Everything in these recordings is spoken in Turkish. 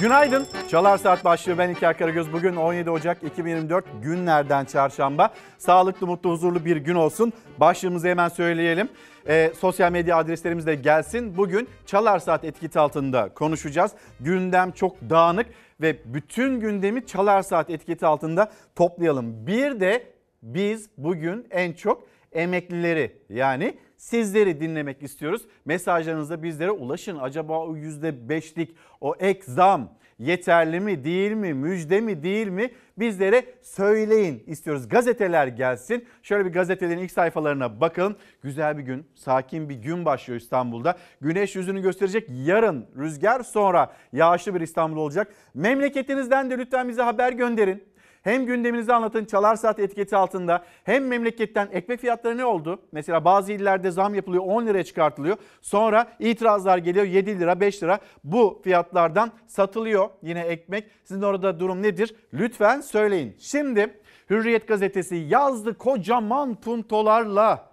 Günaydın. Çalar Saat başlıyor. Ben İlker Karagöz. Bugün 17 Ocak 2024 günlerden çarşamba. Sağlıklı, mutlu, huzurlu bir gün olsun. Başlığımızı hemen söyleyelim. Ee, sosyal medya adreslerimiz de gelsin. Bugün Çalar Saat etiketi altında konuşacağız. Gündem çok dağınık ve bütün gündemi Çalar Saat etiketi altında toplayalım. Bir de biz bugün en çok emeklileri yani sizleri dinlemek istiyoruz. Mesajlarınızda bizlere ulaşın. Acaba o %5'lik o ek zam yeterli mi değil mi müjde mi değil mi bizlere söyleyin istiyoruz. Gazeteler gelsin. Şöyle bir gazetelerin ilk sayfalarına bakalım. Güzel bir gün, sakin bir gün başlıyor İstanbul'da. Güneş yüzünü gösterecek. Yarın rüzgar sonra yağışlı bir İstanbul olacak. Memleketinizden de lütfen bize haber gönderin. Hem gündeminizi anlatın Çalar Saat etiketi altında hem memleketten ekmek fiyatları ne oldu? Mesela bazı illerde zam yapılıyor 10 liraya çıkartılıyor. Sonra itirazlar geliyor 7 lira 5 lira bu fiyatlardan satılıyor yine ekmek. Sizin orada durum nedir? Lütfen söyleyin. Şimdi Hürriyet gazetesi yazdı kocaman puntolarla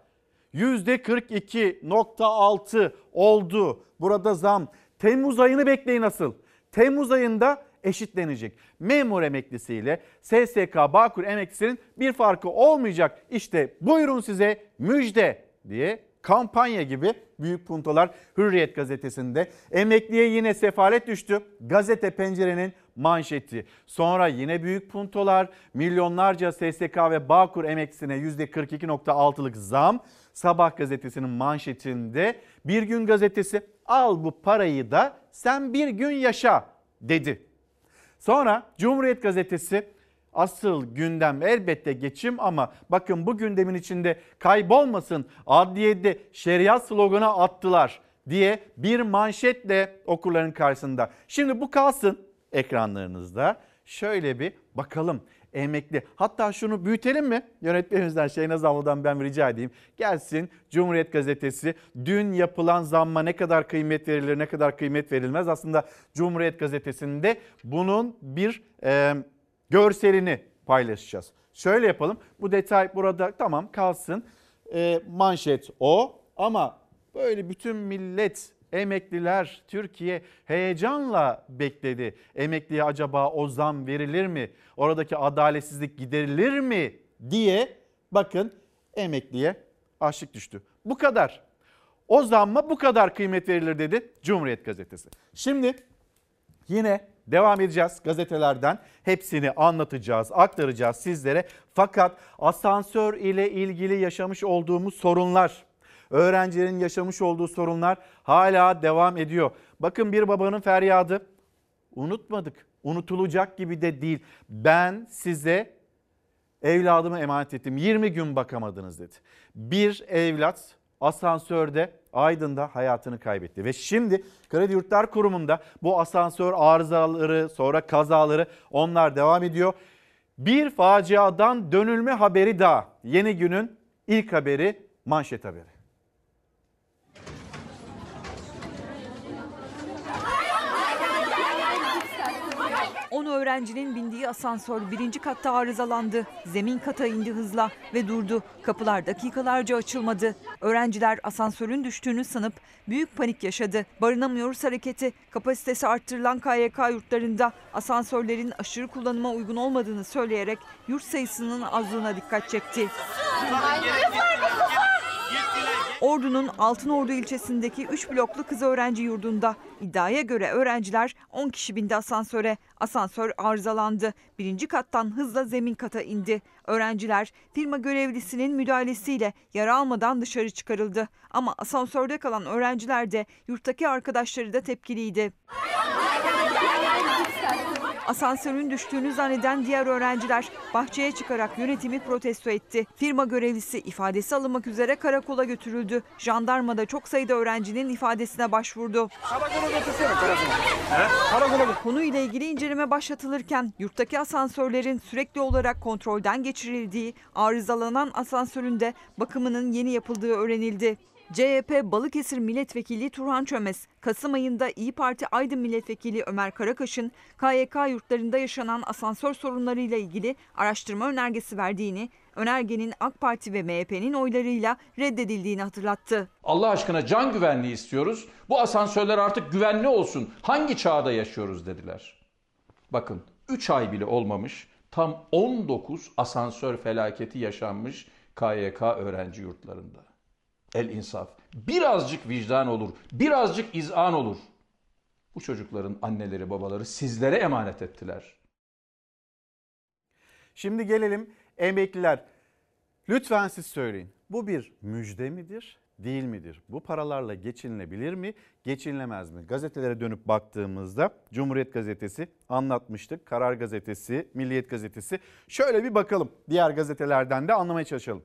%42.6 oldu. Burada zam. Temmuz ayını bekleyin asıl. Temmuz ayında eşitlenecek. Memur emeklisiyle SSK Bağkur emeklisinin bir farkı olmayacak. İşte buyurun size müjde diye kampanya gibi büyük puntolar Hürriyet gazetesinde. Emekliye yine sefalet düştü. Gazete pencerenin manşeti. Sonra yine büyük puntolar milyonlarca SSK ve Bağkur emeklisine %42.6'lık zam. Sabah gazetesinin manşetinde bir gün gazetesi al bu parayı da sen bir gün yaşa dedi. Sonra Cumhuriyet Gazetesi asıl gündem elbette geçim ama bakın bu gündemin içinde kaybolmasın adliyede şeriat sloganı attılar diye bir manşetle okurların karşısında. Şimdi bu kalsın ekranlarınızda. Şöyle bir bakalım emekli. Hatta şunu büyütelim mi? Yönetmenimizden Şeynaz Avlu'dan ben rica edeyim. Gelsin Cumhuriyet Gazetesi dün yapılan zamma ne kadar kıymet verilir ne kadar kıymet verilmez. Aslında Cumhuriyet Gazetesi'nde bunun bir e, görselini paylaşacağız. Şöyle yapalım bu detay burada tamam kalsın e, manşet o ama böyle bütün millet Emekliler Türkiye heyecanla bekledi. Emekliye acaba o zam verilir mi? Oradaki adaletsizlik giderilir mi diye bakın emekliye açlık düştü. Bu kadar. O zamma bu kadar kıymet verilir dedi Cumhuriyet Gazetesi. Şimdi yine devam edeceğiz gazetelerden. Hepsini anlatacağız, aktaracağız sizlere. Fakat asansör ile ilgili yaşamış olduğumuz sorunlar Öğrencilerin yaşamış olduğu sorunlar hala devam ediyor. Bakın bir babanın feryadı. Unutmadık. Unutulacak gibi de değil. Ben size evladımı emanet ettim. 20 gün bakamadınız dedi. Bir evlat asansörde Aydın'da hayatını kaybetti. Ve şimdi Kredi Yurtlar Kurumu'nda bu asansör arızaları sonra kazaları onlar devam ediyor. Bir faciadan dönülme haberi daha. Yeni günün ilk haberi manşet haberi. 10 öğrencinin bindiği asansör birinci katta arızalandı. Zemin kata indi hızla ve durdu. Kapılar dakikalarca açılmadı. Öğrenciler asansörün düştüğünü sanıp büyük panik yaşadı. Barınamıyoruz hareketi kapasitesi arttırılan KYK yurtlarında asansörlerin aşırı kullanıma uygun olmadığını söyleyerek yurt sayısının azlığına dikkat çekti. Ordu'nun Altınordu ilçesindeki 3 bloklu kız öğrenci yurdunda iddiaya göre öğrenciler 10 kişi bindi asansöre. Asansör arızalandı. Birinci kattan hızla zemin kata indi. Öğrenciler firma görevlisinin müdahalesiyle yara almadan dışarı çıkarıldı. Ama asansörde kalan öğrenciler de yurttaki arkadaşları da tepkiliydi. Asansörün düştüğünü zanneden diğer öğrenciler bahçeye çıkarak yönetimi protesto etti. Firma görevlisi ifadesi alınmak üzere karakola götürüldü. Jandarma da çok sayıda öğrencinin ifadesine başvurdu. Karakola götürsene karakola. Konuyla ilgili inceleme başlatılırken yurttaki asansörlerin sürekli olarak kontrolden geçirildiği, arızalanan asansörün de bakımının yeni yapıldığı öğrenildi. CHP Balıkesir Milletvekili Turhan Çömez, Kasım ayında İyi Parti Aydın Milletvekili Ömer Karakaş'ın KYK yurtlarında yaşanan asansör sorunlarıyla ilgili araştırma önergesi verdiğini, önergenin AK Parti ve MHP'nin oylarıyla reddedildiğini hatırlattı. Allah aşkına can güvenliği istiyoruz. Bu asansörler artık güvenli olsun. Hangi çağda yaşıyoruz dediler. Bakın 3 ay bile olmamış tam 19 asansör felaketi yaşanmış KYK öğrenci yurtlarında. El insaf. Birazcık vicdan olur, birazcık izan olur. Bu çocukların anneleri babaları sizlere emanet ettiler. Şimdi gelelim emekliler. Lütfen siz söyleyin. Bu bir müjde midir? Değil midir? Bu paralarla geçinilebilir mi? Geçinilemez mi? Gazetelere dönüp baktığımızda Cumhuriyet Gazetesi anlatmıştık. Karar Gazetesi, Milliyet Gazetesi. Şöyle bir bakalım. Diğer gazetelerden de anlamaya çalışalım.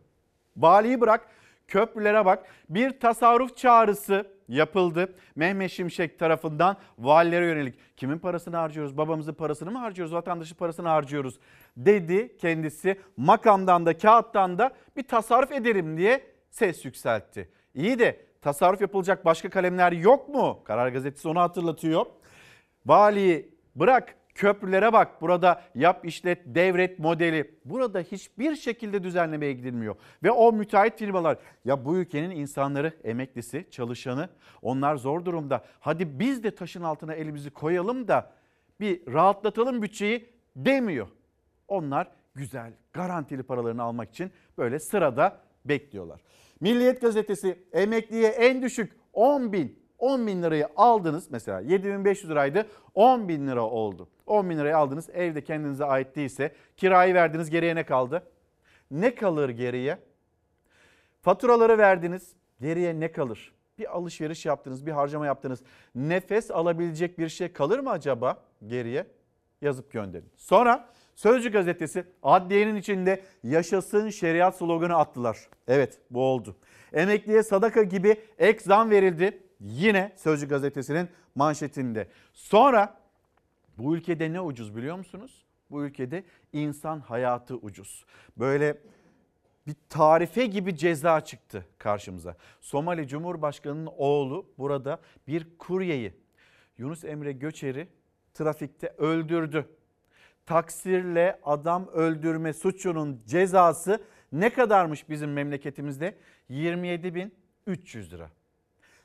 Valiyi bırak, köprülere bak. Bir tasarruf çağrısı yapıldı. Mehmet Şimşek tarafından valilere yönelik. Kimin parasını harcıyoruz? Babamızın parasını mı harcıyoruz? Vatandaşın parasını harcıyoruz dedi kendisi. Makamdan da kağıttan da bir tasarruf ederim diye ses yükseltti. İyi de tasarruf yapılacak başka kalemler yok mu? Karar Gazetesi onu hatırlatıyor. Valiyi bırak köprülere bak. Burada yap işlet devret modeli. Burada hiçbir şekilde düzenlemeye gidilmiyor. Ve o müteahhit firmalar ya bu ülkenin insanları, emeklisi, çalışanı onlar zor durumda. Hadi biz de taşın altına elimizi koyalım da bir rahatlatalım bütçeyi demiyor. Onlar güzel, garantili paralarını almak için böyle sırada bekliyorlar. Milliyet gazetesi emekliye en düşük 10 bin 10 bin lirayı aldınız mesela 7500 liraydı 10 bin lira oldu. 10 bin lirayı aldınız evde kendinize ait değilse kirayı verdiniz geriye ne kaldı? Ne kalır geriye? Faturaları verdiniz geriye ne kalır? Bir alışveriş yaptınız bir harcama yaptınız. Nefes alabilecek bir şey kalır mı acaba geriye? Yazıp gönderin. Sonra Sözcü gazetesi adliyenin içinde yaşasın şeriat sloganı attılar. Evet bu oldu. Emekliye sadaka gibi ek zam verildi. Yine Sözcü gazetesinin manşetinde. Sonra bu ülkede ne ucuz biliyor musunuz? Bu ülkede insan hayatı ucuz. Böyle bir tarife gibi ceza çıktı karşımıza. Somali Cumhurbaşkanı'nın oğlu burada bir kuryeyi Yunus Emre Göçer'i trafikte öldürdü taksirle adam öldürme suçunun cezası ne kadarmış bizim memleketimizde? 27.300 lira.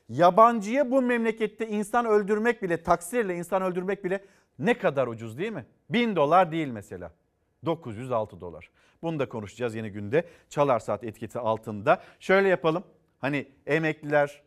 Yabancıya bu memlekette insan öldürmek bile, taksirle insan öldürmek bile ne kadar ucuz değil mi? 1000 dolar değil mesela. 906 dolar. Bunu da konuşacağız yeni günde. Çalar Saat etiketi altında. Şöyle yapalım. Hani emekliler,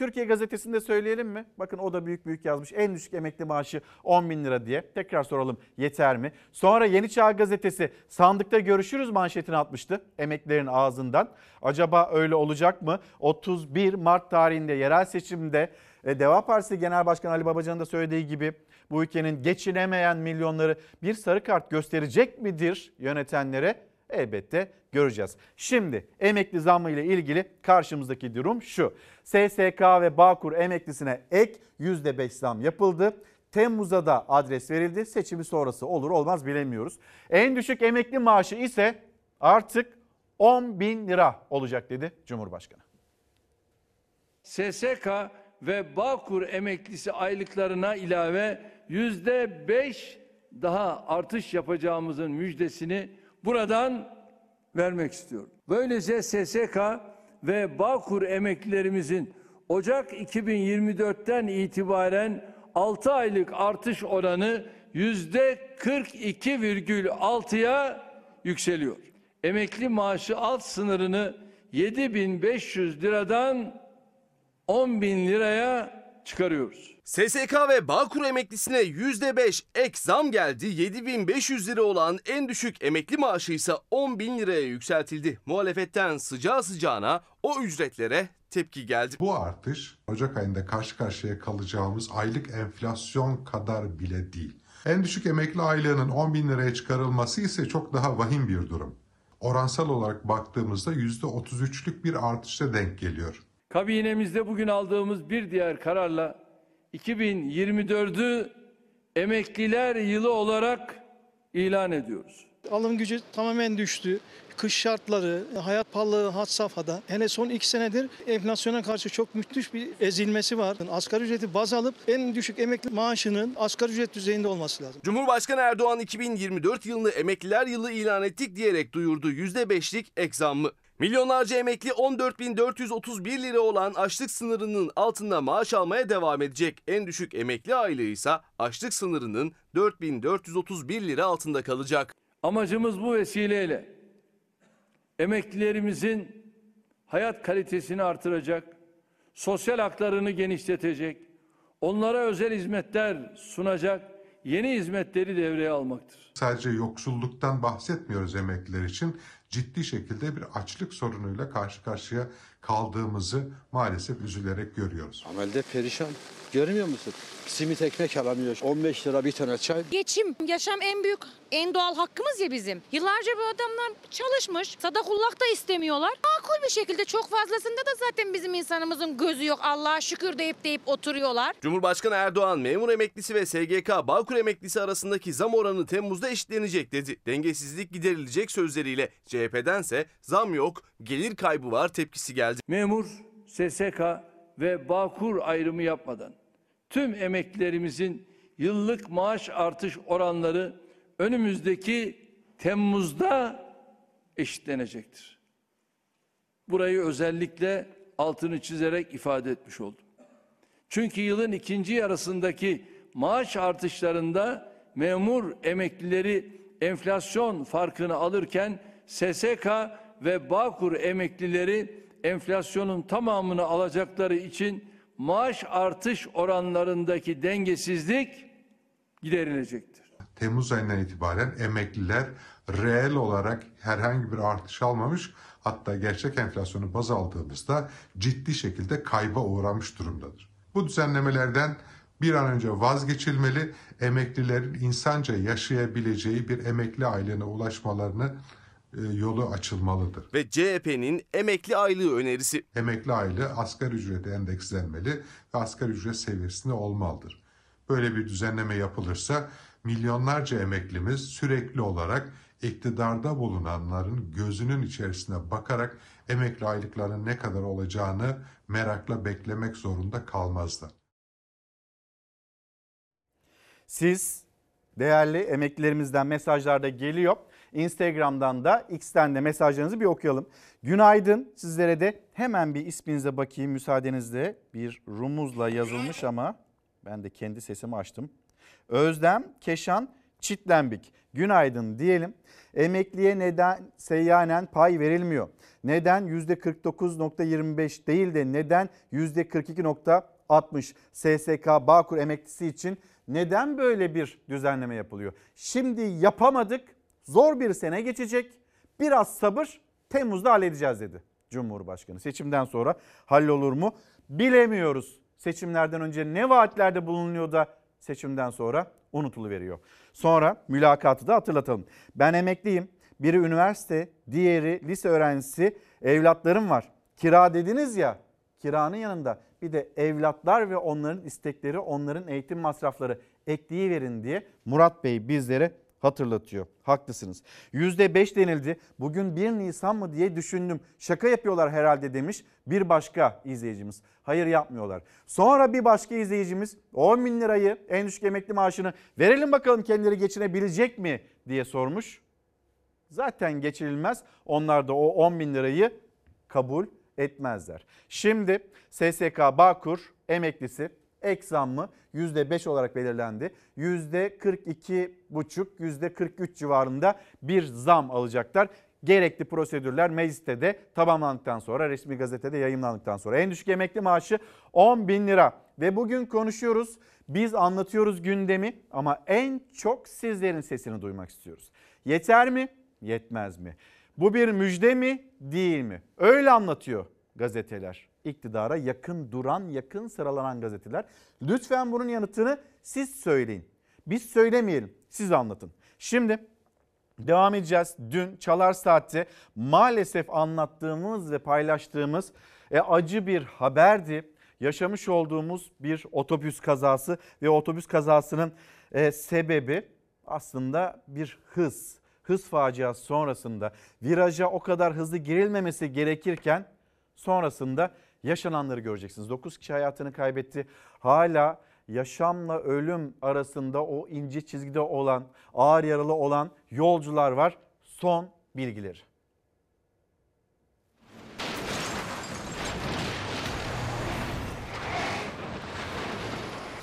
Türkiye Gazetesi'nde söyleyelim mi? Bakın o da büyük büyük yazmış. En düşük emekli maaşı 10 bin lira diye. Tekrar soralım yeter mi? Sonra Yeni Çağ Gazetesi sandıkta görüşürüz manşetini atmıştı emeklilerin ağzından. Acaba öyle olacak mı? 31 Mart tarihinde yerel seçimde e, Deva Partisi Genel Başkanı Ali Babacan'ın da söylediği gibi bu ülkenin geçinemeyen milyonları bir sarı kart gösterecek midir yönetenlere? Elbette göreceğiz. Şimdi emekli zammı ile ilgili karşımızdaki durum şu. SSK ve Bağkur emeklisine ek %5 zam yapıldı. Temmuz'a da adres verildi. Seçimi sonrası olur olmaz bilemiyoruz. En düşük emekli maaşı ise artık 10 bin lira olacak dedi Cumhurbaşkanı. SSK ve Bağkur emeklisi aylıklarına ilave yüzde beş daha artış yapacağımızın müjdesini buradan vermek istiyorum. Böylece SSK ve Bağkur emeklilerimizin Ocak 2024'ten itibaren 6 aylık artış oranı yüzde 42,6'ya yükseliyor. Emekli maaşı alt sınırını 7500 liradan 10 bin liraya çıkarıyoruz. SSK ve Bağkur emeklisine %5 ek zam geldi. 7500 lira olan en düşük emekli maaşı ise 10 bin liraya yükseltildi. Muhalefetten sıcağı sıcağına o ücretlere tepki geldi. Bu artış Ocak ayında karşı karşıya kalacağımız aylık enflasyon kadar bile değil. En düşük emekli aylığının 10 bin liraya çıkarılması ise çok daha vahim bir durum. Oransal olarak baktığımızda %33'lük bir artışa denk geliyor. Kabinemizde bugün aldığımız bir diğer kararla 2024'ü emekliler yılı olarak ilan ediyoruz. Alım gücü tamamen düştü. Kış şartları, hayat pahalılığı had safhada. Hele son iki senedir enflasyona karşı çok müthiş bir ezilmesi var. Asgari ücreti baz alıp en düşük emekli maaşının asgari ücret düzeyinde olması lazım. Cumhurbaşkanı Erdoğan 2024 yılını emekliler yılı ilan ettik diyerek duyurdu %5'lik ek zammı. Milyonlarca emekli 14.431 lira olan açlık sınırının altında maaş almaya devam edecek. En düşük emekli aylığı ise açlık sınırının 4.431 lira altında kalacak. Amacımız bu vesileyle emeklilerimizin hayat kalitesini artıracak, sosyal haklarını genişletecek, onlara özel hizmetler sunacak yeni hizmetleri devreye almaktır. Sadece yoksulluktan bahsetmiyoruz emekliler için. Ciddi şekilde bir açlık sorunuyla karşı karşıya kaldığımızı maalesef üzülerek görüyoruz. Amelde perişan. Görmüyor musun? Simit ekmek alamıyor. 15 lira bir tane çay. Geçim, yaşam en büyük, en doğal hakkımız ya bizim. Yıllarca bu adamlar çalışmış, sadakullah da istemiyorlar. Makul bir şekilde çok fazlasında da zaten bizim insanımızın gözü yok. Allah'a şükür deyip deyip oturuyorlar. Cumhurbaşkanı Erdoğan memur emeklisi ve SGK Bağkur emeklisi arasındaki zam oranı Temmuz'da eşitlenecek dedi. Dengesizlik giderilecek sözleriyle CHP'dense zam yok, gelir kaybı var tepkisi geldi. Memur, SSK ve Bağkur ayrımı yapmadan tüm emeklilerimizin yıllık maaş artış oranları önümüzdeki Temmuz'da eşitlenecektir. Burayı özellikle altını çizerek ifade etmiş oldum. Çünkü yılın ikinci yarısındaki maaş artışlarında memur emeklileri enflasyon farkını alırken SSK ve Bağkur emeklileri enflasyonun tamamını alacakları için maaş artış oranlarındaki dengesizlik giderilecektir. Temmuz ayından itibaren emekliler reel olarak herhangi bir artış almamış hatta gerçek enflasyonu baz aldığımızda ciddi şekilde kayba uğramış durumdadır. Bu düzenlemelerden bir an önce vazgeçilmeli, emeklilerin insanca yaşayabileceği bir emekli aylığına ulaşmalarını yolu açılmalıdır. Ve CHP'nin emekli aylığı önerisi. Emekli aylığı asgari ücrete endekslenmeli ve asgari ücret seviyesinde olmalıdır. Böyle bir düzenleme yapılırsa milyonlarca emeklimiz sürekli olarak iktidarda bulunanların gözünün içerisine bakarak emekli aylıklarının ne kadar olacağını merakla beklemek zorunda kalmazlar. Siz değerli emeklilerimizden mesajlar da geliyor. Instagram'dan da X'ten de mesajlarınızı bir okuyalım. Günaydın sizlere de hemen bir isminize bakayım müsaadenizle. Bir rumuzla yazılmış ama ben de kendi sesimi açtım. Özlem Keşan Çitlenbik. Günaydın diyelim. Emekliye neden seyyanen pay verilmiyor? Neden %49.25 değil de neden %42.60 SSK Bağkur emeklisi için neden böyle bir düzenleme yapılıyor? Şimdi yapamadık. Zor bir sene geçecek. Biraz sabır Temmuz'da halledeceğiz dedi Cumhurbaşkanı. Seçimden sonra hallolur mu? Bilemiyoruz. Seçimlerden önce ne vaatlerde bulunuyor da seçimden sonra unutuluveriyor. Sonra mülakatı da hatırlatalım. Ben emekliyim. Biri üniversite, diğeri lise öğrencisi. Evlatlarım var. Kira dediniz ya. Kiranın yanında bir de evlatlar ve onların istekleri, onların eğitim masrafları ekleyiverin diye Murat Bey bizlere hatırlatıyor. Haklısınız. %5 denildi. Bugün 1 Nisan mı diye düşündüm. Şaka yapıyorlar herhalde demiş bir başka izleyicimiz. Hayır yapmıyorlar. Sonra bir başka izleyicimiz 10 bin lirayı en düşük emekli maaşını verelim bakalım kendileri geçinebilecek mi diye sormuş. Zaten geçirilmez. Onlar da o 10 bin lirayı kabul etmezler. Şimdi SSK Bağkur emeklisi ek zammı %5 olarak belirlendi. %42,5, %43 civarında bir zam alacaklar. Gerekli prosedürler mecliste de tamamlandıktan sonra resmi gazetede yayınlandıktan sonra en düşük emekli maaşı 10 bin lira. Ve bugün konuşuyoruz biz anlatıyoruz gündemi ama en çok sizlerin sesini duymak istiyoruz. Yeter mi? Yetmez mi? Bu bir müjde mi? Değil mi? Öyle anlatıyor gazeteler. İktidara yakın duran, yakın sıralanan gazeteler. Lütfen bunun yanıtını siz söyleyin. Biz söylemeyelim, siz anlatın. Şimdi devam edeceğiz. Dün Çalar Saat'te maalesef anlattığımız ve paylaştığımız e, acı bir haberdi. Yaşamış olduğumuz bir otobüs kazası ve otobüs kazasının e, sebebi aslında bir hız hız faciası sonrasında viraja o kadar hızlı girilmemesi gerekirken sonrasında yaşananları göreceksiniz. 9 kişi hayatını kaybetti. Hala yaşamla ölüm arasında o ince çizgide olan, ağır yaralı olan yolcular var. Son bilgileri.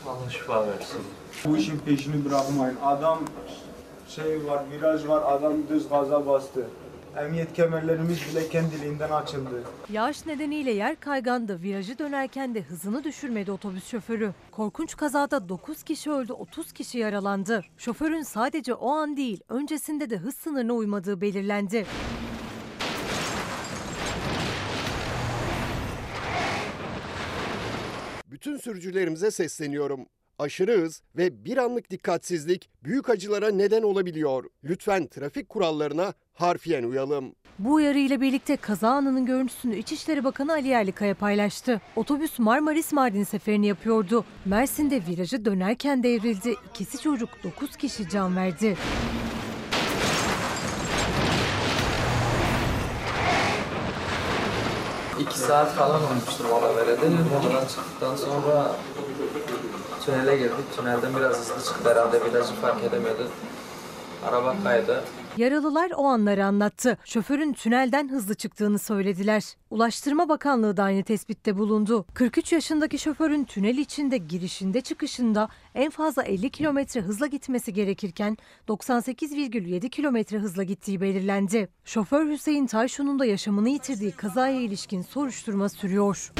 Allah şifa versin. Bu işin peşini bırakmayın. Adam şey var, viraj var, adam düz gaza bastı. Emniyet kemerlerimiz bile kendiliğinden açıldı. Yağış nedeniyle yer kaygandı. Virajı dönerken de hızını düşürmedi otobüs şoförü. Korkunç kazada 9 kişi öldü, 30 kişi yaralandı. Şoförün sadece o an değil, öncesinde de hız sınırına uymadığı belirlendi. Bütün sürücülerimize sesleniyorum. Aşırı hız ve bir anlık dikkatsizlik büyük acılara neden olabiliyor. Lütfen trafik kurallarına harfiyen uyalım. Bu uyarıyla birlikte kaza anının görüntüsünü İçişleri Bakanı Ali Yerlikaya paylaştı. Otobüs Marmaris Mardin seferini yapıyordu. Mersin'de virajı dönerken devrildi. İkisi çocuk 9 kişi can verdi. İki saat falan olmuştur mola vereli. Moladan çıktıktan sonra tünele girdik. Tünelden biraz hızlı çıktı herhalde. Virajı fark edemedi. Araba kaydı. Yaralılar o anları anlattı. Şoförün tünelden hızlı çıktığını söylediler. Ulaştırma Bakanlığı da aynı tespitte bulundu. 43 yaşındaki şoförün tünel içinde girişinde çıkışında en fazla 50 kilometre hızla gitmesi gerekirken 98,7 kilometre hızla gittiği belirlendi. Şoför Hüseyin Tayşun'un da yaşamını yitirdiği kazaya ilişkin soruşturma sürüyor.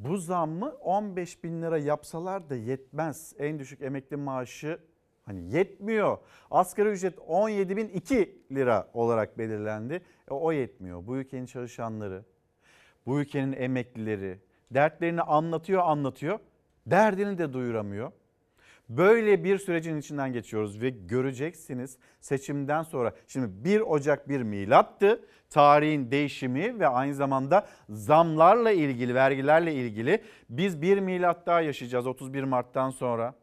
Bu zammı 15 bin lira yapsalar da yetmez. En düşük emekli maaşı hani yetmiyor. Asgari ücret 17 bin 2 lira olarak belirlendi. E, o yetmiyor. Bu ülkenin çalışanları, bu ülkenin emeklileri dertlerini anlatıyor anlatıyor. Derdini de duyuramıyor. Böyle bir sürecin içinden geçiyoruz ve göreceksiniz seçimden sonra. Şimdi 1 Ocak bir milattı. Tarihin değişimi ve aynı zamanda zamlarla ilgili, vergilerle ilgili biz bir milat daha yaşayacağız 31 Mart'tan sonra.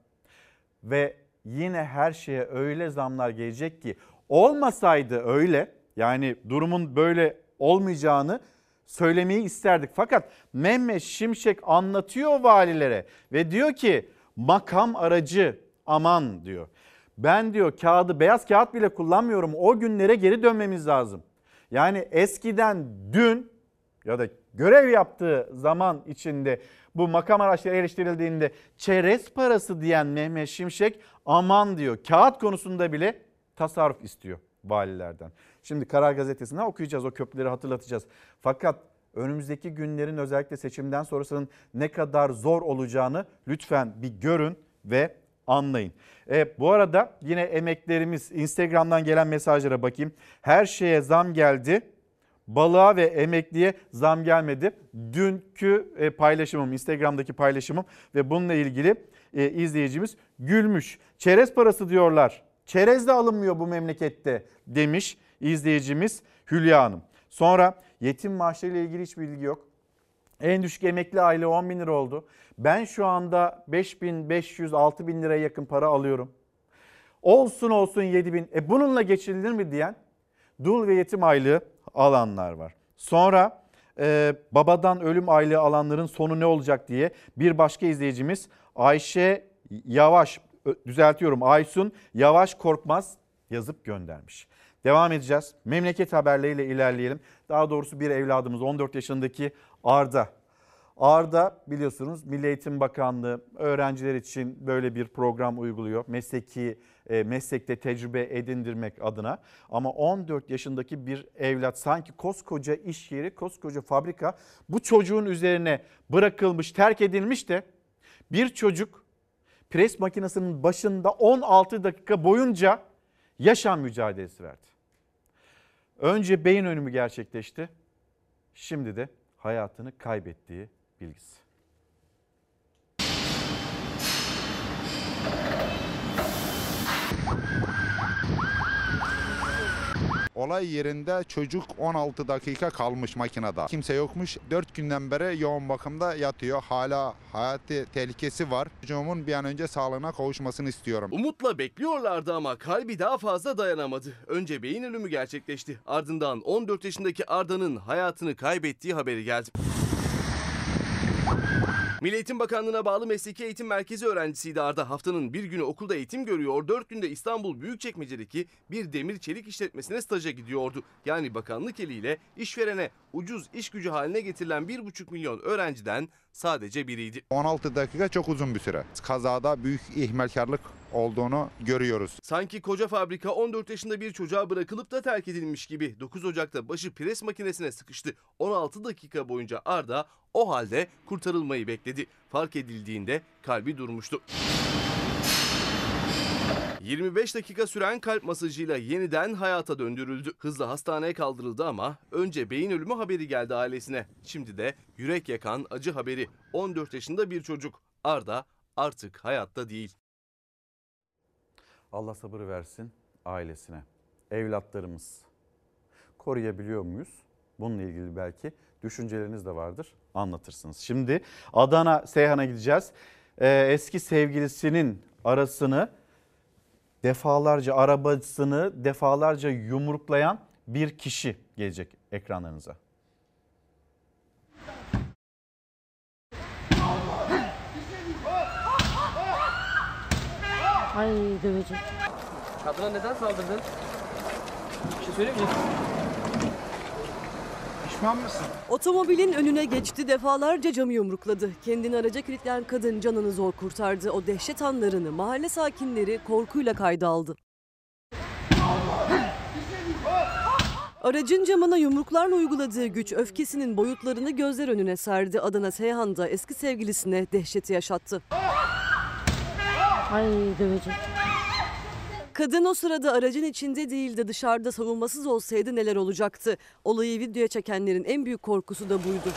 Ve yine her şeye öyle zamlar gelecek ki olmasaydı öyle yani durumun böyle olmayacağını söylemeyi isterdik. Fakat Mehmet Şimşek anlatıyor valilere ve diyor ki makam aracı aman diyor. Ben diyor kağıdı beyaz kağıt bile kullanmıyorum o günlere geri dönmemiz lazım. Yani eskiden dün ya da görev yaptığı zaman içinde bu makam araçları eleştirildiğinde çerez parası diyen Mehmet Şimşek aman diyor kağıt konusunda bile tasarruf istiyor valilerden. Şimdi Karar Gazetesi'ne okuyacağız o köprüleri hatırlatacağız. Fakat önümüzdeki günlerin özellikle seçimden sonrasının ne kadar zor olacağını lütfen bir görün ve anlayın. E, bu arada yine emeklerimiz Instagram'dan gelen mesajlara bakayım. Her şeye zam geldi. Balığa ve emekliye zam gelmedi. Dünkü e, paylaşımım, Instagram'daki paylaşımım ve bununla ilgili e, izleyicimiz gülmüş. Çerez parası diyorlar. Çerez de alınmıyor bu memlekette demiş izleyicimiz Hülya Hanım. Sonra yetim maaşları ile ilgili hiçbir bilgi yok. En düşük emekli aile 10 bin lira oldu. Ben şu anda 5500 6 bin liraya yakın para alıyorum. Olsun olsun 7 bin. E bununla geçinilir mi diyen dul ve yetim aylığı alanlar var. Sonra e, babadan ölüm aylığı alanların sonu ne olacak diye bir başka izleyicimiz Ayşe Yavaş düzeltiyorum Aysun Yavaş Korkmaz yazıp göndermiş. Devam edeceğiz. Memleket haberleriyle ilerleyelim. Daha doğrusu bir evladımız 14 yaşındaki Arda. Arda biliyorsunuz Milli Eğitim Bakanlığı öğrenciler için böyle bir program uyguluyor. Mesleki e, meslekte tecrübe edindirmek adına. Ama 14 yaşındaki bir evlat sanki koskoca iş yeri, koskoca fabrika bu çocuğun üzerine bırakılmış, terk edilmiş de bir çocuk pres makinesinin başında 16 dakika boyunca yaşam mücadelesi verdi. Önce beyin ölümü gerçekleşti. Şimdi de hayatını kaybettiği bilgisi. Olay yerinde çocuk 16 dakika kalmış makinede. Kimse yokmuş. 4 günden beri yoğun bakımda yatıyor. Hala hayati tehlikesi var. Çocuğumun bir an önce sağlığına kavuşmasını istiyorum. Umutla bekliyorlardı ama kalbi daha fazla dayanamadı. Önce beyin ölümü gerçekleşti. Ardından 14 yaşındaki Arda'nın hayatını kaybettiği haberi geldi. Milli Eğitim Bakanlığı'na bağlı Mesleki Eğitim Merkezi öğrencisiydi Arda. Haftanın bir günü okulda eğitim görüyor, dört günde İstanbul Büyükçekmece'deki bir demir çelik işletmesine staja gidiyordu. Yani bakanlık eliyle işverene ucuz iş gücü haline getirilen 1,5 milyon öğrenciden sadece biriydi. 16 dakika çok uzun bir süre. Kazada büyük ihmalkarlık olduğunu görüyoruz. Sanki koca fabrika 14 yaşında bir çocuğa bırakılıp da terk edilmiş gibi. 9 Ocak'ta başı pres makinesine sıkıştı. 16 dakika boyunca Arda o halde kurtarılmayı bekledi. Fark edildiğinde kalbi durmuştu. 25 dakika süren kalp masajıyla yeniden hayata döndürüldü. Hızla hastaneye kaldırıldı ama önce beyin ölümü haberi geldi ailesine. Şimdi de yürek yakan acı haberi. 14 yaşında bir çocuk. Arda artık hayatta değil. Allah sabır versin ailesine. Evlatlarımız koruyabiliyor muyuz? Bununla ilgili belki düşünceleriniz de vardır. Anlatırsınız. Şimdi Adana Seyhan'a gideceğiz. Ee, eski sevgilisinin arasını defalarca arabasını defalarca yumruklayan bir kişi gelecek ekranlarınıza. Ay dövecek. Kadına neden saldırdın? Bir şey söyleyeyim mi? Pişman mısın? Otomobilin önüne geçti defalarca camı yumrukladı. Kendini araca kilitleyen kadın canını zor kurtardı. O dehşet anlarını mahalle sakinleri korkuyla kayda aldı. Aracın camına yumruklarla uyguladığı güç öfkesinin boyutlarını gözler önüne serdi. Adana Seyhan'da eski sevgilisine dehşeti yaşattı. Ay dövecek. Kadın o sırada aracın içinde değildi dışarıda savunmasız olsaydı neler olacaktı? Olayı videoya çekenlerin en büyük korkusu da buydu.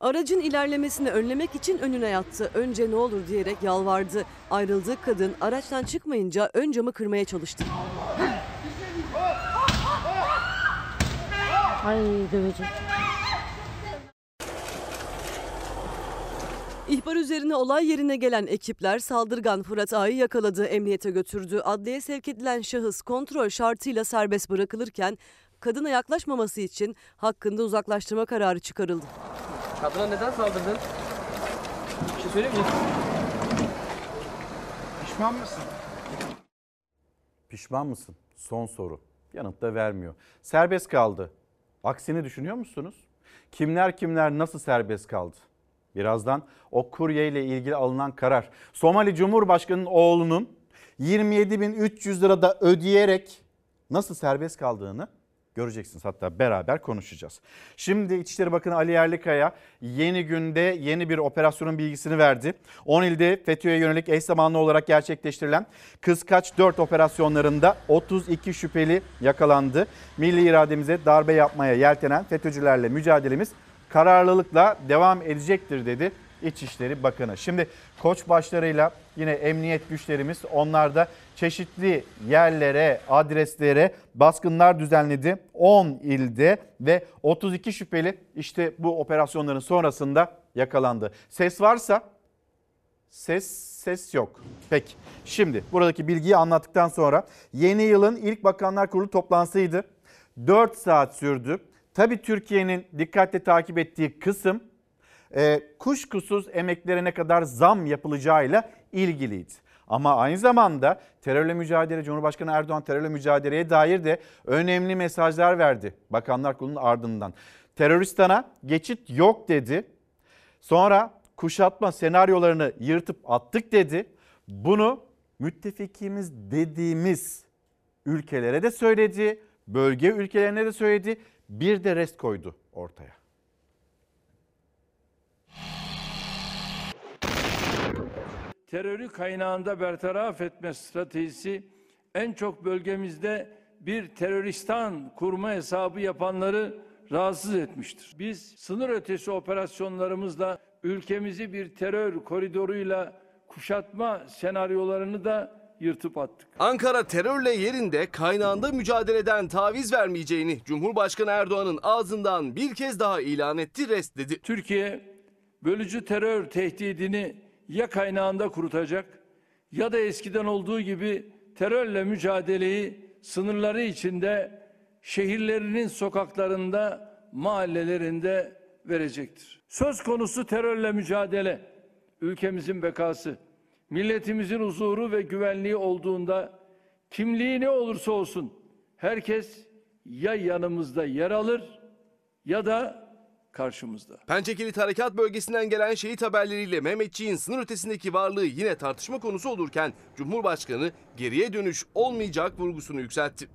Aracın ilerlemesini önlemek için önüne yattı. Önce ne olur diyerek yalvardı. Ayrıldığı kadın araçtan çıkmayınca ön camı kırmaya çalıştı. Ay dövecek. İhbar üzerine olay yerine gelen ekipler saldırgan Fırat Ağa'yı yakaladı, emniyete götürdü. Adliye sevk edilen şahıs kontrol şartıyla serbest bırakılırken kadına yaklaşmaması için hakkında uzaklaştırma kararı çıkarıldı. Kadına neden saldırdın? Bir şey söyleyeyim mi? Pişman mısın? Pişman mısın? Son soru. Yanıt da vermiyor. Serbest kaldı. Aksini düşünüyor musunuz? Kimler kimler nasıl serbest kaldı? Birazdan o kurye ile ilgili alınan karar. Somali Cumhurbaşkanı'nın oğlunun 27.300 lirada ödeyerek nasıl serbest kaldığını göreceksiniz. Hatta beraber konuşacağız. Şimdi İçişleri Bakanı Ali Yerlikaya yeni günde yeni bir operasyonun bilgisini verdi. 10 ilde FETÖ'ye yönelik eş zamanlı olarak gerçekleştirilen Kıskaç 4 operasyonlarında 32 şüpheli yakalandı. Milli irademize darbe yapmaya yeltenen FETÖ'cülerle mücadelemiz kararlılıkla devam edecektir dedi İçişleri Bakanı. Şimdi koç başlarıyla yine emniyet güçlerimiz onlar da çeşitli yerlere, adreslere baskınlar düzenledi. 10 ilde ve 32 şüpheli işte bu operasyonların sonrasında yakalandı. Ses varsa ses ses yok. Peki şimdi buradaki bilgiyi anlattıktan sonra yeni yılın ilk Bakanlar Kurulu toplantısıydı. 4 saat sürdü. Tabii Türkiye'nin dikkatle takip ettiği kısım e, kuşkusuz emeklerine kadar zam yapılacağıyla ilgiliydi. Ama aynı zamanda terörle mücadele, Cumhurbaşkanı Erdoğan terörle mücadeleye dair de önemli mesajlar verdi Bakanlar Kurulu'nun ardından. Teröristana geçit yok dedi. Sonra kuşatma senaryolarını yırtıp attık dedi. Bunu müttefikimiz dediğimiz ülkelere de söyledi, bölge ülkelerine de söyledi. Bir de rest koydu ortaya. terörü kaynağında bertaraf etme stratejisi en çok bölgemizde bir teröristan kurma hesabı yapanları rahatsız etmiştir. Biz sınır ötesi operasyonlarımızla ülkemizi bir terör koridoruyla kuşatma senaryolarını da yırtıp attık. Ankara terörle yerinde kaynağında mücadeleden taviz vermeyeceğini Cumhurbaşkanı Erdoğan'ın ağzından bir kez daha ilan etti, rest dedi. Türkiye bölücü terör tehdidini ya kaynağında kurutacak ya da eskiden olduğu gibi terörle mücadeleyi sınırları içinde şehirlerinin sokaklarında, mahallelerinde verecektir. Söz konusu terörle mücadele ülkemizin bekası, milletimizin huzuru ve güvenliği olduğunda kimliği ne olursa olsun herkes ya yanımızda yer alır ya da karşımızda. Pençekilit Harekat Bölgesi'nden gelen şehit haberleriyle Mehmetçiğin sınır ötesindeki varlığı yine tartışma konusu olurken Cumhurbaşkanı geriye dönüş olmayacak vurgusunu yükseltti.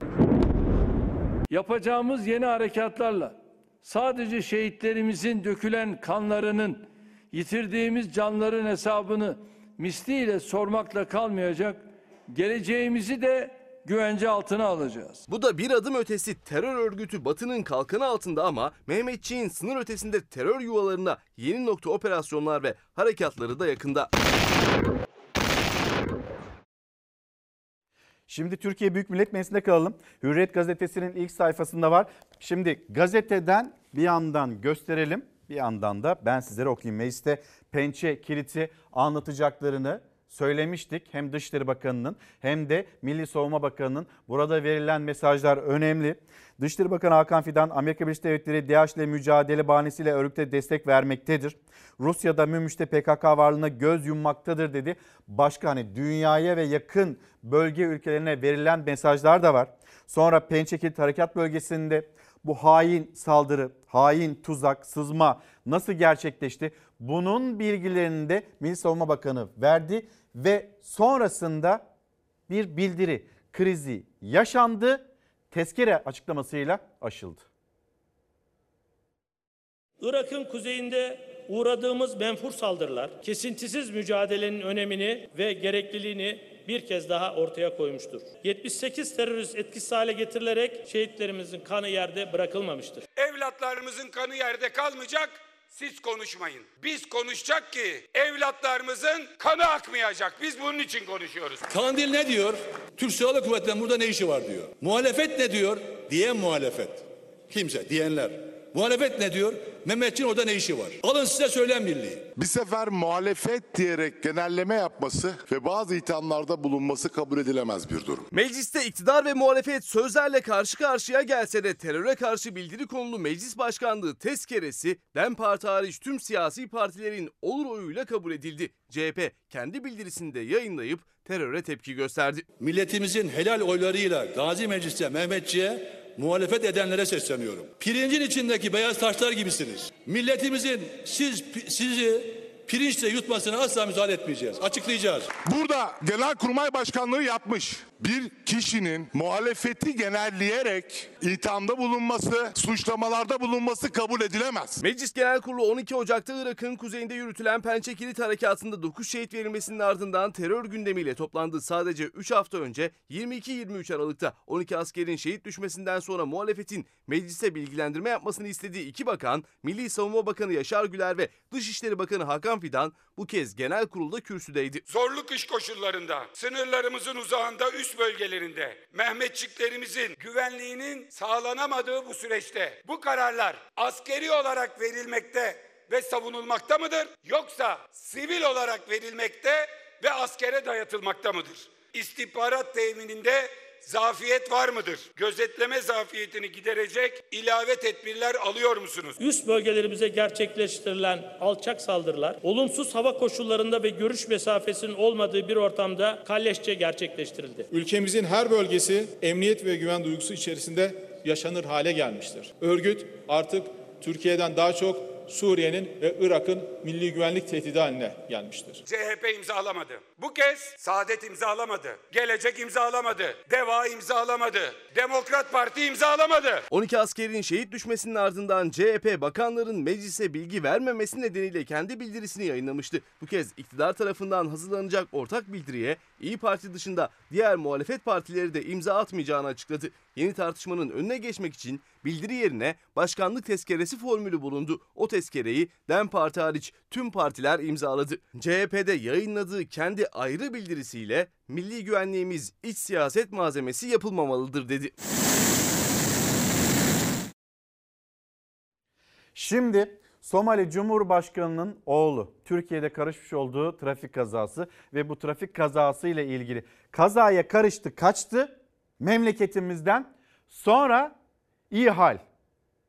Yapacağımız yeni harekatlarla sadece şehitlerimizin dökülen kanlarının, yitirdiğimiz canların hesabını misliyle sormakla kalmayacak, geleceğimizi de güvence altına alacağız. Bu da bir adım ötesi terör örgütü Batı'nın kalkanı altında ama Mehmetçiğin sınır ötesinde terör yuvalarına yeni nokta operasyonlar ve harekatları da yakında. Şimdi Türkiye Büyük Millet Meclisi'nde kalalım. Hürriyet gazetesinin ilk sayfasında var. Şimdi gazeteden bir yandan gösterelim. Bir yandan da ben sizlere okuyayım. Mecliste pençe kiliti anlatacaklarını söylemiştik. Hem Dışişleri Bakanı'nın hem de Milli Savunma Bakanı'nın burada verilen mesajlar önemli. Dışişleri Bakanı Hakan Fidan Amerika Birleşik Devletleri DAEŞ ile mücadele bahanesiyle örgüte destek vermektedir. Rusya'da Münbiş'te PKK varlığına göz yummaktadır dedi. Başka hani dünyaya ve yakın bölge ülkelerine verilen mesajlar da var. Sonra Pençekilit Harekat Bölgesi'nde bu hain saldırı, hain tuzak, sızma nasıl gerçekleşti? Bunun bilgilerini de Milli Savunma Bakanı verdi ve sonrasında bir bildiri krizi yaşandı. Tezkere açıklamasıyla aşıldı. Irak'ın kuzeyinde uğradığımız menfur saldırılar kesintisiz mücadelenin önemini ve gerekliliğini bir kez daha ortaya koymuştur. 78 terörist etkisiz hale getirilerek şehitlerimizin kanı yerde bırakılmamıştır. Evlatlarımızın kanı yerde kalmayacak. Siz konuşmayın. Biz konuşacak ki evlatlarımızın kanı akmayacak. Biz bunun için konuşuyoruz. Kandil ne diyor? Türk Silahlı Kuvvetleri'nin burada ne işi var diyor. Muhalefet ne diyor? Diyen muhalefet. Kimse diyenler. Muhalefet ne diyor? Mehmetçiğin orada ne işi var? Alın size söylem birliği. Bir sefer muhalefet diyerek genelleme yapması ve bazı ithamlarda bulunması kabul edilemez bir durum. Mecliste iktidar ve muhalefet sözlerle karşı karşıya gelse de teröre karşı bildiri konulu meclis başkanlığı tezkeresi DEM Parti hariç tüm siyasi partilerin olur oyuyla kabul edildi. CHP kendi bildirisinde yayınlayıp teröre tepki gösterdi. Milletimizin helal oylarıyla Gazi Meclis'te Mehmetçiğe muhalefet edenlere sesleniyorum. Pirincin içindeki beyaz taşlar gibisiniz. Milletimizin siz sizi pirinçle yutmasına asla müsaade etmeyeceğiz. Açıklayacağız. Burada Genelkurmay Başkanlığı yapmış bir kişinin muhalefeti genelleyerek ithamda bulunması, suçlamalarda bulunması kabul edilemez. Meclis Genel Kurulu 12 Ocak'ta Irak'ın kuzeyinde yürütülen Pençe Kilit Harekatı'nda 9 şehit verilmesinin ardından terör gündemiyle toplandı. Sadece 3 hafta önce 22-23 Aralık'ta 12 askerin şehit düşmesinden sonra muhalefetin meclise bilgilendirme yapmasını istediği iki bakan, Milli Savunma Bakanı Yaşar Güler ve Dışişleri Bakanı Hakan Fidan bu kez genel kurulda kürsüdeydi. Zorlu kış koşullarında, sınırlarımızın uzağında üst bölgelerinde Mehmetçiklerimizin güvenliğinin sağlanamadığı bu süreçte bu kararlar askeri olarak verilmekte ve savunulmakta mıdır? Yoksa sivil olarak verilmekte ve askere dayatılmakta mıdır? İstihbarat temininde zafiyet var mıdır? Gözetleme zafiyetini giderecek ilave tedbirler alıyor musunuz? Üst bölgelerimize gerçekleştirilen alçak saldırılar, olumsuz hava koşullarında ve görüş mesafesinin olmadığı bir ortamda kalleşçe gerçekleştirildi. Ülkemizin her bölgesi emniyet ve güven duygusu içerisinde yaşanır hale gelmiştir. Örgüt artık Türkiye'den daha çok Suriye'nin ve Irak'ın milli güvenlik tehdidi haline gelmiştir. CHP imzalamadı. Bu kez Saadet imzalamadı. Gelecek imzalamadı. Deva imzalamadı. Demokrat Parti imzalamadı. 12 askerin şehit düşmesinin ardından CHP bakanların meclise bilgi vermemesi nedeniyle kendi bildirisini yayınlamıştı. Bu kez iktidar tarafından hazırlanacak ortak bildiriye İyi Parti dışında diğer muhalefet partileri de imza atmayacağını açıkladı. Yeni tartışmanın önüne geçmek için bildiri yerine başkanlık tezkeresi formülü bulundu. O tezkereyi DEM Parti hariç tüm partiler imzaladı. CHP'de yayınladığı kendi ayrı bildirisiyle milli güvenliğimiz iç siyaset malzemesi yapılmamalıdır dedi. Şimdi Somali Cumhurbaşkanı'nın oğlu Türkiye'de karışmış olduğu trafik kazası ve bu trafik kazası ile ilgili kazaya karıştı kaçtı memleketimizden sonra iyi hal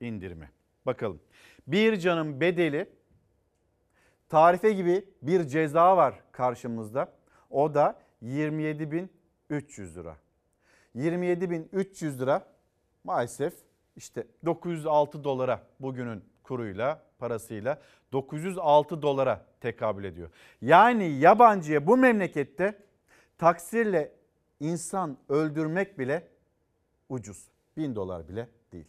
indirimi. Bakalım bir canın bedeli tarife gibi bir ceza var karşımızda o da 27.300 lira. 27.300 lira maalesef işte 906 dolara bugünün kuruyla parasıyla 906 dolara tekabül ediyor. Yani yabancıya bu memlekette taksirle insan öldürmek bile ucuz. 1000 dolar bile değil.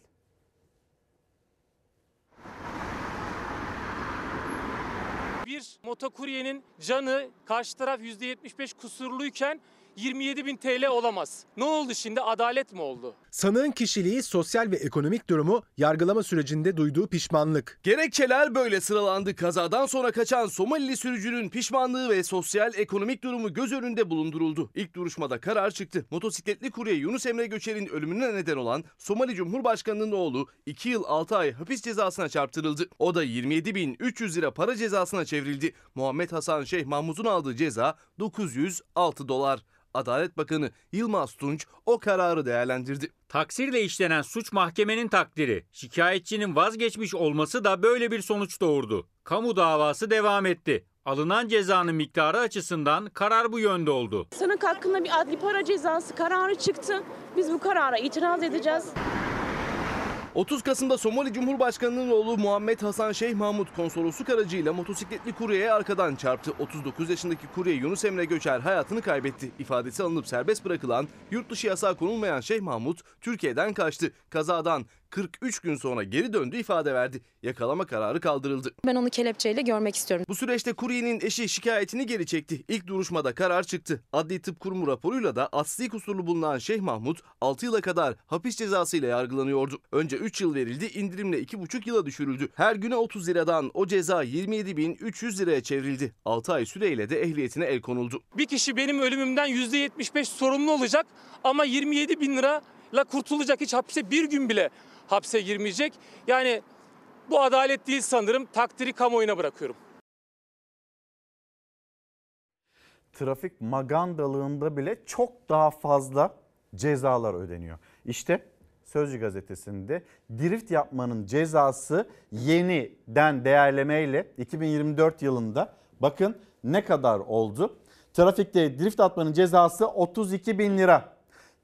Bir motokuryenin canı karşı taraf %75 kusurluyken 27 bin TL olamaz. Ne oldu şimdi? Adalet mi oldu? Sanığın kişiliği, sosyal ve ekonomik durumu, yargılama sürecinde duyduğu pişmanlık. Gerekçeler böyle sıralandı. Kazadan sonra kaçan Somalili sürücünün pişmanlığı ve sosyal ekonomik durumu göz önünde bulunduruldu. İlk duruşmada karar çıktı. Motosikletli kurye Yunus Emre Göçer'in ölümüne neden olan Somali Cumhurbaşkanı'nın oğlu 2 yıl 6 ay hapis cezasına çarptırıldı. O da 27.300 lira para cezasına çevrildi. Muhammed Hasan Şeyh Mahmut'un aldığı ceza 906 dolar. Adalet Bakanı Yılmaz Tunç o kararı değerlendirdi. Taksirle işlenen suç mahkemenin takdiri. Şikayetçinin vazgeçmiş olması da böyle bir sonuç doğurdu. Kamu davası devam etti. Alınan cezanın miktarı açısından karar bu yönde oldu. Sanık hakkında bir adli para cezası kararı çıktı. Biz bu karara itiraz edeceğiz. 30 Kasım'da Somali Cumhurbaşkanı'nın oğlu Muhammed Hasan Şeyh Mahmut konsolosluk aracıyla motosikletli kuryeye arkadan çarptı. 39 yaşındaki kurye Yunus Emre Göçer hayatını kaybetti. İfadesi alınıp serbest bırakılan, yurt dışı yasağı konulmayan Şeyh Mahmut Türkiye'den kaçtı. Kazadan 43 gün sonra geri döndü ifade verdi. Yakalama kararı kaldırıldı. Ben onu kelepçeyle görmek istiyorum. Bu süreçte kuryenin eşi şikayetini geri çekti. İlk duruşmada karar çıktı. Adli Tıp Kurumu raporuyla da asli kusurlu bulunan Şeyh Mahmut 6 yıla kadar hapis cezasıyla yargılanıyordu. Önce 3 yıl verildi, indirimle 2,5 yıla düşürüldü. Her güne 30 liradan o ceza 27.300 liraya çevrildi. 6 ay süreyle de ehliyetine el konuldu. Bir kişi benim ölümümden %75 sorumlu olacak ama 27 bin lirayla kurtulacak. Hiç hapse bir gün bile hapse girmeyecek. Yani bu adalet değil sanırım. Takdiri kamuoyuna bırakıyorum. Trafik magandalığında bile çok daha fazla cezalar ödeniyor. İşte Sözcü gazetesinde drift yapmanın cezası yeniden değerlemeyle 2024 yılında bakın ne kadar oldu. Trafikte drift atmanın cezası 32 bin lira.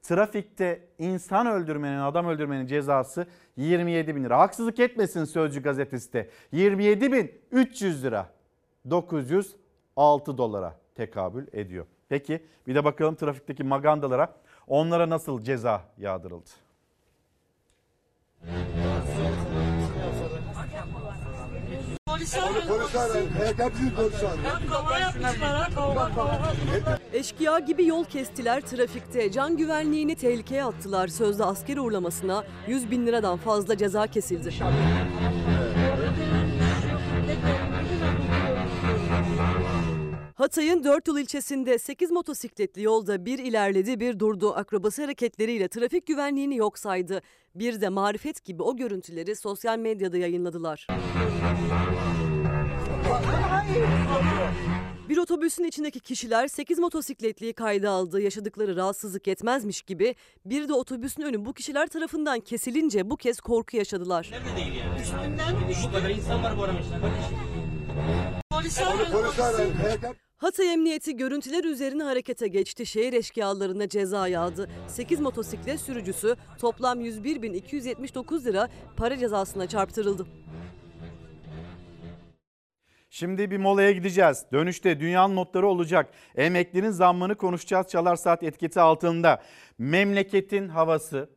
Trafikte insan öldürmenin, adam öldürmenin cezası 27 bin lira. Haksızlık etmesin Sözcü gazetesi de. 27 bin 300 lira. 906 dolara tekabül ediyor. Peki bir de bakalım trafikteki magandalara onlara nasıl ceza yağdırıldı? Eşkıya gibi yol kestiler trafikte. Can güvenliğini tehlikeye attılar. Sözde asker uğurlamasına 100 bin liradan fazla ceza kesildi. Hatay'ın dört yol ilçesinde 8 motosikletli yolda bir ilerledi bir durdu. Akrobasi hareketleriyle trafik güvenliğini yok saydı. Bir de marifet gibi o görüntüleri sosyal medyada yayınladılar. Bir otobüsün içindeki kişiler 8 motosikletliyi kayda aldı. Yaşadıkları rahatsızlık yetmezmiş gibi bir de otobüsün önü bu kişiler tarafından kesilince bu kez korku yaşadılar. Bu kadar insan var bu arabanın Hatay Emniyeti görüntüler üzerine harekete geçti. Şehir eşkıyalarına ceza yağdı. 8 motosiklet sürücüsü toplam 101.279 lira para cezasına çarptırıldı. Şimdi bir molaya gideceğiz. Dönüşte dünyanın notları olacak. Emeklinin zammını konuşacağız Çalar Saat etiketi altında. Memleketin havası,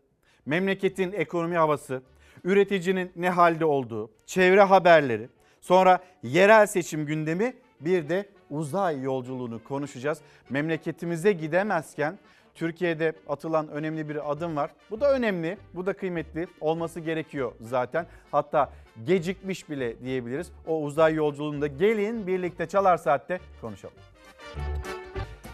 memleketin ekonomi havası, üreticinin ne halde olduğu, çevre haberleri, sonra yerel seçim gündemi bir de uzay yolculuğunu konuşacağız. Memleketimize gidemezken Türkiye'de atılan önemli bir adım var. Bu da önemli, bu da kıymetli olması gerekiyor zaten. Hatta gecikmiş bile diyebiliriz. O uzay yolculuğunda gelin birlikte Çalar Saat'te konuşalım.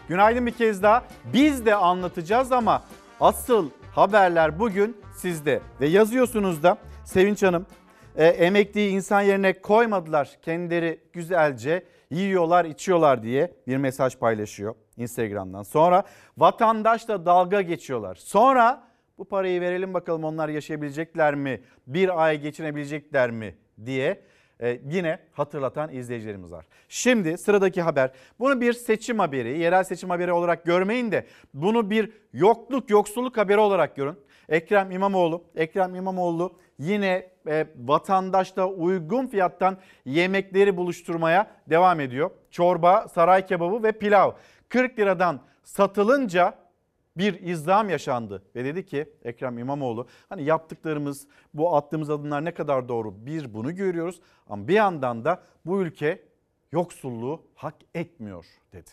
Günaydın bir kez daha. Biz de anlatacağız ama asıl haberler bugün sizde. Ve yazıyorsunuz da Sevinç Hanım e, emekliyi insan yerine koymadılar. Kendileri güzelce yiyorlar içiyorlar diye bir mesaj paylaşıyor Instagram'dan. Sonra vatandaşla dalga geçiyorlar. Sonra bu parayı verelim bakalım onlar yaşayabilecekler mi? Bir ay geçinebilecekler mi diye e, yine hatırlatan izleyicilerimiz var. Şimdi sıradaki haber. Bunu bir seçim haberi, yerel seçim haberi olarak görmeyin de bunu bir yokluk, yoksulluk haberi olarak görün. Ekrem İmamoğlu, Ekrem İmamoğlu yine e, vatandaşla uygun fiyattan yemekleri buluşturmaya devam ediyor. Çorba, saray kebabı ve pilav 40 liradan satılınca bir izdiham yaşandı ve dedi ki Ekrem İmamoğlu hani yaptıklarımız bu attığımız adımlar ne kadar doğru bir bunu görüyoruz ama bir yandan da bu ülke yoksulluğu hak etmiyor dedi.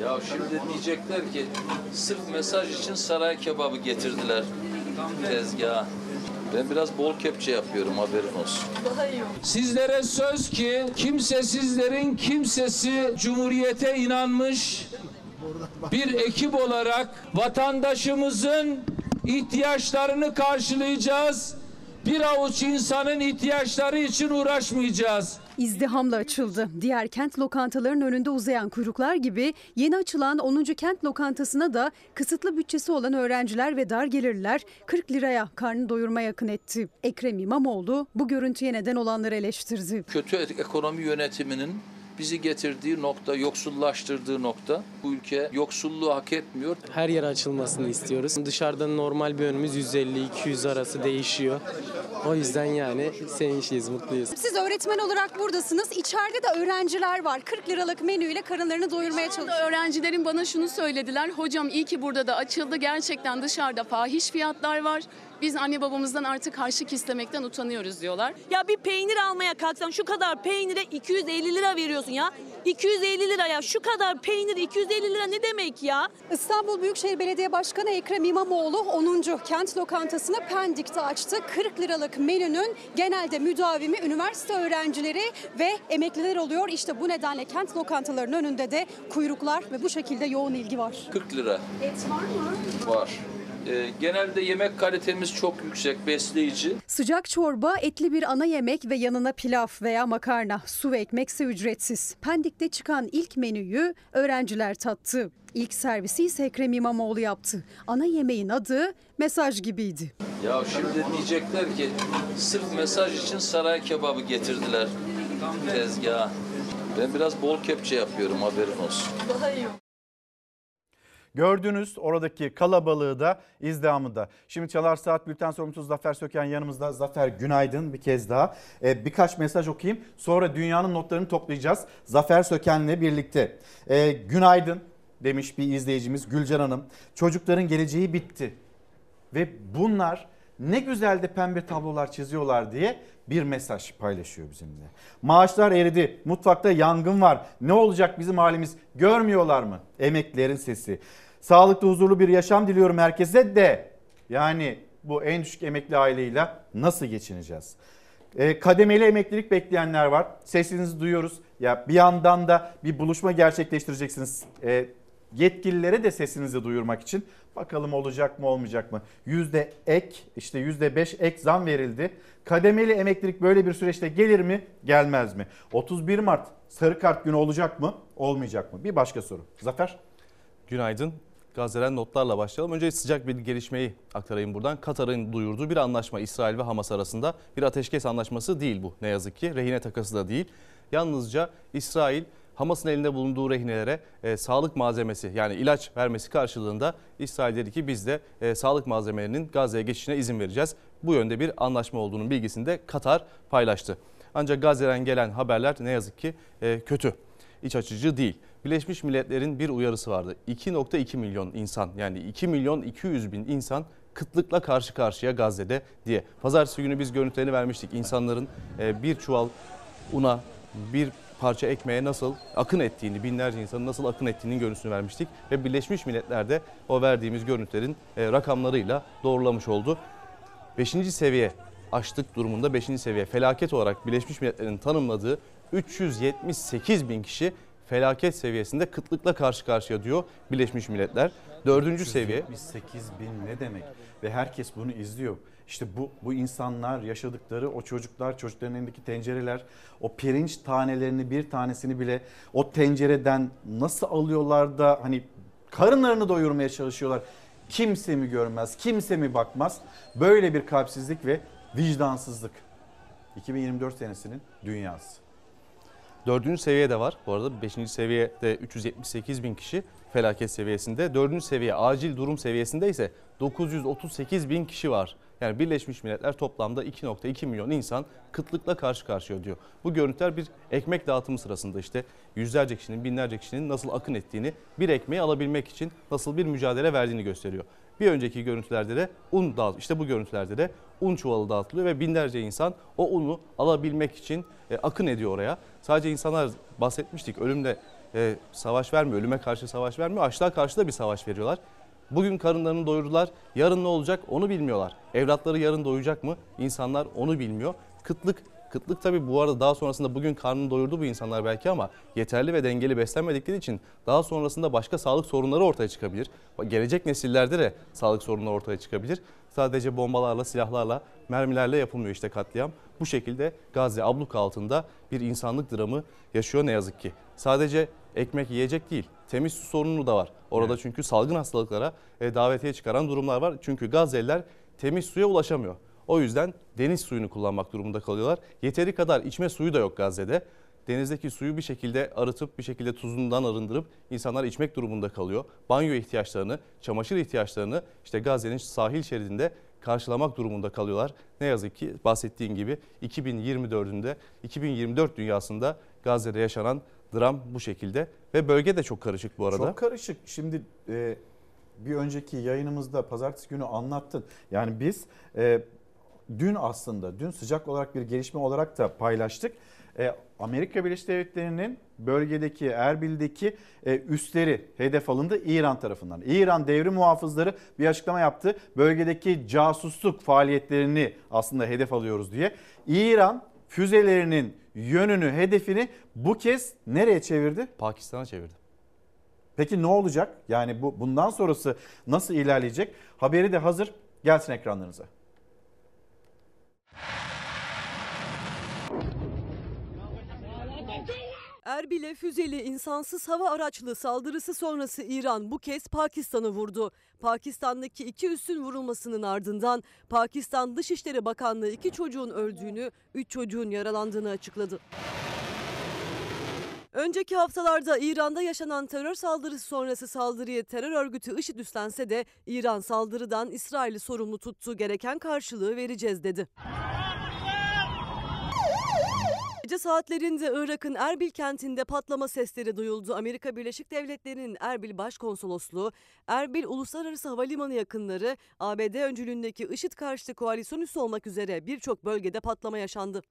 Ya şimdi diyecekler ki sırf mesaj için saray kebabı getirdiler tezgaha. Ben biraz bol kepçe yapıyorum haberin olsun. Sizlere söz ki kimsesizlerin kimsesi cumhuriyete inanmış bir ekip olarak vatandaşımızın ihtiyaçlarını karşılayacağız. Bir avuç insanın ihtiyaçları için uğraşmayacağız. İzdihamla açıldı. Diğer kent lokantalarının önünde uzayan kuyruklar gibi yeni açılan 10. kent lokantasına da kısıtlı bütçesi olan öğrenciler ve dar gelirliler 40 liraya karnı doyurma yakın etti. Ekrem İmamoğlu bu görüntüye neden olanları eleştirdi. Kötü ekonomi yönetiminin bizi getirdiği nokta, yoksullaştırdığı nokta. Bu ülke yoksulluğu hak etmiyor. Her yer açılmasını istiyoruz. Dışarıdan normal bir önümüz 150-200 arası değişiyor. O yüzden yani sevinçliyiz, mutluyuz. Siz öğretmen olarak buradasınız. İçeride de öğrenciler var. 40 liralık menüyle karınlarını doyurmaya çalışıyor. Öğrencilerin bana şunu söylediler. Hocam iyi ki burada da açıldı. Gerçekten dışarıda fahiş fiyatlar var. Biz anne babamızdan artık harçlık istemekten utanıyoruz diyorlar. Ya bir peynir almaya kalksan şu kadar peynire 250 lira veriyorsun ya. 250 liraya şu kadar peynir 250 lira ne demek ya? İstanbul Büyükşehir Belediye Başkanı Ekrem İmamoğlu 10. kent lokantasını Pendik'te açtı. 40 liralık menünün genelde müdavimi üniversite öğrencileri ve emekliler oluyor. İşte bu nedenle kent lokantalarının önünde de kuyruklar ve bu şekilde yoğun ilgi var. 40 lira Et var mı? var. Ee, genelde yemek kalitemiz çok yüksek, besleyici. Sıcak çorba, etli bir ana yemek ve yanına pilav veya makarna, su ve ekmekse ücretsiz. Pendik'te çıkan ilk menüyü öğrenciler tattı. İlk servisi ise Ekrem İmamoğlu yaptı. Ana yemeğin adı mesaj gibiydi. Ya şimdi diyecekler ki sırf mesaj için saray kebabı getirdiler tezgaha. Ben biraz bol kepçe yapıyorum haberin olsun. Daha iyi. Gördünüz oradaki kalabalığı da izdihamı da. Şimdi Çalar Saat Bülten sorumlusu Zafer Söken yanımızda. Zafer günaydın bir kez daha. Ee, birkaç mesaj okuyayım. Sonra dünyanın notlarını toplayacağız. Zafer Söken'le birlikte. Ee, günaydın demiş bir izleyicimiz Gülcan Hanım. Çocukların geleceği bitti. Ve bunlar ne güzel de pembe tablolar çiziyorlar diye bir mesaj paylaşıyor bizimle. Maaşlar eridi, mutfakta yangın var. Ne olacak bizim halimiz görmüyorlar mı? Emeklilerin sesi. Sağlıklı huzurlu bir yaşam diliyorum herkese de. Yani bu en düşük emekli aileyle nasıl geçineceğiz? E, kademeli emeklilik bekleyenler var. Sesinizi duyuyoruz. Ya bir yandan da bir buluşma gerçekleştireceksiniz. E, yetkililere de sesinizi duyurmak için bakalım olacak mı olmayacak mı? Yüzde ek işte yüzde beş ek zam verildi. Kademeli emeklilik böyle bir süreçte gelir mi gelmez mi? 31 Mart sarı kart günü olacak mı olmayacak mı? Bir başka soru. Zafer? Günaydın. Gazze'den notlarla başlayalım. Önce sıcak bir gelişmeyi aktarayım buradan. Katar'ın duyurduğu bir anlaşma İsrail ve Hamas arasında bir ateşkes anlaşması değil bu ne yazık ki. Rehine takası da değil. Yalnızca İsrail Hamas'ın elinde bulunduğu rehinelere e, sağlık malzemesi yani ilaç vermesi karşılığında İsrail dedi ki biz de e, sağlık malzemelerinin Gazze'ye geçişine izin vereceğiz. Bu yönde bir anlaşma olduğunun bilgisini de Katar paylaştı. Ancak Gazze'den gelen haberler ne yazık ki e, kötü. İç açıcı değil. Birleşmiş Milletler'in bir uyarısı vardı. 2.2 milyon insan yani 2 milyon 200 bin insan kıtlıkla karşı karşıya Gazze'de diye. Pazartesi günü biz görüntülerini vermiştik. İnsanların e, bir çuval una, bir parça ekmeğe nasıl akın ettiğini, binlerce insanın nasıl akın ettiğinin görüntüsünü vermiştik. Ve Birleşmiş Milletler'de o verdiğimiz görüntülerin e, rakamlarıyla doğrulamış oldu. 5. seviye açlık durumunda 5. seviye felaket olarak Birleşmiş Milletler'in tanımladığı 378 bin kişi felaket seviyesinde kıtlıkla karşı karşıya diyor Birleşmiş Milletler. Dördüncü seviye 78 bin ne demek? Ve herkes bunu izliyor. İşte bu, bu insanlar yaşadıkları o çocuklar, çocukların elindeki tencereler, o pirinç tanelerini bir tanesini bile o tencereden nasıl alıyorlar da hani karınlarını doyurmaya çalışıyorlar. Kimse mi görmez, kimse mi bakmaz? Böyle bir kalpsizlik ve vicdansızlık. 2024 senesinin dünyası. Dördüncü seviye de var. Bu arada beşinci seviyede 378 bin kişi felaket seviyesinde. Dördüncü seviye acil durum seviyesinde ise 938 bin kişi var. Yani Birleşmiş Milletler toplamda 2.2 milyon insan kıtlıkla karşı karşıya diyor. Bu görüntüler bir ekmek dağıtımı sırasında işte yüzlerce kişinin, binlerce kişinin nasıl akın ettiğini, bir ekmeği alabilmek için nasıl bir mücadele verdiğini gösteriyor. Bir önceki görüntülerde de un dağıt, işte bu görüntülerde de un çuvalı dağıtılıyor ve binlerce insan o unu alabilmek için e, akın ediyor oraya. Sadece insanlar bahsetmiştik ölümle e, savaş vermiyor, ölüme karşı savaş vermiyor, açlığa karşı da bir savaş veriyorlar. Bugün karınlarını doyurdular, yarın ne olacak onu bilmiyorlar. Evlatları yarın doyacak mı? İnsanlar onu bilmiyor. Kıtlık Kıtlık tabii bu arada daha sonrasında bugün karnını doyurdu bu insanlar belki ama yeterli ve dengeli beslenmedikleri için daha sonrasında başka sağlık sorunları ortaya çıkabilir. Gelecek nesillerde de sağlık sorunları ortaya çıkabilir. Sadece bombalarla, silahlarla, mermilerle yapılmıyor işte katliam. Bu şekilde Gazze abluk altında bir insanlık dramı yaşıyor ne yazık ki. Sadece ekmek yiyecek değil, temiz su sorunu da var. Orada Evet. çünkü salgın hastalıklara e, davetiye çıkaran durumlar var. Çünkü Gazze'liler temiz suya ulaşamıyor. O yüzden deniz suyunu kullanmak durumunda kalıyorlar. Yeteri kadar içme suyu da yok Gazze'de. Denizdeki suyu bir şekilde arıtıp bir şekilde tuzundan arındırıp insanlar içmek durumunda kalıyor. Banyo ihtiyaçlarını, çamaşır ihtiyaçlarını işte Gazze'nin sahil şeridinde karşılamak durumunda kalıyorlar. Ne yazık ki bahsettiğin gibi 2024'ünde 2024 dünyasında Gazze'de yaşanan dram bu şekilde ve bölge de çok karışık bu arada. Çok karışık. Şimdi e, bir önceki yayınımızda pazartesi günü anlattın. Yani biz e, dün aslında dün sıcak olarak bir gelişme olarak da paylaştık. E, Amerika Birleşik Devletleri'nin bölgedeki Erbil'deki e, üsleri hedef alındı İran tarafından. İran devrim muhafızları bir açıklama yaptı. Bölgedeki casusluk faaliyetlerini aslında hedef alıyoruz diye. İran füzelerinin yönünü, hedefini bu kez nereye çevirdi? Pakistan'a çevirdi. Peki ne olacak? Yani bu bundan sonrası nasıl ilerleyecek? Haberi de hazır. Gelsin ekranlarınıza. Erbil'e füzeli insansız hava araçlı saldırısı sonrası İran bu kez Pakistan'ı vurdu. Pakistan'daki iki üssün vurulmasının ardından Pakistan Dışişleri Bakanlığı iki çocuğun öldüğünü, üç çocuğun yaralandığını açıkladı. Önceki haftalarda İran'da yaşanan terör saldırısı sonrası saldırıyı terör örgütü IŞİD üstlense de İran saldırıdan İsrail'i sorumlu tuttu gereken karşılığı vereceğiz dedi. Gece saatlerinde Irak'ın Erbil kentinde patlama sesleri duyuldu. Amerika Birleşik Devletleri'nin Erbil Başkonsolosluğu, Erbil Uluslararası Havalimanı yakınları, ABD öncülüğündeki IŞİD karşıtı koalisyon üssü olmak üzere birçok bölgede patlama yaşandı.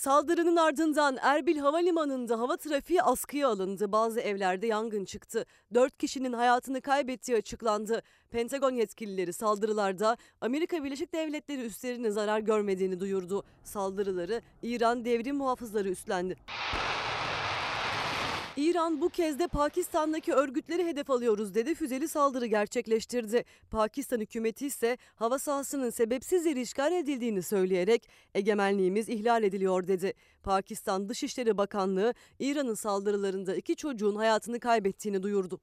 Saldırının ardından Erbil Havalimanı'nda hava trafiği askıya alındı. Bazı evlerde yangın çıktı. Dört kişinin hayatını kaybettiği açıklandı. Pentagon yetkilileri saldırılarda Amerika Birleşik Devletleri üslerinin zarar görmediğini duyurdu. Saldırıları İran devrim muhafızları üstlendi. İran bu kez de Pakistan'daki örgütleri hedef alıyoruz dedi füzeli saldırı gerçekleştirdi. Pakistan hükümeti ise hava sahasının sebepsiz yere işgal edildiğini söyleyerek egemenliğimiz ihlal ediliyor dedi. Pakistan Dışişleri Bakanlığı İran'ın saldırılarında iki çocuğun hayatını kaybettiğini duyurdu.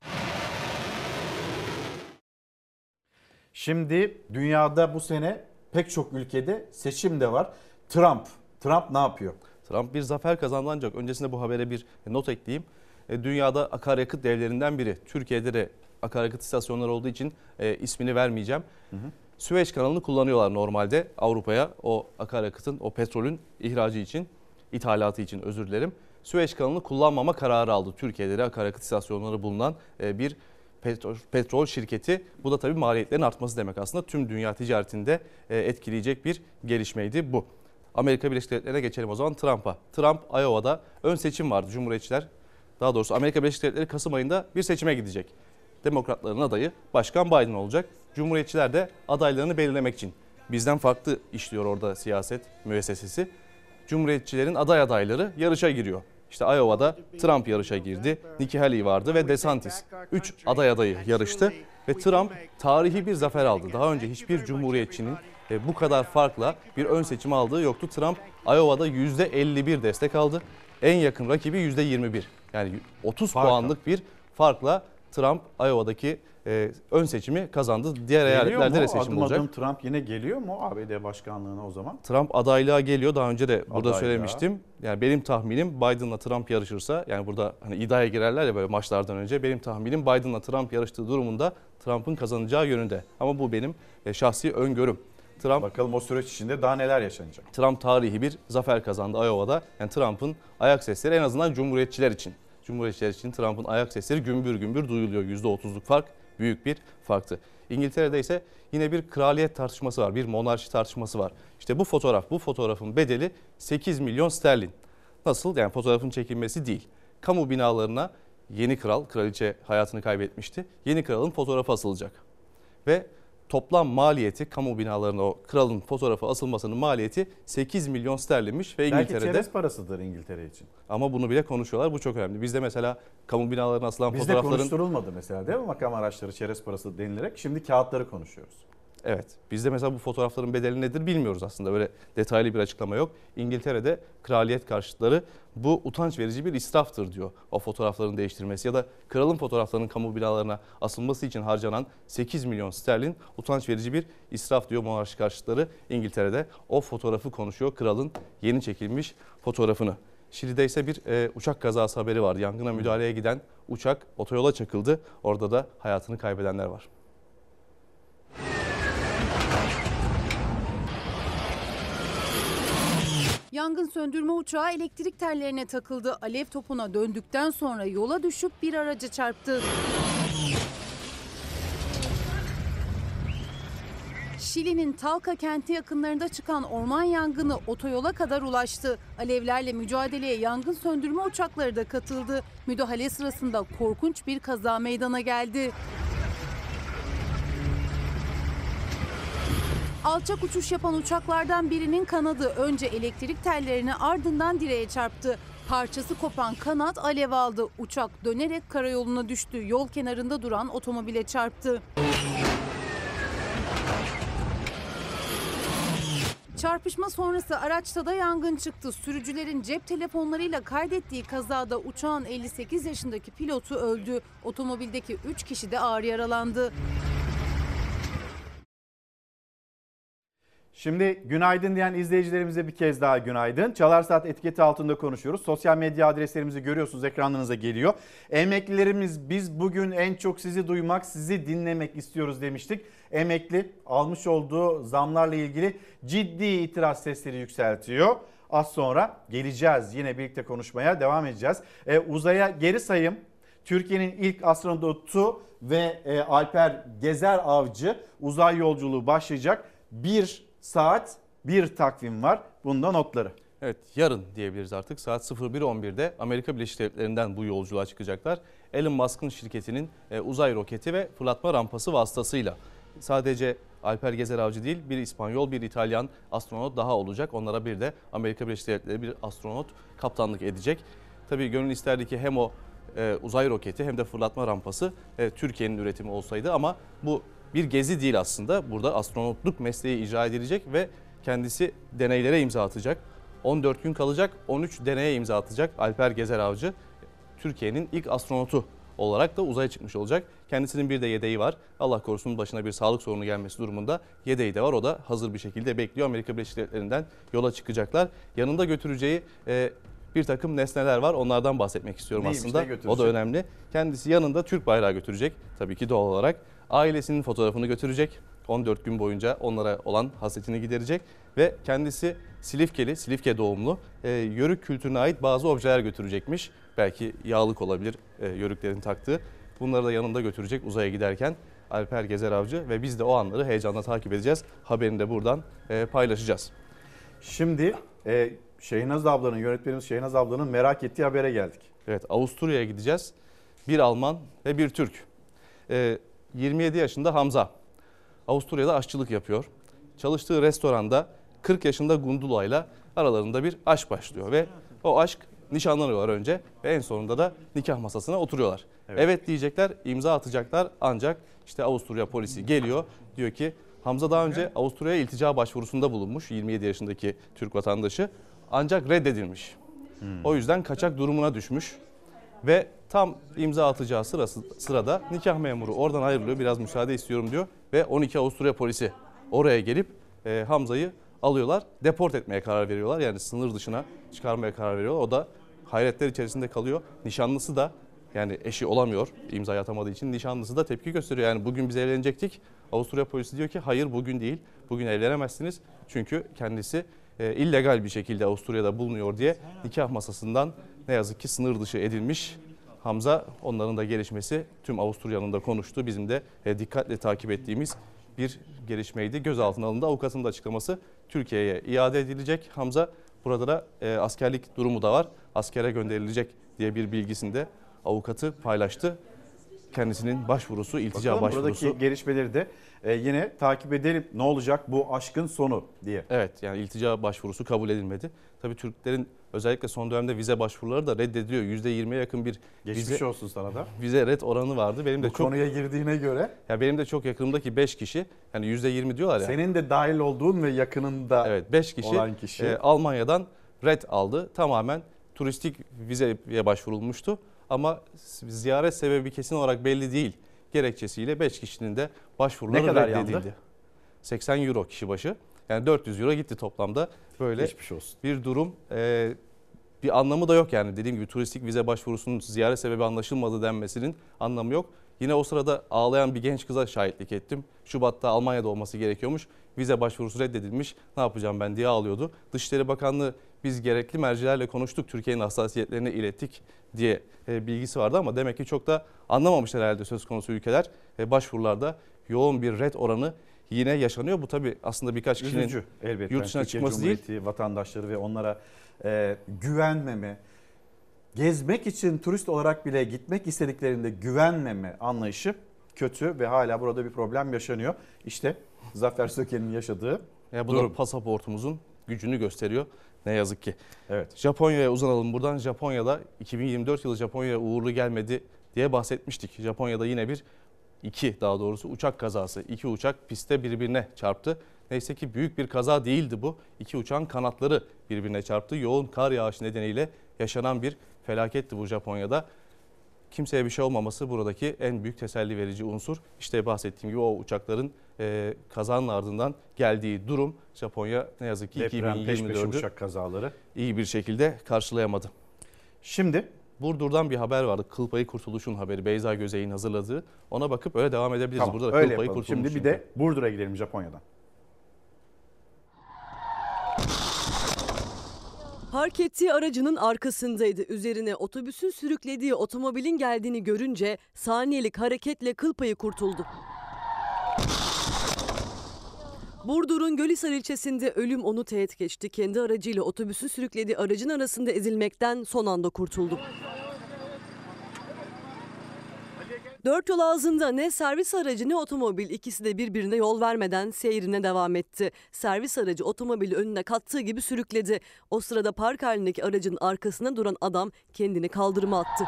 Şimdi dünyada bu sene pek çok ülkede seçim de var. Trump, Trump ne yapıyor? Trump bir zafer kazandı ancak öncesinde bu habere bir not ekleyeyim. E, Dünyada akaryakıt devlerinden biri. Türkiye'de de akaryakıt istasyonları olduğu için e, ismini vermeyeceğim. Süveyş kanalını kullanıyorlar normalde Avrupa'ya o akaryakıtın, o petrolün ihracı için, ithalatı için özür dilerim. Süveyş kanalını kullanmama kararı aldı. Türkiye'de de akaryakıt istasyonları bulunan e, bir petrol, petrol şirketi. Bu da tabii maliyetlerin artması demek aslında. Tüm dünya ticaretinde e, etkileyecek bir gelişmeydi bu. Amerika Birleşik Devletleri'ne geçelim o zaman Trump'a. Trump Iowa'da ön seçim vardı Cumhuriyetçiler. Daha doğrusu Amerika Birleşik Devletleri Kasım ayında bir seçime gidecek. Demokratların adayı Başkan Biden olacak. Cumhuriyetçiler de adaylarını belirlemek için bizden farklı işliyor orada siyaset müessesesi. Cumhuriyetçilerin aday adayları yarışa giriyor. İşte Iowa'da Trump yarışa girdi. Nikki Haley vardı ve DeSantis. 3 aday adayı yarıştı ve Trump tarihi bir zafer aldı. Daha önce hiçbir cumhuriyetçinin e, bu kadar farkla bir ön seçim aldığı yoktu. Trump Iowa'da %51 destek aldı. En yakın rakibi %21. Yani 30 puanlık bir farkla Trump Iowa'daki e, ön seçimi kazandı. Diğer Geliyor eyaletlerde mu? de seçim adım olacak. adım Trump yine geliyor mu ABD başkanlığına o zaman? Trump adaylığa geliyor. Daha önce de burada Adaylığa. söylemiştim. Yani benim tahminim Biden'la Trump yarışırsa yani burada hani iddiaya girerler ya böyle maçlardan önce benim tahminim Biden'la Trump yarıştığı durumunda Trump'ın kazanacağı yönünde. Ama bu benim e, şahsi öngörüm. Trump Bakalım o süreç içinde daha neler yaşanacak. Trump tarihi bir zafer kazandı Iowa'da. Yani Trump'ın ayak sesleri en azından cumhuriyetçiler için. Cumhuriyetçiler için Trump'ın ayak sesleri gümbür gümbür duyuluyor. %30'luk fark büyük bir farktı. İngiltere'de ise yine bir kraliyet tartışması var. Bir monarşi tartışması var. İşte bu fotoğraf, bu fotoğrafın bedeli 8 milyon sterlin. Nasıl? Yani fotoğrafın çekilmesi değil. Kamu binalarına yeni kral, kraliçe hayatını kaybetmişti. Yeni kralın fotoğrafı asılacak. Ve toplam maliyeti kamu binalarına o kralın fotoğrafı asılmasının maliyeti 8 milyon sterlinmiş ve Belki İngiltere'de çerez parasıdır İngiltere için. ama bunu bile konuşuyorlar. Bu çok önemli. Bizde mesela kamu binalarına asılan Bizde fotoğrafların konuşturulmadı mesela değil mi makam araçları çerez parası denilerek. Şimdi kağıtları konuşuyoruz. Evet. Bizde mesela bu fotoğrafların bedeli nedir bilmiyoruz aslında. Böyle detaylı bir açıklama yok. İngiltere'de kraliyet karşıtları bu utanç verici bir israftır diyor. O fotoğrafların değiştirmesi ya da kralın fotoğraflarının kamu binalarına asılması için harcanan 8 milyon sterlin utanç verici bir israf diyor monarşi karşıtları İngiltere'de. O fotoğrafı konuşuyor kralın yeni çekilmiş fotoğrafını. Şili'de ise bir e, uçak kazası haberi var. Yangına müdahaleye giden uçak otoyola çakıldı. Orada da hayatını kaybedenler var. Yangın söndürme uçağı elektrik tellerine takıldı. Alev topuna döndükten sonra yola düşüp bir araca çarptı. Şili'nin Talca kenti yakınlarında çıkan orman yangını otoyola kadar ulaştı. Alevlerle mücadeleye yangın söndürme uçakları da katıldı. Müdahale sırasında korkunç bir kaza meydana geldi. Alçak uçuş yapan uçaklardan birinin kanadı önce elektrik tellerine ardından direğe çarptı. Parçası kopan kanat alev aldı. Uçak dönerek karayoluna düştü. Yol kenarında duran otomobile çarptı. Çarpışma sonrası araçta da yangın çıktı. Sürücülerin cep telefonlarıyla kaydettiği kazada uçağın 58 yaşındaki pilotu öldü. Otomobildeki 3 kişi de ağır yaralandı. Şimdi günaydın diyen izleyicilerimize bir kez daha günaydın. Çalar Saat etiketi altında konuşuyoruz. Sosyal medya adreslerimizi görüyorsunuz ekranlarınıza geliyor. Emeklilerimiz biz bugün en çok sizi duymak, sizi dinlemek istiyoruz demiştik. Emekli almış olduğu zamlarla ilgili ciddi itiraz sesleri yükseltiyor. Az sonra geleceğiz yine birlikte konuşmaya devam edeceğiz. Ee, uzaya geri sayım Türkiye'nin ilk astronotu ve e, Alper Gezer Avcı uzay yolculuğu başlayacak. Bir saat bir takvim var. Bunda notları. Evet yarın diyebiliriz artık saat 01.11'de Amerika Birleşik Devletleri'nden bu yolculuğa çıkacaklar. Elon Musk'ın şirketinin e, uzay roketi ve fırlatma rampası vasıtasıyla. Sadece Alper Gezer Avcı değil bir İspanyol bir İtalyan astronot daha olacak. Onlara bir de Amerika Birleşik Devletleri bir astronot kaptanlık edecek. Tabii gönül isterdi ki hem o e, uzay roketi hem de fırlatma rampası e, Türkiye'nin üretimi olsaydı ama bu bir gezi değil aslında. Burada astronotluk mesleği icra edilecek ve kendisi deneylere imza atacak. 14 gün kalacak, 13 deneye imza atacak Alper Gezer Avcı. Türkiye'nin ilk astronotu olarak da uzaya çıkmış olacak. Kendisinin bir de yedeği var. Allah korusun başına bir sağlık sorunu gelmesi durumunda yedeği de var. O da hazır bir şekilde bekliyor. Amerika Birleşik Devletleri'nden yola çıkacaklar. Yanında götüreceği e, bir takım nesneler var. Onlardan bahsetmek istiyorum Neymiş, aslında. O da önemli. Kendisi yanında Türk bayrağı götürecek. Tabii ki doğal olarak. Ailesinin fotoğrafını götürecek. 14 gün boyunca onlara olan hasretini giderecek. Ve kendisi Silifkeli, Silifke doğumlu e, yörük kültürüne ait bazı objeler götürecekmiş. Belki yağlık olabilir e, yörüklerin taktığı. Bunları da yanında götürecek uzaya giderken Alper Gezer Avcı ve biz de o anları heyecanla takip edeceğiz. Haberini de buradan e, paylaşacağız. Şimdi e, Şehnaz ablanın, yönetmenimiz Şehnaz ablanın merak ettiği habere geldik. Evet Avusturya'ya gideceğiz. Bir Alman ve bir Türk. Ee, 27 yaşında Hamza. Avusturya'da aşçılık yapıyor. Çalıştığı restoranda 40 yaşında Gundula ile aralarında bir aşk başlıyor ve o aşk nişanlanıyorlar önce ve en sonunda da nikah masasına oturuyorlar. Evet. Evet, diyecekler, imza atacaklar ancak işte Avusturya polisi geliyor diyor ki Hamza daha önce Avusturya'ya iltica başvurusunda bulunmuş 27 yaşındaki Türk vatandaşı ancak reddedilmiş. O yüzden kaçak durumuna düşmüş ve tam imza atacağı sırası, sırada nikah memuru oradan ayrılıyor biraz müsaade istiyorum diyor. Ve 12 Avusturya polisi oraya gelip e, Hamza'yı alıyorlar deport etmeye karar veriyorlar. Yani sınır dışına çıkarmaya karar veriyorlar. O da hayretler içerisinde kalıyor. Nişanlısı da yani eşi olamıyor imza atamadığı için. Nişanlısı da tepki gösteriyor. Yani bugün biz evlenecektik. Avusturya polisi diyor ki hayır bugün değil. Bugün evlenemezsiniz. Çünkü kendisi e, illegal bir şekilde Avusturya'da bulunuyor diye nikah masasından ne yazık ki sınır dışı edilmiş. Hamza onların da gelişmesi tüm Avusturya'nın da konuştuğu bizim de e, dikkatle takip ettiğimiz bir gelişmeydi. Gözaltına alındı. Avukatın da açıklaması Türkiye'ye iade edilecek. Hamza burada da e, askerlik durumu da var. Askere gönderilecek diye bir bilgisini de avukatı paylaştı. Kendisinin başvurusu, iltica Bakalım başvurusu. buradaki gelişmeleri de e, yine takip edelim. Ne olacak bu aşkın sonu diye. Evet yani iltica başvurusu kabul edilmedi. Tabii Türklerin özellikle son dönemde vize başvuruları da reddediliyor. %20'ye yakın bir Geçmiş vize, olsun sana da. vize red oranı vardı. Benim de Bu çok konuya girdiğine göre ya benim de çok yakınımdaki 5 kişi yani %20 diyorlar ya. senin de dahil olduğun ve yakınında Evet 5 kişi, olan kişi. e, Almanya'dan red aldı. Tamamen turistik vizeye başvurulmuştu. Ama ziyaret sebebi kesin olarak belli değil. Gerekçesiyle 5 kişinin de başvuruları Ne kadar reddedildi. yandı? 80 euro kişi başı. Yani 400 euro gitti toplamda. Böyle Geçmiş olsun. bir durum. Ee, bir anlamı da yok yani. Dediğim gibi turistik vize başvurusunun ziyaret sebebi anlaşılmadı denmesinin anlamı yok. Yine o sırada ağlayan bir genç kıza şahitlik ettim. Şubat'ta Almanya'da olması gerekiyormuş. Vize başvurusu reddedilmiş. Ne yapacağım ben diye ağlıyordu. Dışişleri Bakanlığı biz gerekli mercilerle konuştuk. Türkiye'nin hassasiyetlerini ilettik diye e, bilgisi vardı ama demek ki çok da anlamamışlar herhalde söz konusu ülkeler. E, başvurularda yoğun bir red oranı yine yaşanıyor. Bu tabii aslında birkaç kişinin Üzücü elbette. yurt dışına Türkiye çıkması değil. Cumhuriyeti vatandaşları ve onlara e, güvenmeme, gezmek için turist olarak bile gitmek istediklerinde güvenmeme anlayışı kötü ve hala burada bir problem yaşanıyor. İşte Zafer Söke'nin yaşadığı Ya bu durum. da pasaportumuzun gücünü gösteriyor ne yazık ki. Evet. Japonya'ya uzanalım buradan. Japonya'da 2024 yılı Japonya'ya uğurlu gelmedi diye bahsetmiştik. Japonya'da yine bir iki daha doğrusu uçak kazası. İki uçak pistte birbirine çarptı. Neyse ki büyük bir kaza değildi bu. İki uçağın kanatları birbirine çarptı. Yoğun kar yağışı nedeniyle yaşanan bir felaketti bu Japonya'da. Kimseye bir şey olmaması buradaki en büyük teselli verici unsur. İşte bahsettiğim gibi o uçakların e, kazanın ardından geldiği durum Japonya ne yazık ki Deprem, peş peşe 2024'ü uçak kazaları. iyi bir şekilde karşılayamadı. Şimdi Burdur'dan bir haber vardı. Kıl payı kurtuluşun haberi. Beyza Gözey'in hazırladığı. Ona bakıp öyle devam edebiliriz. tamam, Burada da öyle kıl payı yapalım. Şimdi bir de Burdur'a gidelim Japonya'dan. Park ettiği aracının arkasındaydı. Üzerine otobüsün sürüklediği otomobilin geldiğini görünce saniyelik hareketle kıl payı kurtuldu. Burdur'un Gölhisar ilçesinde ölüm onu teğet geçti. Kendi aracıyla otobüsün sürüklediği aracın arasında ezilmekten son anda kurtuldu. Dört yol ağzında ne servis aracı ne otomobil ikisi de birbirine yol vermeden seyrine devam etti. Servis aracı otomobili önüne kattığı gibi sürükledi. O sırada park halindeki aracın arkasına duran adam kendini kaldırıma attı.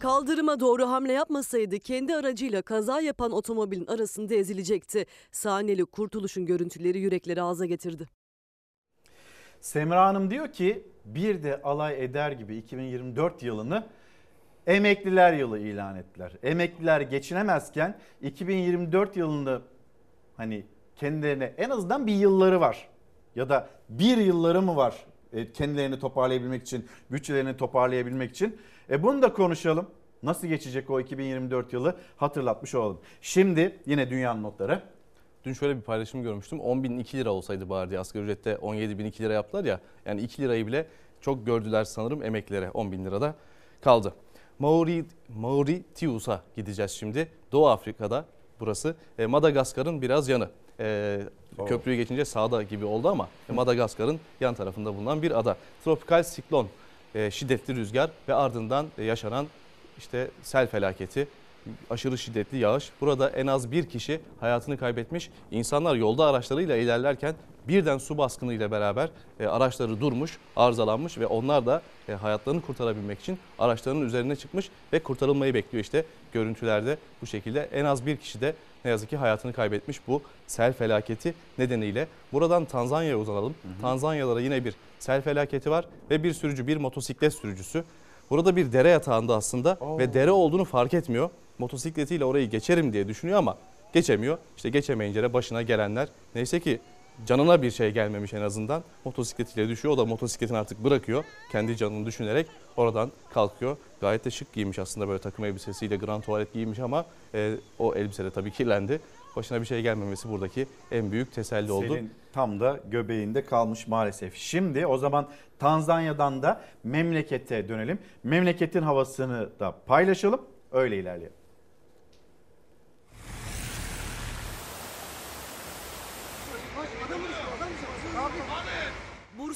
Kaldırıma doğru hamle yapmasaydı kendi aracıyla kaza yapan otomobilin arasında ezilecekti. Saniyelik kurtuluşun görüntüleri yürekleri ağza getirdi. Semra Hanım diyor ki bir de alay eder gibi 2024 yılını emekliler yılı ilan ettiler. Emekliler geçinemezken 2024 yılında hani kendilerine en azından bir yılları var. Ya da bir yılları mı var e, kendilerini toparlayabilmek için, bütçelerini toparlayabilmek için. E bunu da konuşalım. Nasıl geçecek o 2024 yılı hatırlatmış olalım. Şimdi yine dünyanın notları. Dün şöyle bir paylaşım görmüştüm. 10 bin 2 lira olsaydı bari diye asgari ücrette 17 bin 2 lira yaptılar ya. Yani 2 lirayı bile çok gördüler sanırım emeklilere 10 bin lirada kaldı. Mauri, Mauritius'a gideceğiz şimdi. Doğu Afrika'da burası. E, Madagaskar'ın biraz yanı. e, köprüyü geçince sağda gibi oldu ama Madagaskar'ın yan tarafında bulunan bir ada. Tropikal siklon, e, şiddetli rüzgar ve ardından e, yaşanan işte sel felaketi, aşırı şiddetli yağış. Burada en az bir kişi hayatını kaybetmiş. İnsanlar yolda araçlarıyla ilerlerken birden su baskını ile beraber e, araçları durmuş, arızalanmış ve onlar da e, hayatlarını kurtarabilmek için araçlarının üzerine çıkmış ve kurtarılmayı bekliyor işte görüntülerde bu şekilde. En az bir kişi de ne yazık ki hayatını kaybetmiş bu sel felaketi nedeniyle. Buradan Tanzanya'ya uzanalım. Tanzanya'da da yine bir sel felaketi var ve bir sürücü, bir motosiklet sürücüsü Burada bir dere yatağında aslında ve dere olduğunu fark etmiyor. Motosikletiyle orayı geçerim diye düşünüyor ama geçemiyor. İşte geçemeyince de başına gelenler neyse ki canına bir şey gelmemiş en azından. Motosikletiyle düşüyor. O da motosikletini artık bırakıyor. Kendi canını düşünerek oradan kalkıyor. Gayet de şık giymiş aslında böyle takım elbisesiyle grand tuvalet giymiş ama e, o elbise de tabii kirlendi. Başına bir şey gelmemesi buradaki en büyük teselli oldu. Selin tam da göbeğinde kalmış maalesef. Şimdi o zaman Tanzanya'dan da memlekete dönelim. Memleketin havasını da paylaşalım. Öyle ilerleyelim.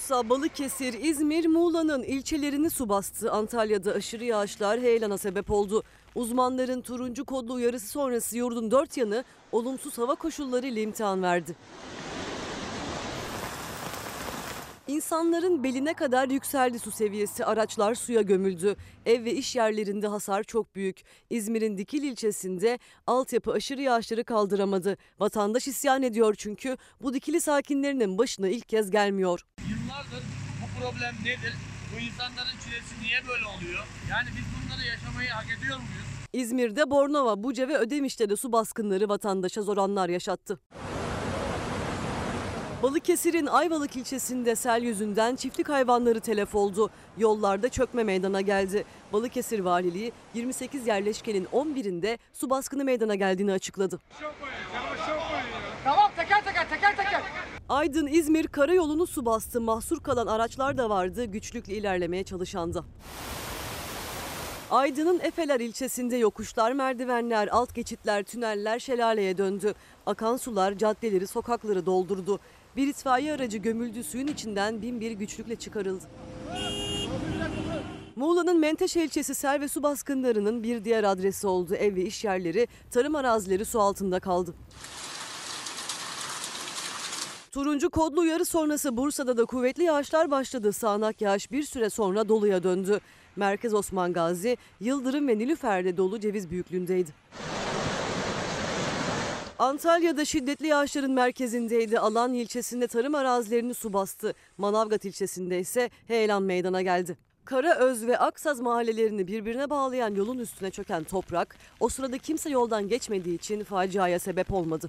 Bursa, Balıkesir, İzmir, Muğla'nın ilçelerini su bastı. Antalya'da aşırı yağışlar heyelana sebep oldu. Uzmanların turuncu kodlu uyarısı sonrası yurdun dört yanı olumsuz hava koşulları ile imtihan verdi. İnsanların beline kadar yükseldi su seviyesi, araçlar suya gömüldü. Ev ve iş yerlerinde hasar çok büyük. İzmir'in Dikil ilçesinde altyapı aşırı yağışları kaldıramadı. Vatandaş isyan ediyor çünkü bu Dikili sakinlerinin başına ilk kez gelmiyor. Yıllardır bu problem nedir? Bu insanların çilesi niye böyle oluyor? Yani biz bunları yaşamayı hak ediyor muyuz? İzmir'de Bornova, Buca ve Ödemiş'te de su baskınları vatandaşa zor anlar yaşattı. Balıkesir'in Ayvalık ilçesinde sel yüzünden çiftlik hayvanları telef oldu. Yollarda çökme meydana geldi. Balıkesir Valiliği 28 yerleşkenin 11'inde su baskını meydana geldiğini açıkladı. Tamam teker teker teker teker. Aydın İzmir karayolunu su bastı. Mahsur kalan araçlar da vardı güçlükle ilerlemeye çalışanda. Aydın'ın Efeler ilçesinde yokuşlar, merdivenler, alt geçitler, tüneller şelaleye döndü. Akan sular caddeleri, sokakları doldurdu. Bir itfaiye aracı gömüldü suyun içinden bin bir güçlükle çıkarıldı. Muğla'nın Menteşe ilçesi sel ve su baskınlarının bir diğer adresi oldu. Ev ve iş yerleri, tarım arazileri su altında kaldı. Turuncu kodlu uyarı sonrası Bursa'da da kuvvetli yağışlar başladı. Sağanak yağış bir süre sonra doluya döndü. Merkez Osman Gazi, Yıldırım ve Nilüfer'de dolu ceviz büyüklüğündeydi. Antalya'da şiddetli yağışların merkezindeydi. Alan ilçesinde tarım arazilerini su bastı. Manavgat ilçesinde ise heyelan meydana geldi. Karaöz ve Aksaz mahallelerini birbirine bağlayan yolun üstüne çöken toprak o sırada kimse yoldan geçmediği için faciaya sebep olmadı.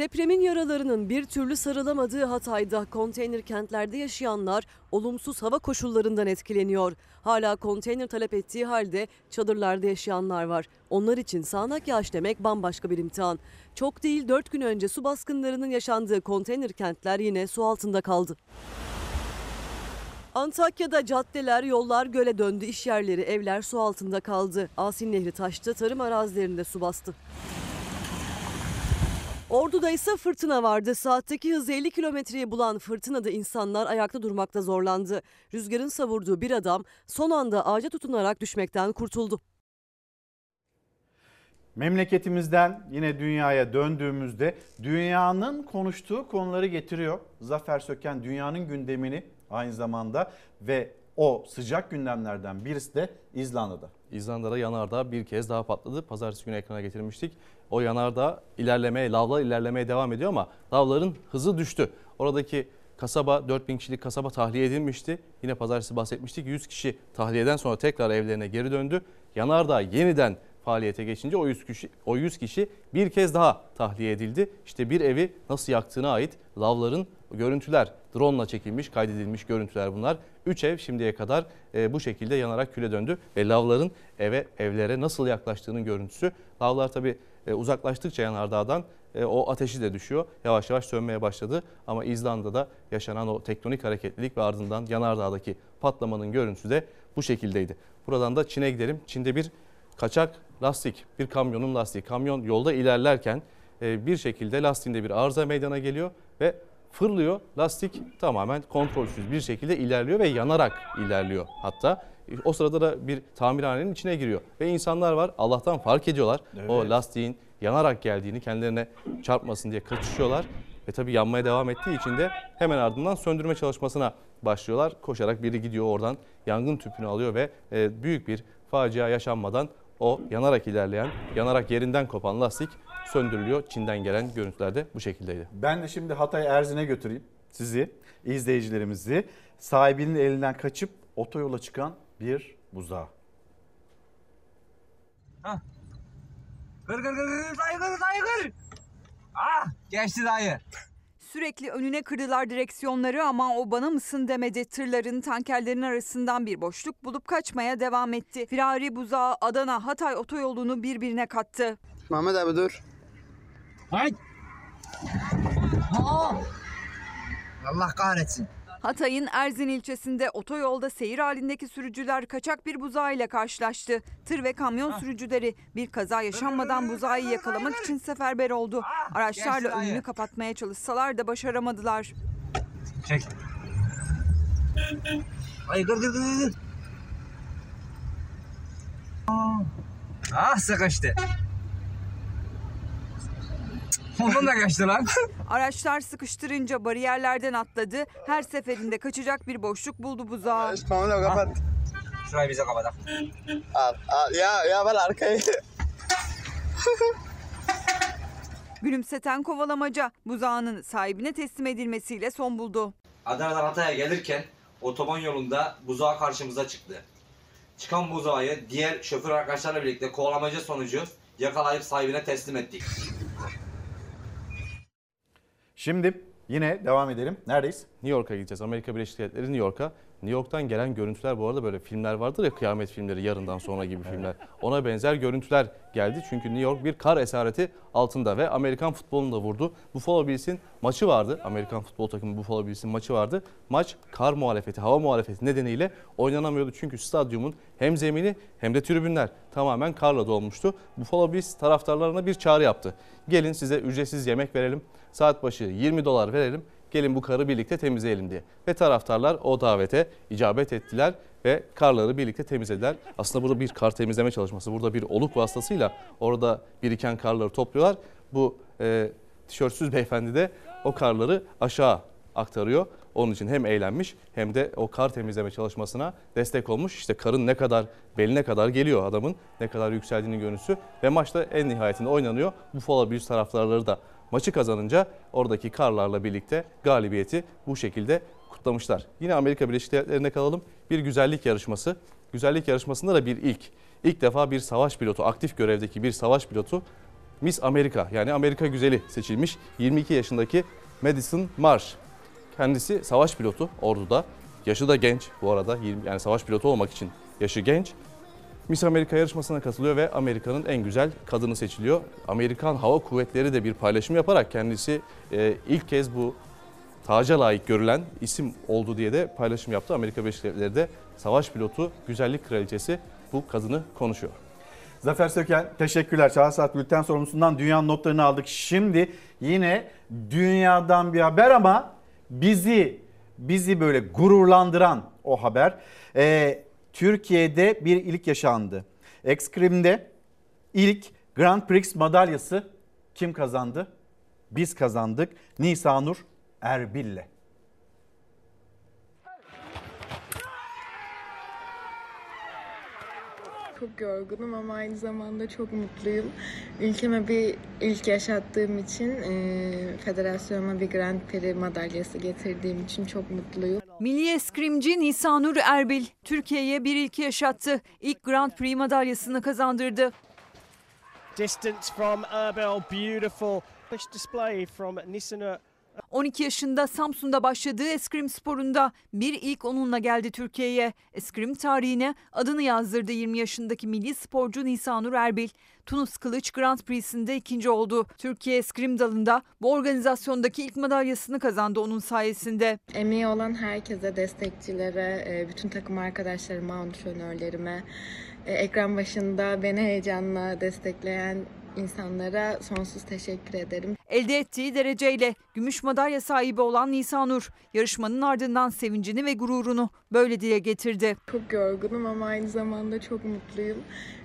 Depremin yaralarının bir türlü sarılamadığı Hatay'da konteyner kentlerde yaşayanlar olumsuz hava koşullarından etkileniyor. Hala konteyner talep ettiği halde çadırlarda yaşayanlar var. Onlar için sağanak yağış demek bambaşka bir imtihan. Çok değil 4 gün önce su baskınlarının yaşandığı konteyner kentler yine su altında kaldı. Antakya'da caddeler, yollar göle döndü, iş yerleri, evler su altında kaldı. Asin Nehri taştı, tarım arazilerinde su bastı. Ordu'da ise fırtına vardı. Saatteki hızı 50 kilometreyi bulan fırtınada insanlar ayakta durmakta zorlandı. Rüzgarın savurduğu bir adam son anda ağaca tutunarak düşmekten kurtuldu. Memleketimizden yine dünyaya döndüğümüzde dünyanın konuştuğu konuları getiriyor. Zafer Söken dünyanın gündemini aynı zamanda ve o sıcak gündemlerden birisi de İzlanda'da. İzlanda'da yanardağ bir kez daha patladı. Pazartesi günü ekrana getirmiştik. O yanardağ ilerlemeye, lavlar ilerlemeye devam ediyor ama lavların hızı düştü. Oradaki kasaba 4000 kişilik kasaba tahliye edilmişti. Yine pazartesi bahsetmiştik. 100 kişi tahliyeden sonra tekrar evlerine geri döndü. Yanardağ yeniden faaliyete geçince o 100 kişi o 100 kişi bir kez daha tahliye edildi. İşte bir evi nasıl yaktığına ait lavların görüntüler drone ile çekilmiş, kaydedilmiş görüntüler bunlar. 3 ev şimdiye kadar e, bu şekilde yanarak küle döndü ve lavların eve evlere nasıl yaklaştığının görüntüsü. Lavlar tabii uzaklaştıkça yanardağdan e, o ateşi de düşüyor. Yavaş yavaş sönmeye başladı ama İzlanda'da yaşanan o tektonik hareketlilik ve ardından yanardağdaki patlamanın görüntüsü de bu şekildeydi. Buradan da Çin'e gidelim. Çin'de bir kaçak lastik, bir kamyonun lastiği. Kamyon yolda ilerlerken e, bir şekilde lastiğinde bir arıza meydana geliyor ve fırlıyor. Lastik tamamen kontrolsüz bir şekilde ilerliyor ve yanarak ilerliyor. Hatta e, o sırada da bir tamirhanenin içine giriyor. Ve insanlar var Allah'tan fark ediyorlar. O Evet. lastiğin yanarak geldiğini kendilerine çarpmasın diye kaçışıyorlar. Ve tabii yanmaya devam ettiği için de hemen ardından söndürme çalışmasına başlıyorlar. Koşarak biri gidiyor oradan yangın tüpünü alıyor ve e, büyük bir facia yaşanmadan o yanarak ilerleyen, yanarak yerinden kopan lastik söndürülüyor. Çin'den gelen görüntülerde bu şekildeydi. Ben de şimdi Hatay Erzin'e götüreyim sizi, izleyicilerimizi. Sahibinin elinden kaçıp otoyola çıkan bir buzağı. Kır kır kır kır dayı kır dayı kır. Ah geçti dayı. Sürekli önüne kırdılar direksiyonları ama o bana mısın demedi. Tırların, tankerlerin arasından bir boşluk bulup kaçmaya devam etti. Firari buzağı Adana Hatay otoyolunu birbirine kattı. Mehmet abi dur. Hay. Allah kahretsin. Hatay'ın Erzin ilçesinde otoyolda seyir halindeki sürücüler kaçak bir buzağı ile karşılaştı. Tır ve kamyon sürücüleri bir kaza yaşanmadan buzağı yakalamak için seferber oldu. Araçlarla önünü kapatmaya çalışsalar da başaramadılar. Çek. Ay kır kır kır. Ah sıkıştı. Ondan da kaçtı lan. Araçlar sıkıştırınca bariyerlerden atladı. Her seferinde kaçacak bir boşluk buldu buzağı. Mehmet abi kapat. Şurayı bize kapatak. Al al ya ya ben arkayı. Gülümseten kovalamaca buzağının sahibine teslim edilmesiyle son buldu. Adana'dan Hatay'a gelirken otoban yolunda buzağı karşımıza çıktı. Çıkan buzağı diğer şoför arkadaşlarla birlikte kovalamaca sonucu yakalayıp sahibine teslim ettik. Şimdi yine devam edelim. Neredeyiz? New York'a gideceğiz. Amerika Birleşik Devletleri New York'a. New York'tan gelen görüntüler bu arada böyle filmler vardır ya kıyamet filmleri yarından sonra gibi filmler. Ona benzer görüntüler geldi. Çünkü New York bir kar esareti altında ve Amerikan futbolunu da vurdu. Buffalo Bills'in maçı vardı. Amerikan futbol takımı Buffalo Bills'in maçı vardı. Maç kar muhalefeti, hava muhalefeti nedeniyle oynanamıyordu. Çünkü stadyumun hem zemini hem de tribünler tamamen karla dolmuştu. Buffalo Bills taraftarlarına bir çağrı yaptı. Gelin size ücretsiz yemek verelim. Saat başı 20 dolar verelim. Gelin bu karı birlikte temizleyelim diye. Ve taraftarlar o davete icabet ettiler ve karları birlikte temizlediler. Aslında burada bir kar temizleme çalışması. Burada bir oluk vasıtasıyla orada biriken karları topluyorlar. Bu e, tişörtsüz beyefendi de o karları aşağı aktarıyor. Onun için hem eğlenmiş hem de o kar temizleme çalışmasına destek olmuş. İşte karın ne kadar beline kadar geliyor adamın ne kadar yükseldiğini görüntüsü ve maçta en nihayetinde oynanıyor. Buffalo Bills taraftarları da maçı kazanınca oradaki karlarla birlikte galibiyeti bu şekilde kutlamışlar. Yine Amerika Birleşik Devletleri'nde kalalım. Bir güzellik yarışması. Güzellik yarışmasında da bir ilk. İlk defa bir savaş pilotu, aktif görevdeki bir savaş pilotu Miss Amerika yani Amerika güzeli seçilmiş 22 yaşındaki Madison Marsh. Kendisi savaş pilotu orduda. Yaşı da genç bu arada. 20 yani savaş pilotu olmak için yaşı genç. Miss Amerika yarışmasına katılıyor ve Amerika'nın en güzel kadını seçiliyor. Amerikan Hava Kuvvetleri de bir paylaşım yaparak kendisi e, ilk kez bu taca layık görülen isim oldu diye de paylaşım yaptı. Amerika Birleşik Devletleri de savaş pilotu, güzellik kraliçesi bu kadını konuşuyor. Zafer Söken teşekkürler. Çağ Saat Bülten sorumlusundan dünyanın notlarını aldık. Şimdi yine dünyadan bir haber ama bizi bizi böyle gururlandıran o haber. Ee, Türkiye'de bir ilk yaşandı. Ekskrim'de ilk Grand Prix madalyası kim kazandı? Biz kazandık. Nisanur Erbil'le. Çok yorgunum ama aynı zamanda çok mutluyum. Ülkeme bir ilk yaşattığım için, e, federasyonuma bir Grand Prix madalyası getirdiğim için çok mutluyum. Milli eskrimci Nisanur Erbil Türkiye'ye bir ilki yaşattı. İlk Grand Prix madalyasını kazandırdı. Distance from Erbil, beautiful. Display from Nisanur 12 yaşında Samsun'da başladığı eskrim sporunda bir ilk onunla geldi Türkiye'ye. Eskrim tarihine adını yazdırdı 20 yaşındaki milli sporcu Nisanur Erbil. Tunus Kılıç Grand Prix'sinde ikinci oldu. Türkiye eskrim dalında bu organizasyondaki ilk madalyasını kazandı onun sayesinde. Emeği olan herkese, destekçilere, e, bütün takım arkadaşlarıma, antrenörlerime, e, ekran başında beni heyecanla destekleyen insanlara sonsuz teşekkür ederim. Elde ettiği dereceyle gümüş madalya sahibi olan Nisanur yarışmanın ardından sevincini ve gururunu böyle dile getirdi. Çok yorgunum ama aynı zamanda çok mutluyum.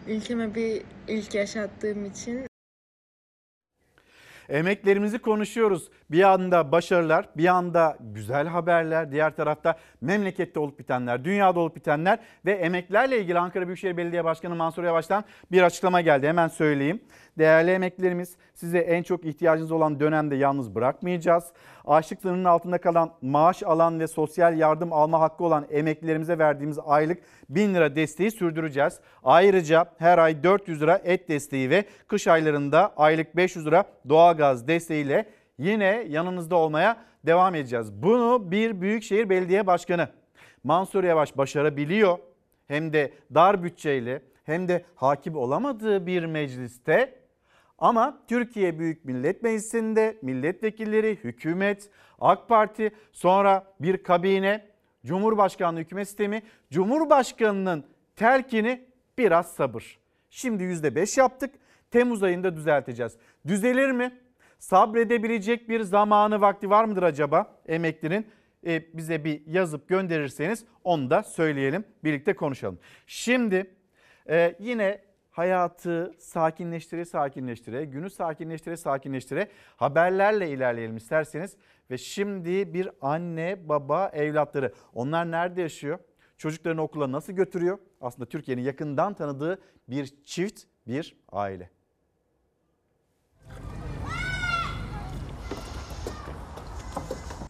Ülkeme bir ilk yaşattığım için Emeklerimizi konuşuyoruz. Bir yanda başarılar, bir yanda güzel haberler, diğer tarafta memlekette olup bitenler, dünyada olup bitenler ve emeklerle ilgili Ankara Büyükşehir Belediye Başkanı Mansur Yavaş'tan bir açıklama geldi. Hemen söyleyeyim. Değerli emeklerimiz size en çok ihtiyacınız olan dönemde yalnız bırakmayacağız. Açlık sınırının altında kalan maaş alan ve sosyal yardım alma hakkı olan emeklilerimize verdiğimiz aylık 1000 lira desteği sürdüreceğiz. Ayrıca her ay 400 lira et desteği ve kış aylarında aylık 500 lira doğalgaz desteğiyle yine yanınızda olmaya devam edeceğiz. Bunu bir büyükşehir belediye başkanı Mansur Yavaş başarabiliyor. Hem de dar bütçeyle hem de hakim olamadığı bir mecliste ama Türkiye Büyük Millet Meclisi'nde milletvekilleri, hükümet, AK Parti, sonra bir kabine, Cumhurbaşkanlığı hükümet sistemi, Cumhurbaşkanının telkini biraz sabır. Şimdi %5 yaptık. Temmuz ayında düzelteceğiz. Düzelir mi? Sabredebilecek bir zamanı vakti var mıdır acaba emeklinin? E, bize bir yazıp gönderirseniz onu da söyleyelim. Birlikte konuşalım. Şimdi e, yine hayatı sakinleştire sakinleştire, günü sakinleştire sakinleştire haberlerle ilerleyelim isterseniz. Ve şimdi bir anne, baba, evlatları onlar nerede yaşıyor? Çocuklarını okula nasıl götürüyor? Aslında Türkiye'nin yakından tanıdığı bir çift, bir aile.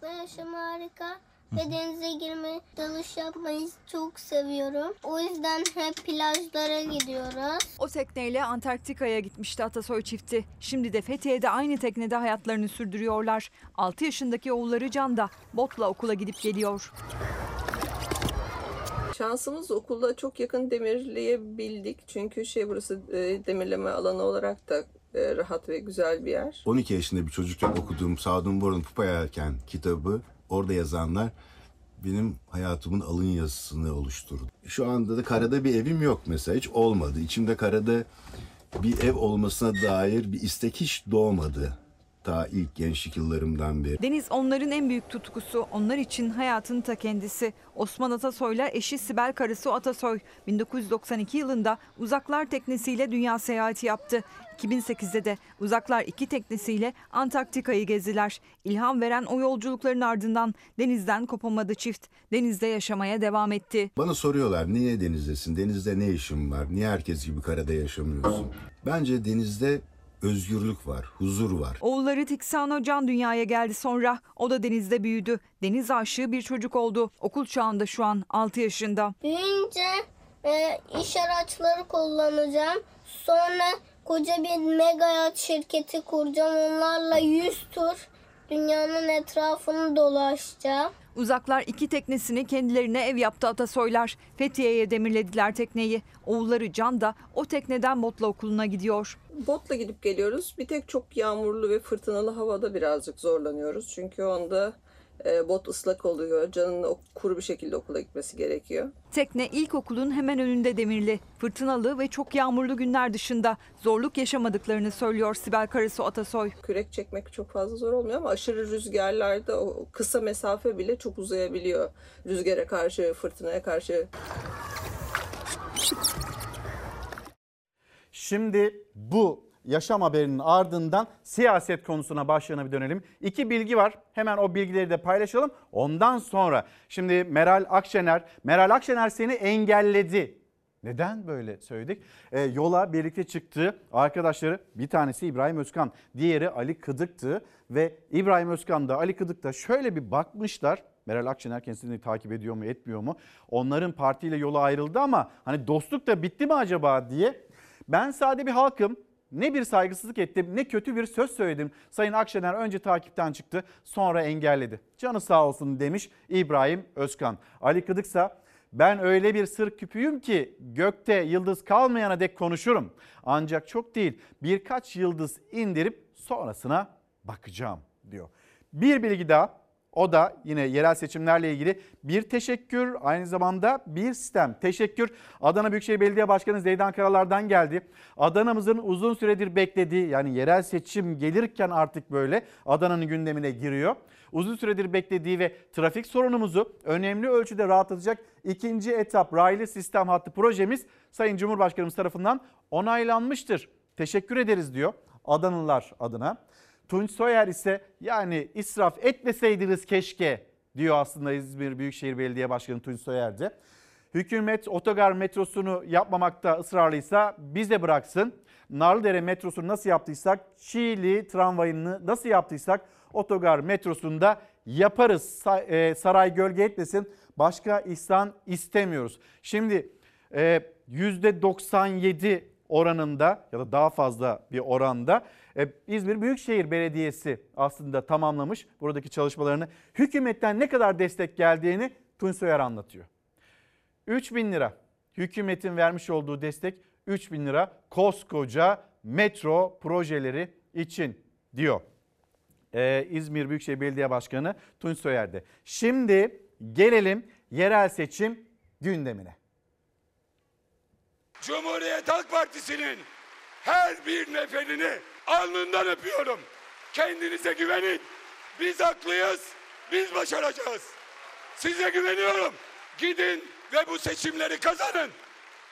Yaşam harika ve denize girmeyi, dalış yapmayı çok seviyorum. O yüzden hep plajlara gidiyoruz. O tekneyle Antarktika'ya gitmişti Atasoy çifti. Şimdi de Fethiye'de aynı teknede hayatlarını sürdürüyorlar. 6 yaşındaki oğulları Can da botla okula gidip geliyor. Şansımız okulda çok yakın demirleyebildik. Çünkü şey burası e, demirleme alanı olarak da e, rahat ve güzel bir yer. 12 yaşında bir çocukken okuduğum Sadun Borun Pupa Yelken kitabı orada yazanlar benim hayatımın alın yazısını oluşturdu. Şu anda da karada bir evim yok mesela hiç olmadı. İçimde karada bir ev olmasına dair bir istek hiç doğmadı. Ta ilk gençlik yıllarımdan beri. Deniz onların en büyük tutkusu. Onlar için hayatın ta kendisi. Osman Atasoy'la eşi Sibel Karasu Atasoy 1992 yılında uzaklar teknesiyle dünya seyahati yaptı. 2008'de de uzaklar iki teknesiyle Antarktika'yı gezdiler. İlham veren o yolculukların ardından denizden kopamadı çift. Denizde yaşamaya devam etti. Bana soruyorlar niye denizdesin? Denizde ne işin var? Niye herkes gibi karada yaşamıyorsun? Bence denizde özgürlük var, huzur var. Oğulları Tiksano Can dünyaya geldi sonra. O da denizde büyüdü. Deniz aşığı bir çocuk oldu. Okul çağında şu an 6 yaşında. Büyüyünce e, iş araçları kullanacağım. Sonra koca bir mega yat şirketi kuracağım. Onlarla 100 tur dünyanın etrafını dolaşacağım. Uzaklar iki teknesini kendilerine ev yaptı Atasoylar. Fethiye'ye demirlediler tekneyi. Oğulları Can da o tekneden botla okuluna gidiyor. Botla gidip geliyoruz. Bir tek çok yağmurlu ve fırtınalı havada birazcık zorlanıyoruz. Çünkü onda bot ıslak oluyor. Can'ın o- kuru bir şekilde okula gitmesi gerekiyor. Tekne ilkokulun hemen önünde demirli. Fırtınalı ve çok yağmurlu günler dışında zorluk yaşamadıklarını söylüyor Sibel Karasu Atasoy. Kürek çekmek çok fazla zor olmuyor ama aşırı rüzgarlarda o kısa mesafe bile çok uzayabiliyor. Rüzgara karşı, fırtınaya karşı. Şimdi bu yaşam haberinin ardından siyaset konusuna başlayana bir dönelim. İki bilgi var. Hemen o bilgileri de paylaşalım. Ondan sonra şimdi Meral Akşener, Meral Akşener seni engelledi. Neden böyle söyledik? E, yola birlikte çıktığı arkadaşları bir tanesi İbrahim Özkan, diğeri Ali Kıdık'tı ve İbrahim Özkan da Ali Kıdık da şöyle bir bakmışlar. Meral Akşener kendisini takip ediyor mu etmiyor mu? Onların partiyle yola ayrıldı ama hani dostluk da bitti mi acaba diye. Ben sade bir halkım. Ne bir saygısızlık ettim ne kötü bir söz söyledim. Sayın Akşener önce takipten çıktı sonra engelledi. Canı sağ olsun demiş İbrahim Özkan. Ali Kıdıksa ben öyle bir sır küpüyüm ki gökte yıldız kalmayana dek konuşurum. Ancak çok değil birkaç yıldız indirip sonrasına bakacağım diyor. Bir bilgi daha o da yine yerel seçimlerle ilgili bir teşekkür aynı zamanda bir sistem. Teşekkür Adana Büyükşehir Belediye Başkanı Zeydan Karalar'dan geldi. Adana'mızın uzun süredir beklediği yani yerel seçim gelirken artık böyle Adana'nın gündemine giriyor. Uzun süredir beklediği ve trafik sorunumuzu önemli ölçüde rahatlatacak ikinci etap raylı sistem hattı projemiz Sayın Cumhurbaşkanımız tarafından onaylanmıştır. Teşekkür ederiz diyor Adanalılar adına. Tunç Soyer ise yani israf etmeseydiniz keşke diyor aslında İzmir Büyükşehir Belediye Başkanı Tunç Soyer de. Hükümet otogar metrosunu yapmamakta ısrarlıysa bize bıraksın. Narlıdere metrosunu nasıl yaptıysak, Çiğli tramvayını nasıl yaptıysak otogar metrosunda yaparız. e, Saray gölge etmesin. Başka ihsan istemiyoruz. Şimdi %97 oranında ya da daha fazla bir oranda e, İzmir Büyükşehir Belediyesi aslında tamamlamış buradaki çalışmalarını. Hükümetten ne kadar destek geldiğini Tunç Soyer anlatıyor. 3 bin lira hükümetin vermiş olduğu destek 3 bin lira koskoca metro projeleri için diyor. Ee, İzmir Büyükşehir Belediye Başkanı Tunç Soyer'de. Şimdi gelelim yerel seçim gündemine. Cumhuriyet Halk Partisi'nin her bir neferini alnından öpüyorum. Kendinize güvenin. Biz haklıyız. Biz başaracağız. Size güveniyorum. Gidin ve bu seçimleri kazanın.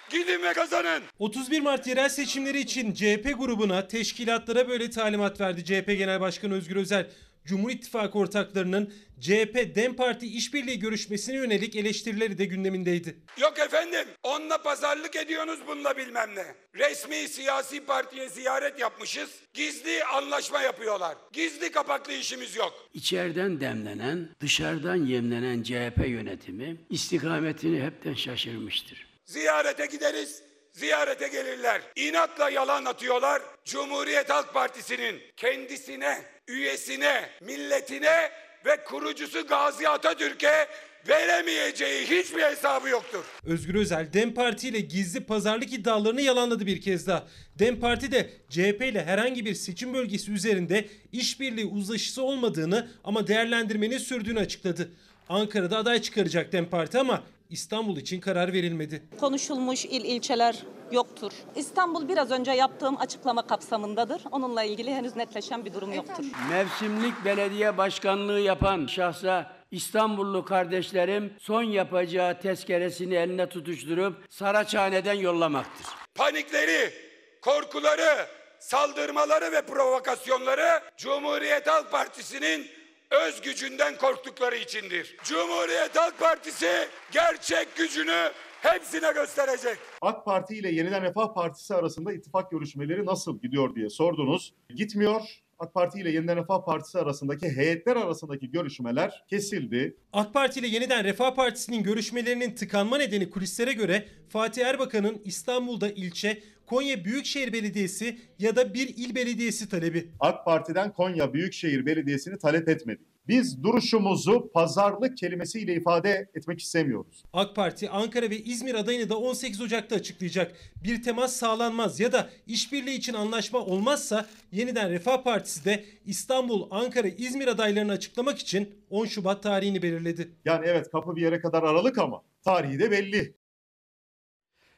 Gidin ve kazanın. 31 Mart yerel seçimleri için CHP grubuna, teşkilatlara böyle talimat verdi CHP Genel Başkanı Özgür Özel. Cumhur İttifakı ortaklarının CHP DEM Parti işbirliği görüşmesine yönelik eleştirileri de gündemindeydi. Yok efendim onunla pazarlık ediyorsunuz bununla bilmem ne. Resmi siyasi partiye ziyaret yapmışız. Gizli anlaşma yapıyorlar. Gizli kapaklı işimiz yok. İçeriden demlenen, dışarıdan yemlenen CHP yönetimi istikametini hepten şaşırmıştır. Ziyarete gideriz, ziyarete gelirler. İnatla yalan atıyorlar. Cumhuriyet Halk Partisi'nin kendisine, üyesine, milletine ve kurucusu Gazi Atatürk'e veremeyeceği hiçbir hesabı yoktur. Özgür Özel DEM Parti ile gizli pazarlık iddialarını yalanladı bir kez daha. DEM Parti de CHP ile herhangi bir seçim bölgesi üzerinde işbirliği uzlaşısı olmadığını ama değerlendirmenin sürdüğünü açıkladı. Ankara'da aday çıkaracak DEM Parti ama İstanbul için karar verilmedi. Konuşulmuş il ilçeler yoktur. İstanbul biraz önce yaptığım açıklama kapsamındadır. Onunla ilgili henüz netleşen bir durum yoktur. Mevsimlik belediye başkanlığı yapan şahsa İstanbullu kardeşlerim son yapacağı tezkeresini eline tutuşturup Saraçhane'den yollamaktır. Panikleri, korkuları, saldırmaları ve provokasyonları Cumhuriyet Halk Partisi'nin öz gücünden korktukları içindir. Cumhuriyet Halk Partisi gerçek gücünü hepsine gösterecek. AK Parti ile Yeniden Refah Partisi arasında ittifak görüşmeleri nasıl gidiyor diye sordunuz. Gitmiyor. AK Parti ile Yeniden Refah Partisi arasındaki heyetler arasındaki görüşmeler kesildi. AK Parti ile Yeniden Refah Partisi'nin görüşmelerinin tıkanma nedeni kulislere göre Fatih Erbakan'ın İstanbul'da ilçe, Konya Büyükşehir Belediyesi ya da bir il belediyesi talebi. AK Parti'den Konya Büyükşehir Belediyesi'ni talep etmedik. Biz duruşumuzu pazarlık kelimesiyle ifade etmek istemiyoruz. AK Parti Ankara ve İzmir adayını da 18 Ocak'ta açıklayacak. Bir temas sağlanmaz ya da işbirliği için anlaşma olmazsa yeniden Refah Partisi de İstanbul, Ankara, İzmir adaylarını açıklamak için 10 Şubat tarihini belirledi. Yani evet kapı bir yere kadar aralık ama tarihi de belli.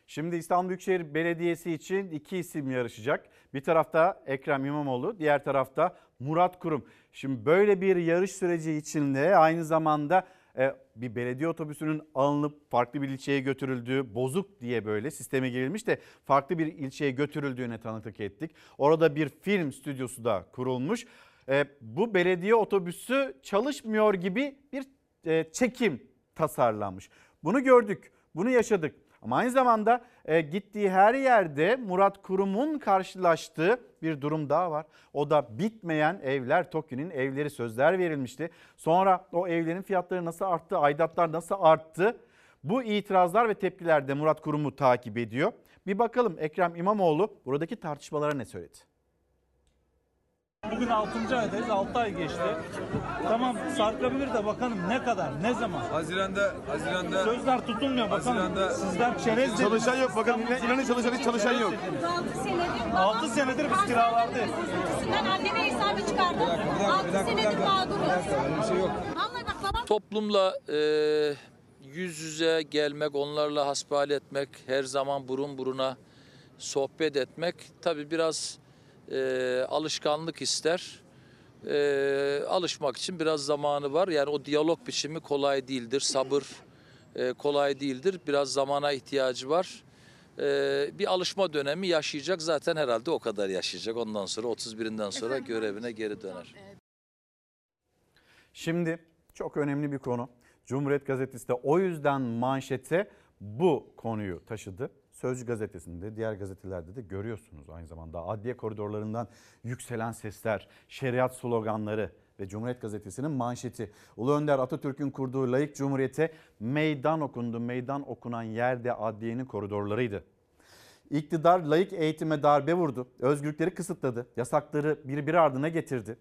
Şimdi İstanbul Büyükşehir Belediyesi için iki isim yarışacak. Bir tarafta Ekrem İmamoğlu, diğer tarafta Murat Kurum. Şimdi böyle bir yarış süreci içinde aynı zamanda e, bir belediye otobüsünün alınıp farklı bir ilçeye götürüldüğü, bozuk diye böyle sisteme girilmiş de farklı bir ilçeye götürüldüğüne tanıklık ettik. Orada bir film stüdyosu da kurulmuş. E, bu belediye otobüsü çalışmıyor gibi bir e, çekim tasarlanmış. Bunu gördük, bunu yaşadık. Ama aynı zamanda e, gittiği her yerde Murat Kurum'un karşılaştığı bir durum daha var. O da bitmeyen evler TOKİ'nin evleri sözler verilmişti. Sonra o evlerin fiyatları nasıl arttı, aidatlar nasıl arttı? Bu itirazlar ve tepkiler de Murat Kurum'u takip ediyor. Bir bakalım Ekrem İmamoğlu buradaki tartışmalara ne söyledi? Bugün 6. aydayız. 6 ay geçti. Tamam sarkabilir de bakalım ne kadar, ne zaman? Haziranda, Haziranda. Sözler tutulmuyor bakalım. Haziranda- Sizler çerez dediniz. Çalışan yok, bakın inan- inanın çalışan hiç çalışan yok. 6 senedir 6 senedir biz kiralardayız. Ben anneme hesabı çıkardım. 6 senedir mağduruz. Vallahi bak babam Toplumla e, yüz yüze gelmek, onlarla hasbihal etmek, her zaman burun buruna sohbet etmek tabii biraz e, alışkanlık ister. E, alışmak için biraz zamanı var. Yani o diyalog biçimi kolay değildir. Sabır e, kolay değildir. Biraz zamana ihtiyacı var. E, bir alışma dönemi yaşayacak. Zaten herhalde o kadar yaşayacak. Ondan sonra 31'inden sonra görevine geri döner. Şimdi çok önemli bir konu. Cumhuriyet Gazetesi de o yüzden manşete bu konuyu taşıdı. Sözcü gazetesinde, diğer gazetelerde de görüyorsunuz aynı zamanda adliye koridorlarından yükselen sesler, şeriat sloganları ve Cumhuriyet Gazetesi'nin manşeti. Ulu Önder Atatürk'ün kurduğu layık cumhuriyete meydan okundu. Meydan okunan yerde adliyenin koridorlarıydı. İktidar layık eğitime darbe vurdu. Özgürlükleri kısıtladı. Yasakları birbiri ardına getirdi.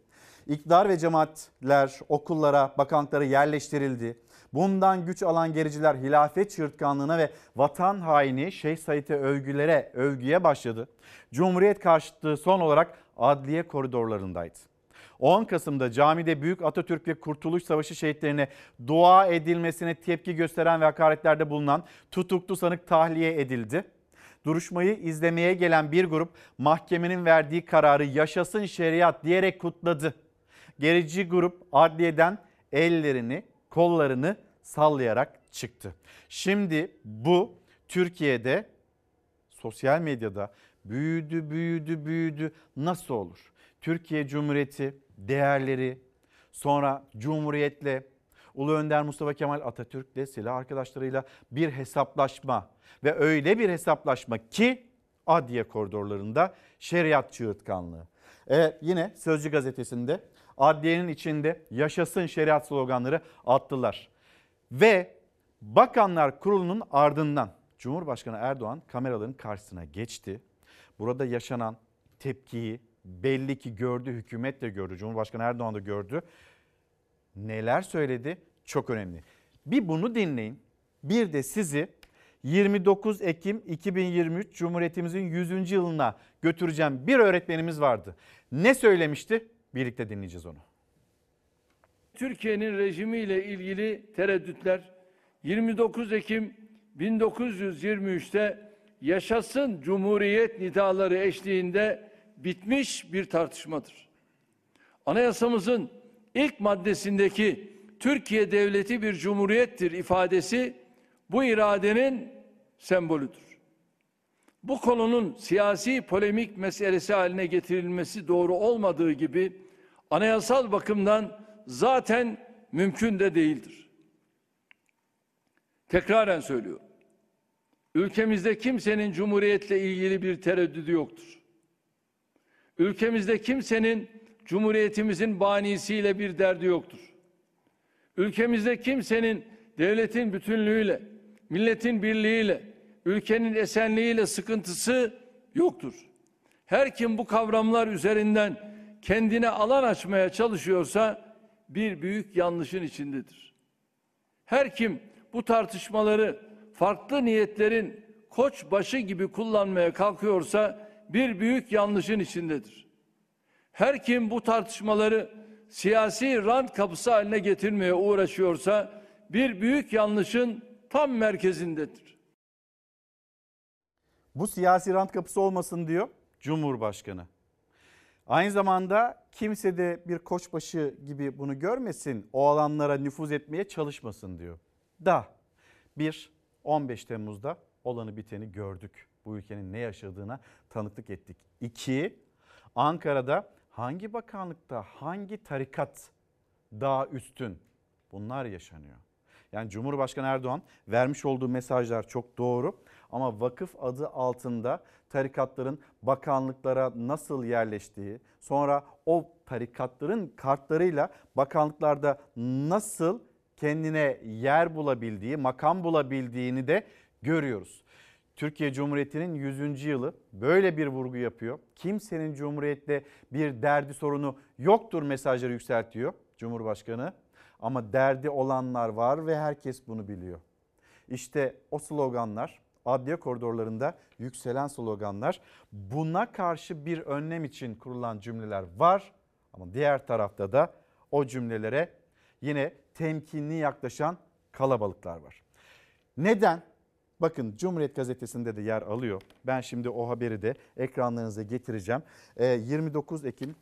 İktidar ve cemaatler okullara, bakanlıklara yerleştirildi. Bundan güç alan gericiler hilafet çığırtkanlığına ve vatan haini Şeyh Said'e övgülere, övgüye başladı. Cumhuriyet karşıtı son olarak adliye koridorlarındaydı. 10 Kasım'da camide Büyük Atatürk ve Kurtuluş Savaşı şehitlerine dua edilmesine tepki gösteren ve hakaretlerde bulunan tutuklu sanık tahliye edildi. Duruşmayı izlemeye gelen bir grup mahkemenin verdiği kararı yaşasın şeriat diyerek kutladı. Gerici grup adliyeden ellerini, kollarını sallayarak çıktı. Şimdi bu Türkiye'de sosyal medyada büyüdü, büyüdü, büyüdü. Nasıl olur? Türkiye Cumhuriyeti değerleri, sonra Cumhuriyet'le, Ulu Önder Mustafa Kemal Atatürk'le, silah arkadaşlarıyla bir hesaplaşma ve öyle bir hesaplaşma ki adliye koridorlarında şeriat çığırtkanlığı. Evet yine Sözcü gazetesinde adliyenin içinde yaşasın şeriat sloganları attılar. Ve Bakanlar Kurulu'nun ardından Cumhurbaşkanı Erdoğan kameraların karşısına geçti. Burada yaşanan tepkiyi belli ki gördü, hükümet de gördü, Cumhurbaşkanı Erdoğan da gördü. Neler söyledi? Çok önemli. Bir bunu dinleyin. Bir de sizi 29 Ekim 2023 Cumhuriyetimizin 100. yılına götüreceğim bir öğretmenimiz vardı. Ne söylemişti? Birlikte dinleyeceğiz onu. Türkiye'nin rejimiyle ilgili tereddütler 29 Ekim 1923'te yaşasın Cumhuriyet nidaları eşliğinde bitmiş bir tartışmadır. Anayasamızın ilk maddesindeki Türkiye devleti bir cumhuriyettir ifadesi bu iradenin sembolüdür. Bu konunun siyasi polemik meselesi haline getirilmesi doğru olmadığı gibi anayasal bakımdan zaten mümkün de değildir. Tekraren söylüyorum. Ülkemizde kimsenin cumhuriyetle ilgili bir tereddüdü yoktur. Ülkemizde kimsenin cumhuriyetimizin banisiyle bir derdi yoktur. Ülkemizde kimsenin devletin bütünlüğüyle, milletin birliğiyle, ülkenin esenliğiyle sıkıntısı yoktur. Her kim bu kavramlar üzerinden kendine alan açmaya çalışıyorsa bir büyük yanlışın içindedir. Her kim bu tartışmaları farklı niyetlerin koç başı gibi kullanmaya kalkıyorsa bir büyük yanlışın içindedir. Her kim bu tartışmaları siyasi rant kapısı haline getirmeye uğraşıyorsa bir büyük yanlışın tam merkezindedir. Bu siyasi rant kapısı olmasın diyor Cumhurbaşkanı. Aynı zamanda kimse de bir koçbaşı gibi bunu görmesin, o alanlara nüfuz etmeye çalışmasın diyor. Da bir 15 Temmuz'da olanı biteni gördük. Bu ülkenin ne yaşadığına tanıklık ettik. İki, Ankara'da hangi bakanlıkta hangi tarikat daha üstün bunlar yaşanıyor. Yani Cumhurbaşkanı Erdoğan vermiş olduğu mesajlar çok doğru ama vakıf adı altında tarikatların bakanlıklara nasıl yerleştiği, sonra o tarikatların kartlarıyla bakanlıklarda nasıl kendine yer bulabildiği, makam bulabildiğini de görüyoruz. Türkiye Cumhuriyeti'nin 100. yılı böyle bir vurgu yapıyor. Kimsenin Cumhuriyet'te bir derdi sorunu yoktur mesajları yükseltiyor Cumhurbaşkanı. Ama derdi olanlar var ve herkes bunu biliyor. İşte o sloganlar adliye koridorlarında yükselen sloganlar buna karşı bir önlem için kurulan cümleler var. Ama diğer tarafta da o cümlelere yine temkinli yaklaşan kalabalıklar var. Neden? Bakın Cumhuriyet Gazetesi'nde de yer alıyor. Ben şimdi o haberi de ekranlarınıza getireceğim. Ee, 29 Ekim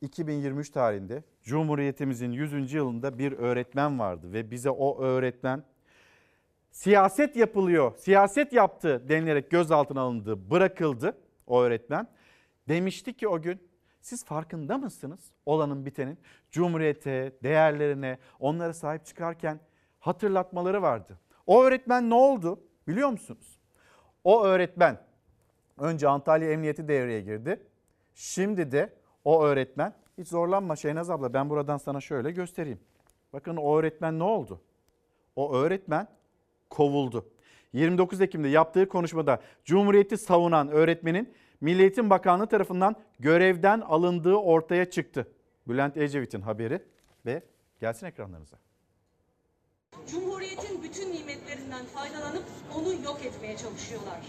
2023 tarihinde Cumhuriyetimizin 100. yılında bir öğretmen vardı ve bize o öğretmen siyaset yapılıyor, siyaset yaptı denilerek gözaltına alındı, bırakıldı o öğretmen. Demişti ki o gün siz farkında mısınız olanın bitenin? Cumhuriyete, değerlerine, onlara sahip çıkarken hatırlatmaları vardı. O öğretmen ne oldu biliyor musunuz? O öğretmen önce Antalya Emniyeti devreye girdi. Şimdi de o öğretmen hiç zorlanma Şehnaz abla ben buradan sana şöyle göstereyim. Bakın o öğretmen ne oldu? O öğretmen kovuldu. 29 Ekim'de yaptığı konuşmada Cumhuriyeti savunan öğretmenin Milli Eğitim Bakanlığı tarafından görevden alındığı ortaya çıktı. Bülent Ecevit'in haberi ve gelsin ekranlarınıza. Cumhuriyetin bütün nimetlerinden faydalanıp onu yok etmeye çalışıyorlar.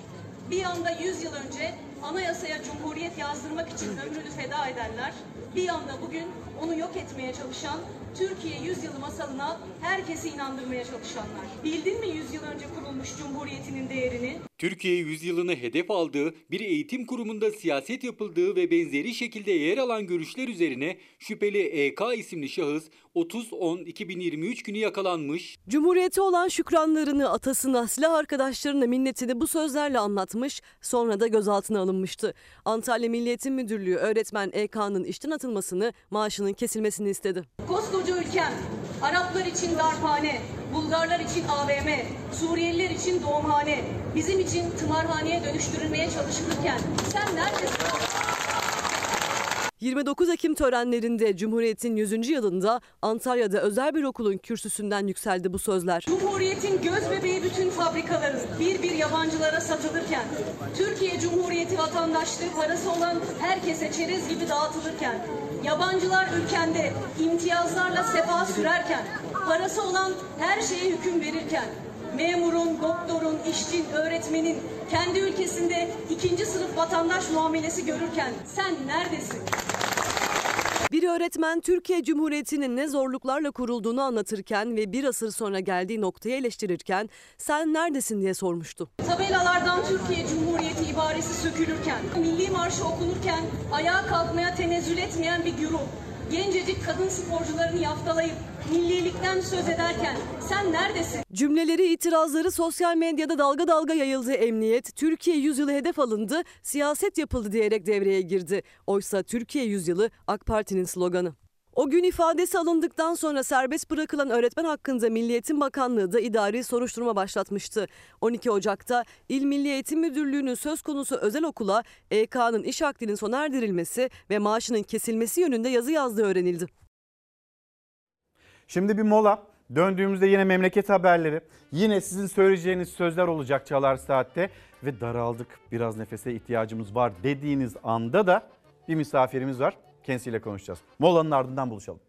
Bir anda 100 yıl önce anayasaya cumhuriyet yazdırmak için ömrünü feda edenler, bir anda bugün onu yok etmeye çalışan, Türkiye 100 yılı masalına herkesi inandırmaya çalışanlar. Bildin mi 100 yıl önce kurulmuş cumhuriyetinin değerini? Türkiye yüzyılını hedef aldığı, bir eğitim kurumunda siyaset yapıldığı ve benzeri şekilde yer alan görüşler üzerine şüpheli EK isimli şahıs 30-10-2023 günü yakalanmış. Cumhuriyete olan şükranlarını atasına, silah arkadaşlarına minnetini bu sözlerle anlatmış, sonra da gözaltına alınmıştı. Antalya Milli Eğitim Müdürlüğü öğretmen EK'nın işten atılmasını, maaşının kesilmesini istedi. Koskoca ülkem, Araplar için darphane, Bulgarlar için AVM, Suriyeliler için doğumhane, bizim için tımarhaneye dönüştürülmeye çalışılırken sen neredesin? 29 Ekim törenlerinde Cumhuriyet'in 100. yılında Antalya'da özel bir okulun kürsüsünden yükseldi bu sözler. Cumhuriyetin göz bebeği bütün fabrikaları bir bir yabancılara satılırken, Türkiye Cumhuriyeti vatandaşlığı parası olan herkese çerez gibi dağıtılırken, yabancılar ülkende imtiyazlarla sefa sürerken, parası olan her şeye hüküm verirken, memurun, doktorun, işçin, öğretmenin kendi ülkesinde ikinci sınıf vatandaş muamelesi görürken sen neredesin? Bir öğretmen Türkiye Cumhuriyeti'nin ne zorluklarla kurulduğunu anlatırken ve bir asır sonra geldiği noktayı eleştirirken sen neredesin diye sormuştu. Tabelalardan Türkiye Cumhuriyeti ibaresi sökülürken, milli marşı okunurken ayağa kalkmaya tenezzül etmeyen bir güruh, gencecik kadın sporcularını yaftalayıp millilikten söz ederken sen neredesin? Cümleleri, itirazları sosyal medyada dalga dalga yayıldı emniyet. Türkiye yüzyılı hedef alındı, siyaset yapıldı diyerek devreye girdi. Oysa Türkiye yüzyılı AK Parti'nin sloganı. O gün ifadesi alındıktan sonra serbest bırakılan öğretmen hakkında Milli Eğitim Bakanlığı da idari soruşturma başlatmıştı. 12 Ocak'ta İl Milli Eğitim Müdürlüğü'nün söz konusu özel okula EK'nın iş akdinin sona erdirilmesi ve maaşının kesilmesi yönünde yazı yazdığı öğrenildi. Şimdi bir mola. Döndüğümüzde yine memleket haberleri. Yine sizin söyleyeceğiniz sözler olacak Çalar Saat'te. Ve daraldık biraz nefese ihtiyacımız var dediğiniz anda da bir misafirimiz var. Kendisiyle konuşacağız. Molanın ardından buluşalım.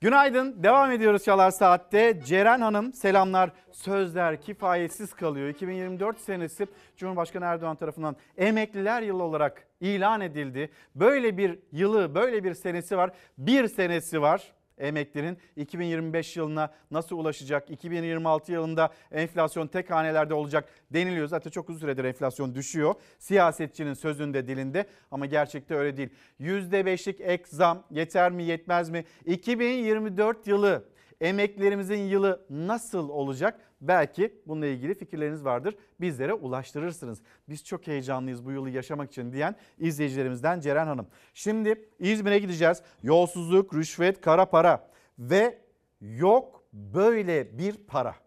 Günaydın. Devam ediyoruz Çalar Saat'te. Ceren Hanım selamlar. Sözler kifayetsiz kalıyor. 2024 senesi Cumhurbaşkanı Erdoğan tarafından emekliler yılı olarak ilan edildi. Böyle bir yılı, böyle bir senesi var. Bir senesi var emeklinin 2025 yılına nasıl ulaşacak? 2026 yılında enflasyon tek hanelerde olacak deniliyor. Zaten çok uzun süredir enflasyon düşüyor. Siyasetçinin sözünde dilinde ama gerçekte öyle değil. %5'lik ek zam yeter mi yetmez mi? 2024 yılı emeklerimizin yılı nasıl olacak? Belki bununla ilgili fikirleriniz vardır. Bizlere ulaştırırsınız. Biz çok heyecanlıyız bu yılı yaşamak için diyen izleyicilerimizden Ceren Hanım. Şimdi İzmir'e gideceğiz. Yolsuzluk, rüşvet, kara para ve yok böyle bir para.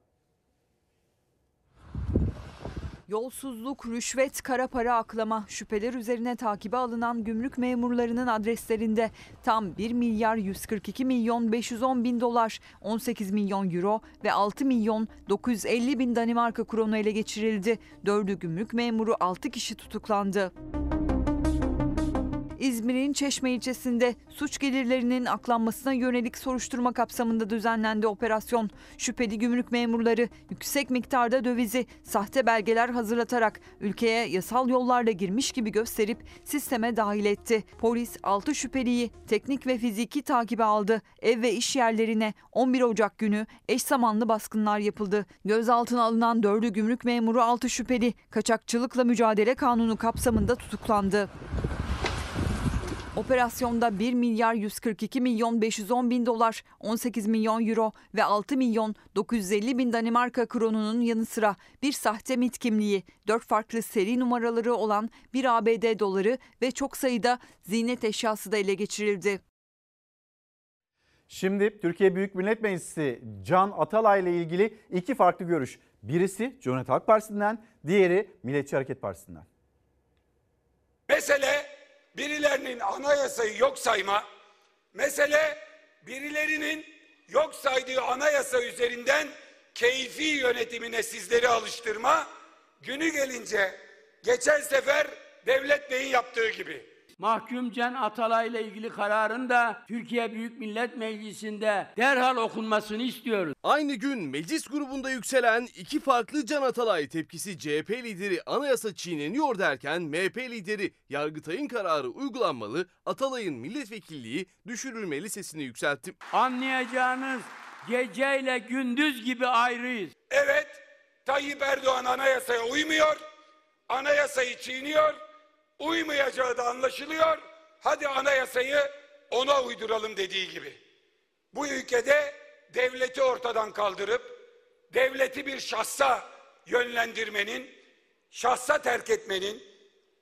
Yolsuzluk, rüşvet, kara para aklama şüpheler üzerine takibe alınan gümrük memurlarının adreslerinde tam 1 milyar 142 milyon 510 bin dolar, 18 milyon euro ve 6 milyon 950 bin Danimarka kronu ele geçirildi. Dördü gümrük memuru 6 kişi tutuklandı. İzmir'in Çeşme ilçesinde suç gelirlerinin aklanmasına yönelik soruşturma kapsamında düzenlendi operasyon. Şüpheli gümrük memurları yüksek miktarda dövizi sahte belgeler hazırlatarak ülkeye yasal yollarla girmiş gibi gösterip sisteme dahil etti. Polis 6 şüpheliyi teknik ve fiziki takibe aldı. Ev ve iş yerlerine 11 Ocak günü eş zamanlı baskınlar yapıldı. Gözaltına alınan 4'ü gümrük memuru 6 şüpheli kaçakçılıkla mücadele kanunu kapsamında tutuklandı. Operasyonda 1 milyar 142 milyon 510 bin dolar, 18 milyon euro ve 6 milyon 950 bin Danimarka kronunun yanı sıra bir sahte MIT kimliği, 4 farklı seri numaraları olan bir ABD doları ve çok sayıda ziynet eşyası da ele geçirildi. Şimdi Türkiye Büyük Millet Meclisi Can Atalay ile ilgili iki farklı görüş. Birisi Cumhuriyet Halk Partisi'nden, diğeri Milliyetçi Hareket Partisi'nden. Mesele birilerinin anayasayı yok sayma, mesele birilerinin yok saydığı anayasa üzerinden keyfi yönetimine sizleri alıştırma, günü gelince geçen sefer Devlet Bey'in yaptığı gibi. Mahkum Can Atalay ile ilgili kararın da Türkiye Büyük Millet Meclisi'nde derhal okunmasını istiyoruz. Aynı gün meclis grubunda yükselen iki farklı Can Atalay tepkisi CHP lideri anayasa çiğneniyor derken MHP lideri Yargıtay'ın kararı uygulanmalı, Atalay'ın milletvekilliği düşürülmeli sesini yükseltti. Anlayacağınız geceyle gündüz gibi ayrıyız. Evet, Tayyip Erdoğan anayasaya uymuyor, anayasayı çiğniyor, uymayacağı da anlaşılıyor. Hadi anayasayı ona uyduralım dediği gibi. Bu ülkede devleti ortadan kaldırıp devleti bir şahsa yönlendirmenin, şahsa terk etmenin,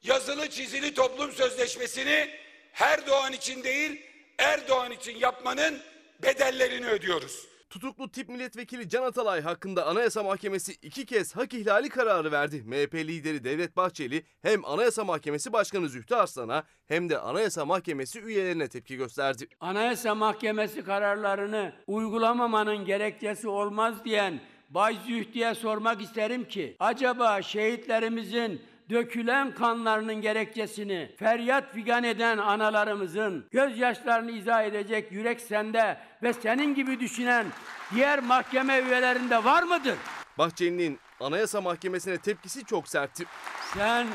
yazılı çizili toplum sözleşmesini her doğan için değil, Erdoğan için yapmanın bedellerini ödüyoruz. Tutuklu tip milletvekili Can Atalay hakkında Anayasa Mahkemesi iki kez hak ihlali kararı verdi. MHP lideri Devlet Bahçeli hem Anayasa Mahkemesi Başkanı Zühtü Arslan'a hem de Anayasa Mahkemesi üyelerine tepki gösterdi. Anayasa Mahkemesi kararlarını uygulamamanın gerekçesi olmaz diyen Bay Zühtü'ye sormak isterim ki acaba şehitlerimizin dökülen kanlarının gerekçesini feryat figan eden analarımızın gözyaşlarını izah edecek yürek sende ve senin gibi düşünen diğer mahkeme üyelerinde var mıdır? Bahçeli'nin Anayasa Mahkemesi'ne tepkisi çok sertti. Sen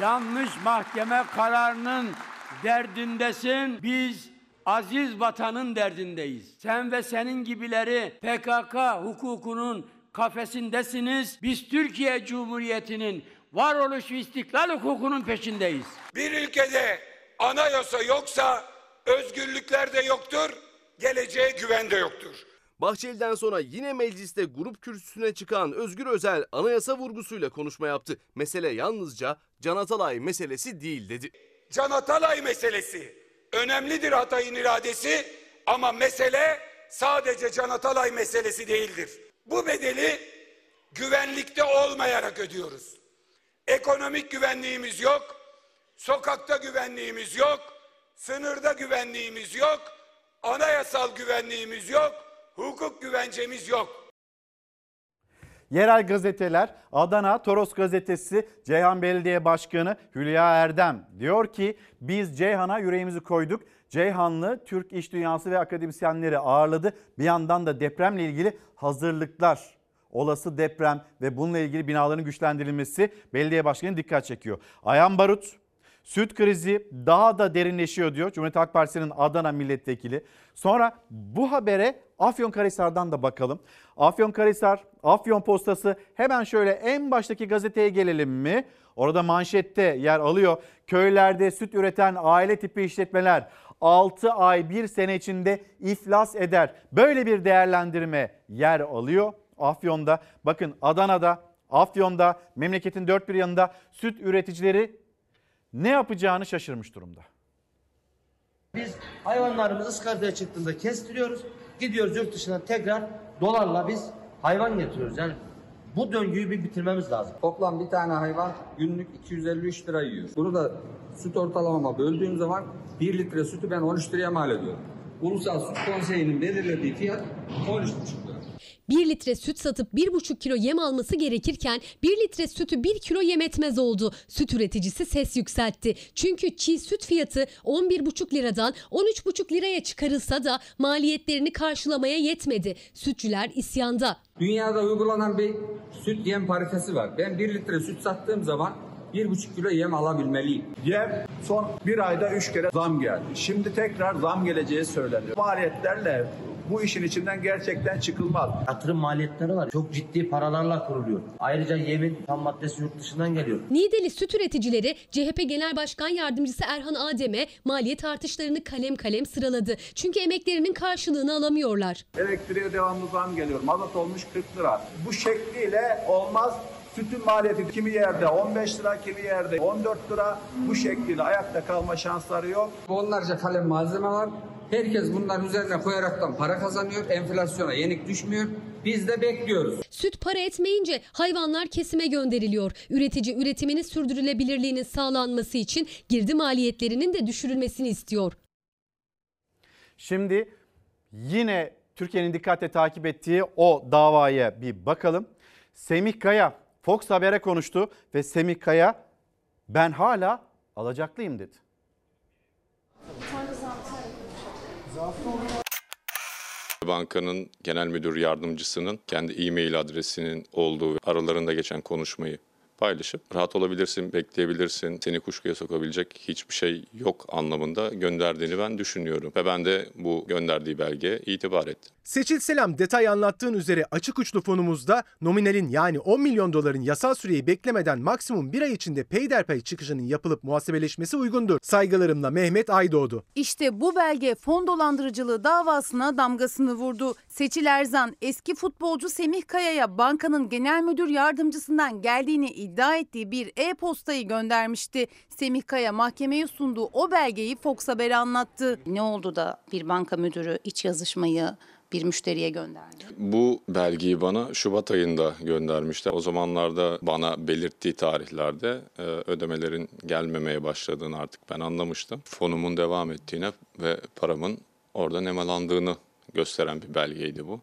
yanlış mahkeme kararının derdindesin. Biz aziz vatanın derdindeyiz. Sen ve senin gibileri PKK hukukunun kafesindesiniz. Biz Türkiye Cumhuriyeti'nin varoluş ve istiklal hukukunun peşindeyiz. Bir ülkede anayasa yoksa özgürlükler de yoktur, geleceğe güven de yoktur. Bahçeli'den sonra yine mecliste grup kürsüsüne çıkan Özgür Özel anayasa vurgusuyla konuşma yaptı. Mesele yalnızca Can Atalay meselesi değil dedi. Can Atalay meselesi önemlidir Hatay'ın iradesi ama mesele sadece Can Atalay meselesi değildir. Bu bedeli güvenlikte olmayarak ödüyoruz. Ekonomik güvenliğimiz yok, sokakta güvenliğimiz yok, sınırda güvenliğimiz yok, anayasal güvenliğimiz yok, hukuk güvencemiz yok. Yerel gazeteler Adana Toros gazetesi Ceyhan Belediye Başkanı Hülya Erdem diyor ki biz Ceyhan'a yüreğimizi koyduk. Ceyhanlı Türk iş dünyası ve akademisyenleri ağırladı. Bir yandan da depremle ilgili hazırlıklar, olası deprem ve bununla ilgili binaların güçlendirilmesi belediye başkanı dikkat çekiyor. Ayhan Barut Süt krizi daha da derinleşiyor diyor Cumhuriyet Halk Partisi'nin Adana milletvekili. Sonra bu habere Afyonkarahisar'dan da bakalım. Afyonkarahisar, Afyon Postası hemen şöyle en baştaki gazeteye gelelim mi? Orada manşette yer alıyor. Köylerde süt üreten aile tipi işletmeler 6 ay 1 sene içinde iflas eder. Böyle bir değerlendirme yer alıyor. Afyon'da bakın Adana'da, Afyon'da memleketin dört bir yanında süt üreticileri ne yapacağını şaşırmış durumda. Biz hayvanlarımızı ıskartaya çıktığında kestiriyoruz. Gidiyoruz yurt dışından tekrar dolarla biz hayvan getiriyoruz. Yani Bu döngüyü bir bitirmemiz lazım. Toplam bir tane hayvan günlük 253 lira yiyor. Bunu da süt ortalamama böldüğüm zaman 1 litre sütü ben 13 liraya mal ediyorum. Ulusal Süt Konseyi'nin belirlediği fiyat 13,5 lira. 1 litre süt satıp 1,5 kilo yem alması gerekirken 1 litre sütü 1 kilo yem etmez oldu. Süt üreticisi ses yükseltti. Çünkü çiğ süt fiyatı 11,5 liradan 13,5 liraya çıkarılsa da maliyetlerini karşılamaya yetmedi. Sütçüler isyanda. Dünyada uygulanan bir süt yem paritesi var. Ben 1 litre süt sattığım zaman 1,5 kilo yem alabilmeliyim. Yem son bir ayda 3 kere zam geldi. Şimdi tekrar zam geleceği söyleniyor. Maliyetlerle bu işin içinden gerçekten çıkılmaz. Yatırım maliyetleri var. Çok ciddi paralarla kuruluyor. Ayrıca yemin ham maddesi yurt dışından geliyor. Niğdeli süt üreticileri CHP Genel Başkan Yardımcısı Erhan Adem'e maliyet artışlarını kalem kalem sıraladı. Çünkü emeklerinin karşılığını alamıyorlar. Elektriğe devamlı zam geliyor. Mazot olmuş 40 lira. Bu şekliyle olmaz. Sütün maliyeti kimi yerde 15 lira, kimi yerde 14 lira. Bu şekliyle ayakta kalma şansları yok. Onlarca kalem malzeme var. Herkes bunların üzerine koyaraktan para kazanıyor. Enflasyona yenik düşmüyor. Biz de bekliyoruz. Süt para etmeyince hayvanlar kesime gönderiliyor. Üretici üretiminin sürdürülebilirliğinin sağlanması için girdi maliyetlerinin de düşürülmesini istiyor. Şimdi yine Türkiye'nin dikkatle takip ettiği o davaya bir bakalım. Semih Kaya Fox Haber'e konuştu ve Semih Kaya ben hala alacaklıyım dedi. Bankanın genel müdür yardımcısının kendi e-mail adresinin olduğu aralarında geçen konuşmayı paylaşıp rahat olabilirsin, bekleyebilirsin, seni kuşkuya sokabilecek hiçbir şey yok anlamında gönderdiğini ben düşünüyorum. Ve ben de bu gönderdiği belgeye itibar ettim. Seçil Selam detay anlattığın üzere açık uçlu fonumuzda nominalin yani 10 milyon doların yasal süreyi beklemeden maksimum bir ay içinde peyderpey çıkışının yapılıp muhasebeleşmesi uygundur. Saygılarımla Mehmet Aydoğdu. İşte bu belge fon dolandırıcılığı davasına damgasını vurdu. Seçil Erzan eski futbolcu Semih Kaya'ya bankanın genel müdür yardımcısından geldiğini iddia ettiği bir e-postayı göndermişti. Semih Kaya mahkemeye sunduğu o belgeyi Fox Haber'e anlattı. Ne oldu da bir banka müdürü iç yazışmayı bir müşteriye gönderdi? Bu belgeyi bana Şubat ayında göndermişler. O zamanlarda bana belirttiği tarihlerde e, ödemelerin gelmemeye başladığını artık ben anlamıştım. Fonumun devam ettiğine ve paramın orada nemalandığını gösteren bir belgeydi bu.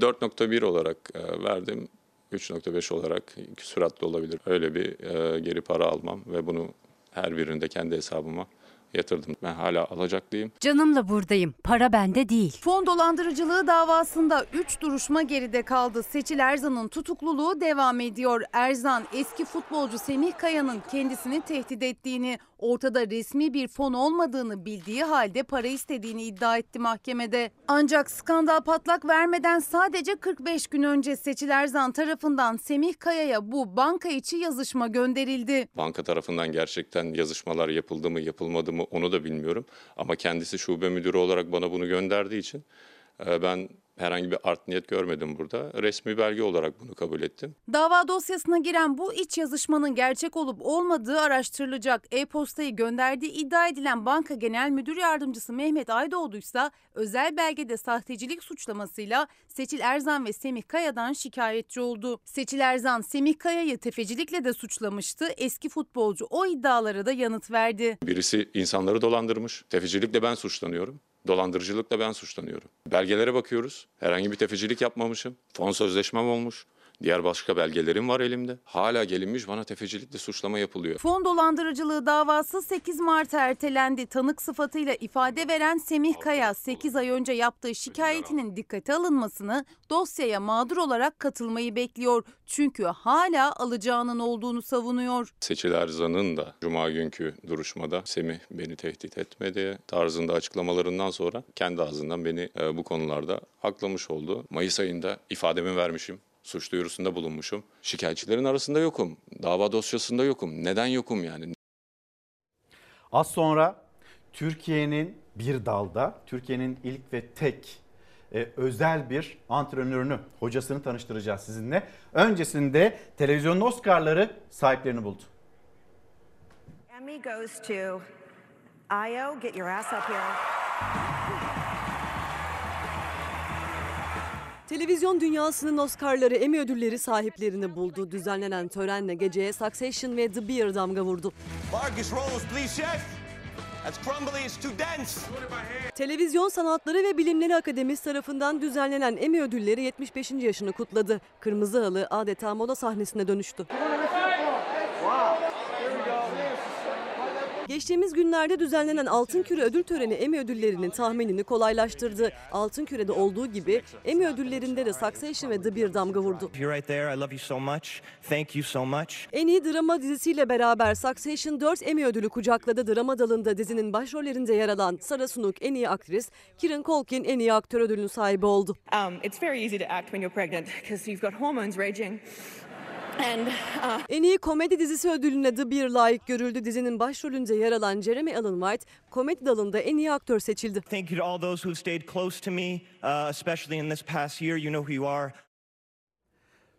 4.1 olarak e, verdim. 3.5 olarak süratli olabilir. Öyle bir e, geri para almam ve bunu her birinde kendi hesabıma yatırdım. Ben hala alacaklıyım. Canımla buradayım. Para bende değil. Fon dolandırıcılığı davasında 3 duruşma geride kaldı. Seçil Erzan'ın tutukluluğu devam ediyor. Erzan eski futbolcu Semih Kaya'nın kendisini tehdit ettiğini, ortada resmi bir fon olmadığını bildiği halde para istediğini iddia etti mahkemede. Ancak skandal patlak vermeden sadece 45 gün önce Seçil Erzan tarafından Semih Kaya'ya bu banka içi yazışma gönderildi. Banka tarafından gerçekten yazışmalar yapıldı mı yapılmadı mı onu da bilmiyorum. Ama kendisi şube müdürü olarak bana bunu gönderdiği için e, ben herhangi bir art niyet görmedim burada. Resmi belge olarak bunu kabul ettim. Dava dosyasına giren bu iç yazışmanın gerçek olup olmadığı araştırılacak. E-postayı gönderdiği iddia edilen banka genel müdür yardımcısı Mehmet Aydoğdu ise özel belgede sahtecilik suçlamasıyla Seçil Erzan ve Semih Kaya'dan şikayetçi oldu. Seçil Erzan Semih Kaya'yı tefecilikle de suçlamıştı. Eski futbolcu o iddialara da yanıt verdi. Birisi insanları dolandırmış. Tefecilikle ben suçlanıyorum. Dolandırıcılıkla ben suçlanıyorum. Belgelere bakıyoruz. Herhangi bir tefecilik yapmamışım. Fon sözleşmem olmuş. Diğer başka belgelerim var elimde. Hala gelinmiş bana tefecilikle suçlama yapılıyor. Fon dolandırıcılığı davası 8 Mart ertelendi. Tanık sıfatıyla ifade veren Semih Kaya 8 ay önce yaptığı şikayetinin dikkate alınmasını, dosyaya mağdur olarak katılmayı bekliyor. Çünkü hala alacağının olduğunu savunuyor. Seçil Erzan'ın da Cuma günkü duruşmada Semih beni tehdit etmedi tarzında açıklamalarından sonra kendi ağzından beni e, bu konularda aklamış oldu. Mayıs ayında ifademi vermişim suç duyurusunda bulunmuşum. Şikayetçilerin arasında yokum. Dava dosyasında yokum. Neden yokum yani? Az sonra Türkiye'nin bir dalda, Türkiye'nin ilk ve tek e, özel bir antrenörünü, hocasını tanıştıracağız sizinle. Öncesinde televizyonun Oscar'ları sahiplerini buldu. Emmy goes to Io. Get your ass up here. Televizyon dünyasının Oscar'ları Emmy ödülleri sahiplerini buldu. Düzenlenen törenle geceye Succession ve The Bear damga vurdu. Vargas rolls, please, chef. Televizyon Sanatları ve Bilimleri Akademisi tarafından düzenlenen Emmy ödülleri 75. yaşını kutladı. Kırmızı Halı adeta moda sahnesine dönüştü. Geçtiğimiz günlerde düzenlenen Altın Küre ödül töreni Emmy ödüllerinin tahminini kolaylaştırdı. Altın Küre'de olduğu gibi Emmy ödüllerinde de Succession ve The Bear damga vurdu. En iyi drama dizisiyle beraber Succession 4 Emmy ödülü kucakladı. Drama dalında dizinin başrollerinde yer alan Sarah Snook en iyi aktris, Kieran Culkin en iyi aktör ödülünün sahibi oldu. Um, it's very easy to act when you're pregnant because you've got hormones raging. And uh, En iyi komedi dizisi ödülüne The Bear layık görüldü. Dizinin başrolünde yer alan Jeremy Allen White komedi dalında en iyi aktör seçildi. Thank you to all those who've stayed close to me, uh, especially in this past year. You know who you are.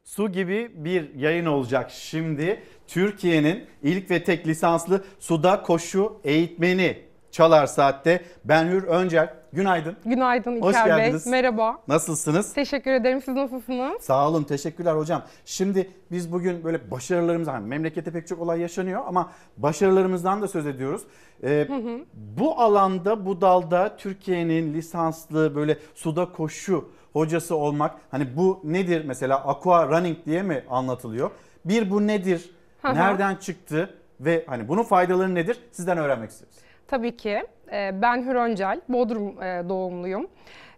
Su gibi bir yayın olacak şimdi. Türkiye'nin ilk ve tek lisanslı suda koşu eğitmeni Çalar Saat'te Benhur Öncel. Günaydın. Günaydın Hoş İlker Bey. geldiniz. Merhaba. Nasılsınız? Teşekkür ederim. Siz nasılsınız? Sağ olun, teşekkürler hocam. Şimdi biz bugün böyle başarılarımız, hani memlekette pek çok olay yaşanıyor ama başarılarımızdan da söz ediyoruz. Ee, Hı hı. bu alanda, bu dalda Türkiye'nin lisanslı böyle suda koşu hocası olmak, hani bu nedir mesela aqua running diye mi anlatılıyor? Bir bu nedir? Hı hı. Nereden çıktı? Ve hani bunun faydaları nedir? Sizden öğrenmek istiyoruz. Tabii ki. Ee, Ben Hür Öncel, Bodrum e, doğumluyum.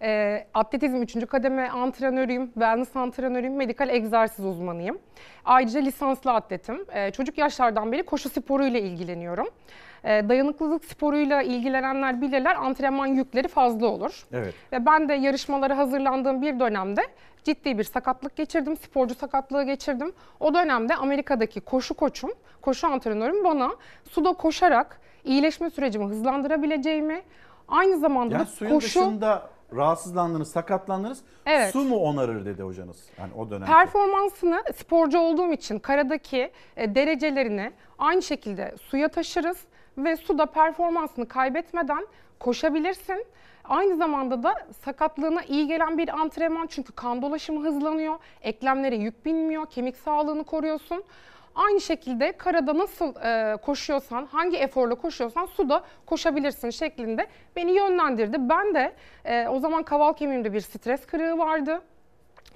Ee, Atletizm 3. kademe antrenörüyüm, wellness antrenörüyüm, medikal egzersiz uzmanıyım. Ayrıca lisanslı atletim. Ee, Çocuk yaşlardan beri koşu sporuyla ilgileniyorum. Dayanıklılık sporuyla ilgilenenler bilirler antrenman yükleri fazla olur. Evet. Ve ben de yarışmalara hazırlandığım bir dönemde ciddi bir sakatlık geçirdim. Sporcu sakatlığı geçirdim. O dönemde Amerika'daki koşu koçum, koşu antrenörüm bana suda koşarak iyileşme sürecimi hızlandırabileceğimi, aynı zamanda Yani da suyun koşu dışında rahatsızlandınız, sakatlandınız. Evet. Su mu onarır dedi hocanız. Yani o dönem. performansını sporcu olduğum için karadaki e, derecelerini aynı şekilde suya taşırız ve suda performansını kaybetmeden koşabilirsin. Aynı zamanda da sakatlığına iyi gelen bir antrenman çünkü kan dolaşımı hızlanıyor, eklemlere yük binmiyor, kemik sağlığını koruyorsun. Aynı şekilde karada nasıl e, koşuyorsan, hangi eforla koşuyorsan suda koşabilirsin şeklinde beni yönlendirdi. Ben de e, o zaman kaval kemiğimde bir stres kırığı vardı.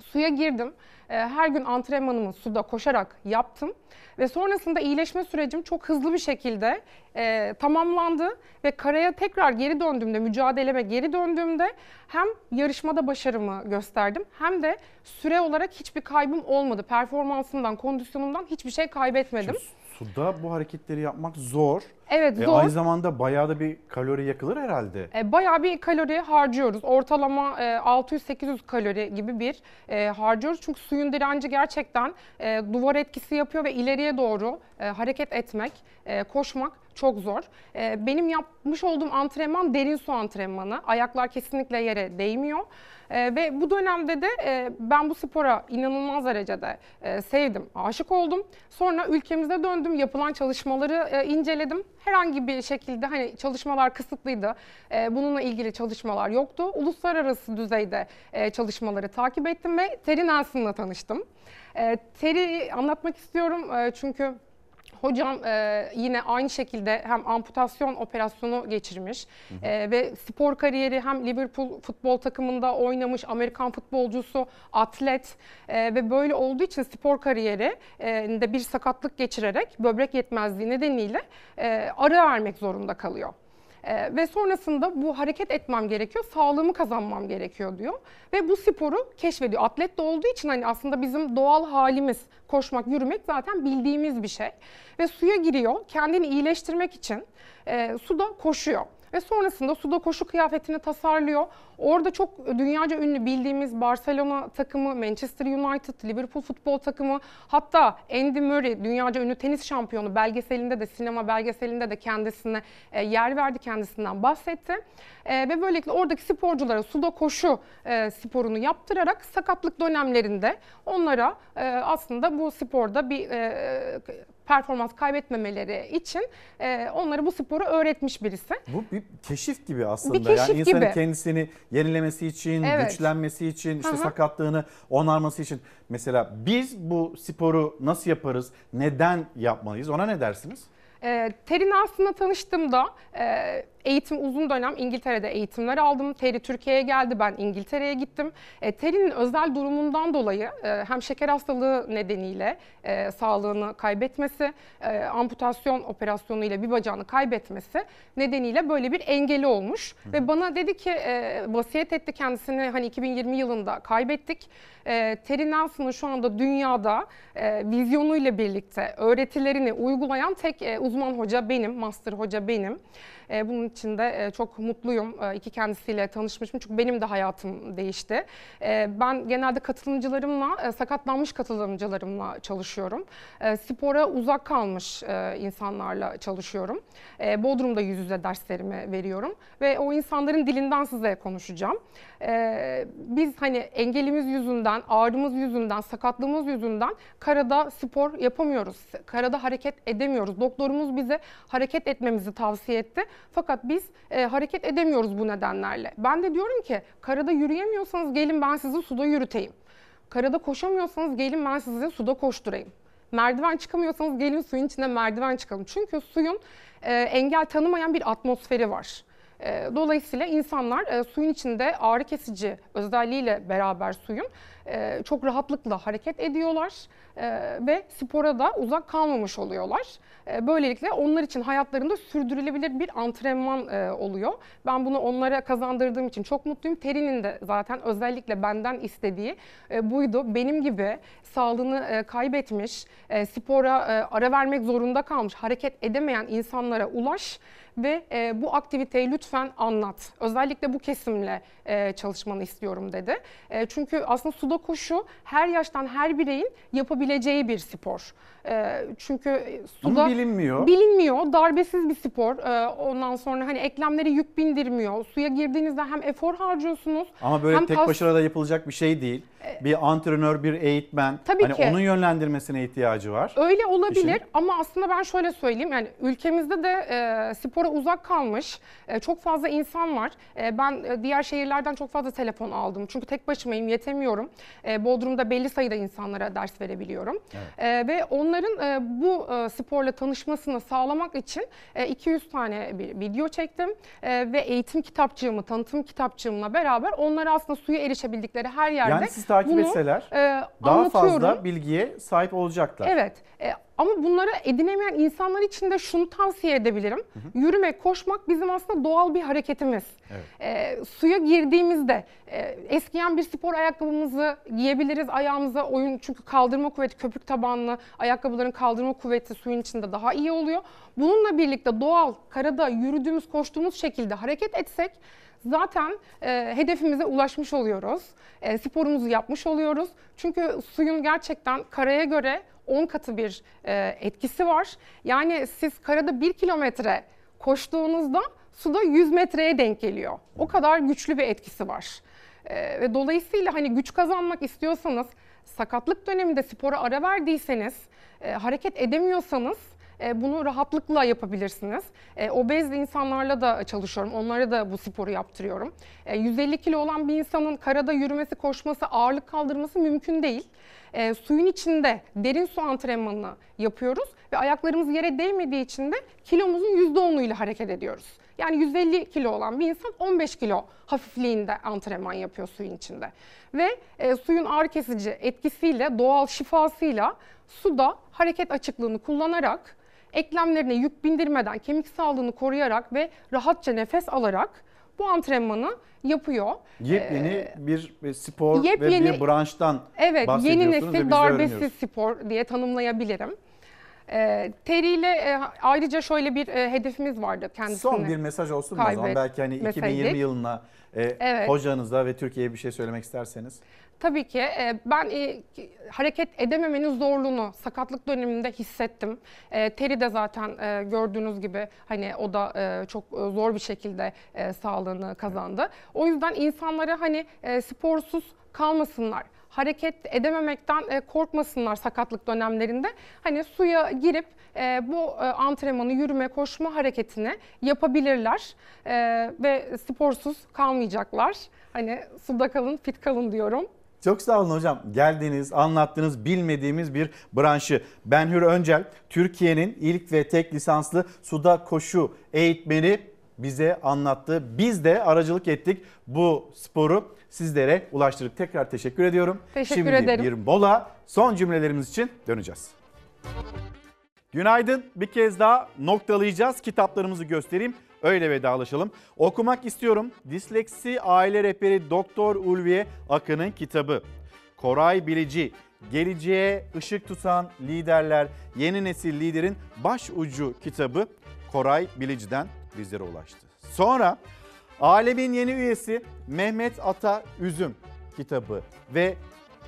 Suya girdim. Ee, Her gün antrenmanımı suda koşarak yaptım. Ve sonrasında iyileşme sürecim çok hızlı bir şekilde e, tamamlandı. Ve karaya tekrar geri döndüğümde, mücadeleme geri döndüğümde hem yarışmada başarımı gösterdim hem de süre olarak hiçbir kaybım olmadı. Performansımdan, kondisyonumdan hiçbir şey kaybetmedim. Suda bu hareketleri yapmak zor. Evet E, zor. aynı zamanda bayağı da bir kalori yakılır herhalde. E, bayağı bir kalori harcıyoruz. Ortalama e, 600-800 kalori gibi bir e, harcıyoruz. Çünkü suyun direnci gerçekten e, duvar etkisi yapıyor ve ileriye doğru e, hareket etmek, e, koşmak çok zor. E, benim yapmış olduğum antrenman derin su antrenmanı. Ayaklar kesinlikle yere değmiyor. E, ve bu dönemde de e, ben bu spora inanılmaz derecede e, sevdim, aşık oldum. Sonra ülkemize döndüm, yapılan çalışmaları e, inceledim. Herhangi bir şekilde hani çalışmalar kısıtlıydı. E, bununla ilgili çalışmalar yoktu. Uluslararası düzeyde e, çalışmaları takip ettim ve Terry Nelson'la tanıştım. E, Terry'i anlatmak istiyorum e, çünkü Hocam e, yine aynı şekilde hem amputasyon operasyonu geçirmiş e, ve spor kariyeri hem Liverpool futbol takımında oynamış Amerikan futbolcusu, atlet e, ve böyle olduğu için spor kariyeri e, de bir sakatlık geçirerek böbrek yetmezliği nedeniyle e, ara vermek zorunda kalıyor. Ee, ve sonrasında bu hareket etmem gerekiyor, sağlığımı kazanmam gerekiyor diyor. Ve bu sporu keşfediyor. Atlet de olduğu için hani aslında bizim doğal halimiz koşmak, yürümek zaten bildiğimiz bir şey. Ve suya giriyor, kendini iyileştirmek için e, suda koşuyor. Ve sonrasında suda koşu kıyafetini tasarlıyor. Orada çok dünyaca ünlü bildiğimiz Barcelona takımı, Manchester United, Liverpool futbol takımı, hatta Andy Murray dünyaca ünlü tenis şampiyonu belgeselinde de sinema belgeselinde de kendisine e, yer verdi, kendisinden bahsetti. E, ve böylelikle oradaki sporculara suda koşu e, sporunu yaptırarak sakatlık dönemlerinde onlara aslında bu sporda bir performans kaybetmemeleri için e, onlara bu sporu öğretmiş birisi. Bu bir keşif gibi aslında. Bir keşif yani insanın gibi. kendisini yenilemesi için, Evet. güçlenmesi için, işte hı. sakatlığını onarması için. Mesela biz bu sporu nasıl yaparız? Neden yapmalıyız? Ona ne dersiniz? E, Ter'in aslında tanıştığımda e, eğitim uzun dönem İngiltere'de eğitimler aldım. Ter'i Türkiye'ye geldi, ben İngiltere'ye gittim. E, Ter'in özel durumundan dolayı e, hem şeker hastalığı nedeniyle e, sağlığını kaybetmesi, e, amputasyon operasyonu ile bir bacağını kaybetmesi nedeniyle böyle bir engeli olmuş. Ve bana dedi ki, e, vasiyet etti kendisini hani 2020 yılında kaybettik. E, Terry Nelson'ın şu anda dünyada e, vizyonuyla birlikte öğretilerini uygulayan tek e, uzman hoca benim, master hoca benim. E, bunun için de e, çok mutluyum. E, iki kendisiyle tanışmışım çünkü benim de hayatım değişti. E, ben genelde katılımcılarımla, e, sakatlanmış katılımcılarımla çalışıyorum. E, spora uzak kalmış e, insanlarla çalışıyorum. E, Bodrum'da yüz yüze derslerimi veriyorum ve o insanların dilinden size konuşacağım. E, biz hani engelimiz yüzünden, ağrımız yüzünden, sakatlığımız yüzünden karada spor yapamıyoruz. Karada hareket edemiyoruz. Doktorumuz bize hareket etmemizi tavsiye etti. Fakat biz e, hareket edemiyoruz bu nedenlerle. Ben de diyorum ki karada yürüyemiyorsanız gelin ben sizi suda yürüteyim. Karada koşamıyorsanız gelin ben sizi suda koşturayım. Merdiven çıkamıyorsanız gelin suyun içinde merdiven çıkalım. Çünkü suyun e, engel tanımayan bir atmosferi var. E, Dolayısıyla insanlar e, suyun içinde ağrı kesici özelliğiyle beraber suyun e, çok rahatlıkla hareket ediyorlar e, ve spora da uzak kalmamış oluyorlar. E, Böylelikle onlar için hayatlarında sürdürülebilir bir antrenman oluyor. Ben bunu onlara kazandırdığım için çok mutluyum. Terinin de zaten özellikle benden istediği e, buydu. Benim gibi sağlığını kaybetmiş, spora ara vermek zorunda kalmış, hareket edemeyen insanlara ulaş ve e, bu aktiviteyi lütfen anlat. Özellikle bu kesimle e, çalışmanı istiyorum dedi. E, çünkü aslında suda koşu her yaştan her bireyin yapabileceği bir spor. E, çünkü suda Ama bilinmiyor. Bilinmiyor. Darbesiz bir spor. E, ondan sonra hani eklemlere yük bindirmiyor. Suya girdiğinizde hem efor harcıyorsunuz. Ama böyle hem tek kas- başına da yapılacak bir şey değil. Bir antrenör, bir eğitmen. Tabii hani ki. onun yönlendirmesine ihtiyacı var. Öyle olabilir İşin. ama aslında ben şöyle söyleyeyim yani ülkemizde de e, spora uzak kalmış e, çok fazla insan var. E, ben e, diğer şehirlerden çok fazla telefon aldım çünkü tek başımayım yetemiyorum. E, Bodrum'da belli sayıda insanlara ders verebiliyorum. E, ve onların e, bu e, sporla tanışmasını sağlamak için e, 200 tane bir video çektim E, ve eğitim kitapçığımı, tanıtım kitapçığımla beraber onlara aslında suya erişebildikleri her yerde Yani siz takip bunu, etseler e, daha fazla bilgiye sahip olacaklar. Evet. E, ama bunları edinemeyen insanlar için de şunu tavsiye edebilirim. Yürümek, koşmak bizim aslında doğal bir hareketimiz. E, suya girdiğimizde e, eskiyen bir spor ayakkabımızı giyebiliriz ayağımıza. Oyun çünkü kaldırma kuvveti, köpük tabanlı ayakkabıların kaldırma kuvveti suyun içinde daha iyi oluyor. Bununla birlikte doğal karada yürüdüğümüz, koştuğumuz şekilde hareket etsek zaten e, hedefimize ulaşmış oluyoruz. E, sporumuzu yapmış oluyoruz. Çünkü suyun gerçekten karaya göre 10 katı bir e, etkisi var. Yani siz karada 1 kilometre koştuğunuzda suda 100 metreye denk geliyor. O kadar güçlü bir etkisi var. E, ve dolayısıyla hani güç kazanmak istiyorsanız, sakatlık döneminde spora ara verdiyseniz, e, hareket edemiyorsanız bunu rahatlıkla yapabilirsiniz. E, obez insanlarla da çalışıyorum. Onlara da bu sporu yaptırıyorum. E, 150 kilo olan bir insanın karada yürümesi, koşması, ağırlık kaldırması mümkün değil. Suyun içinde derin su antrenmanını yapıyoruz ve ayaklarımız yere değmediği için de kilomuzun %10'uyla hareket ediyoruz. Yani 150 kilo olan bir insan 15 kilo hafifliğinde antrenman yapıyor suyun içinde. Ve e, suyun ağrı kesici etkisiyle, doğal şifasıyla suda hareket açıklığını kullanarak eklemlerine yük bindirmeden, kemik sağlığını koruyarak ve rahatça nefes alarak bu antrenmanı yapıyor. Yepyeni bir bir spor ve yepyeni- bir branştan Evet, bahsediyorsunuz yeni ve biz nesil öğreniyoruz. spor diye tanımlayabilirim. E, Terry ile e, ayrıca şöyle bir e, hedefimiz vardı kendisine. Son bir mesaj olsun o zaman? Belki hani 2020 meseydik. yılına e, Evet. hocanıza ve Türkiye'ye bir şey söylemek isterseniz. Tabii ki e, ben e, hareket edememenin zorluğunu sakatlık döneminde hissettim. E, Teri de zaten gördüğünüz gibi hani o da çok zor bir şekilde sağlığını kazandı. O yüzden insanlara hani sporsuz kalmasınlar. hareket edememekten korkmasınlar sakatlık dönemlerinde. Hani suya girip bu antrenmanı, yürüme, koşma hareketini yapabilirler ve sporsuz kalmayacaklar. Hani suda kalın, fit kalın diyorum. Çok sağ olun hocam. Geldiniz, anlattınız bilmediğimiz bir branşı. Ben Hür Öncel, Türkiye'nin ilk ve tek lisanslı suda koşu eğitmeni bize anlattı. Biz de aracılık ettik. Bu sporu sizlere ulaştırdık. Tekrar teşekkür ediyorum. Teşekkür Şimdi ederim. bir mola son cümlelerimiz için döneceğiz. Günaydın. Bir kez daha noktalayacağız. Kitaplarımızı göstereyim. Öyle vedalaşalım. Okumak istiyorum. Disleksi Aile Rehberi Doktor Ulviye Akın'ın kitabı. Koray Bilici, Geleceğe ışık tutan liderler, yeni nesil liderin baş ucu kitabı Koray Bilici'den bizlere ulaştı. Sonra Alemin yeni üyesi Mehmet Ata Üzüm kitabı ve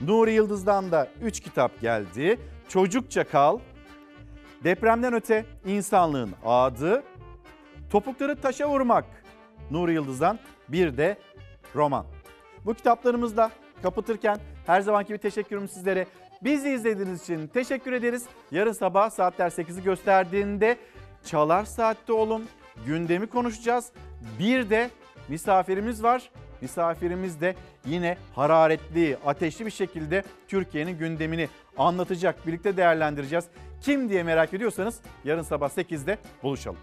Nuri Yıldız'dan da 3 kitap geldi. Çocukça Kal, Depremden öte insanlığın adı, topukları taşa vurmak Nuri Yıldız'dan bir de roman. Bu kitaplarımızla kapatırken her zamanki gibi teşekkürüm sizlere. Bizi izlediğiniz için teşekkür ederiz. Yarın sabah saatler 8'i gösterdiğinde Çalar Saat'te olun. Gündemi konuşacağız. Bir de misafirimiz var. Misafirimiz de yine hararetli, ateşli bir şekilde Türkiye'nin gündemini anlatacak. Birlikte değerlendireceğiz. Kim diye merak ediyorsanız yarın sabah 8'de buluşalım.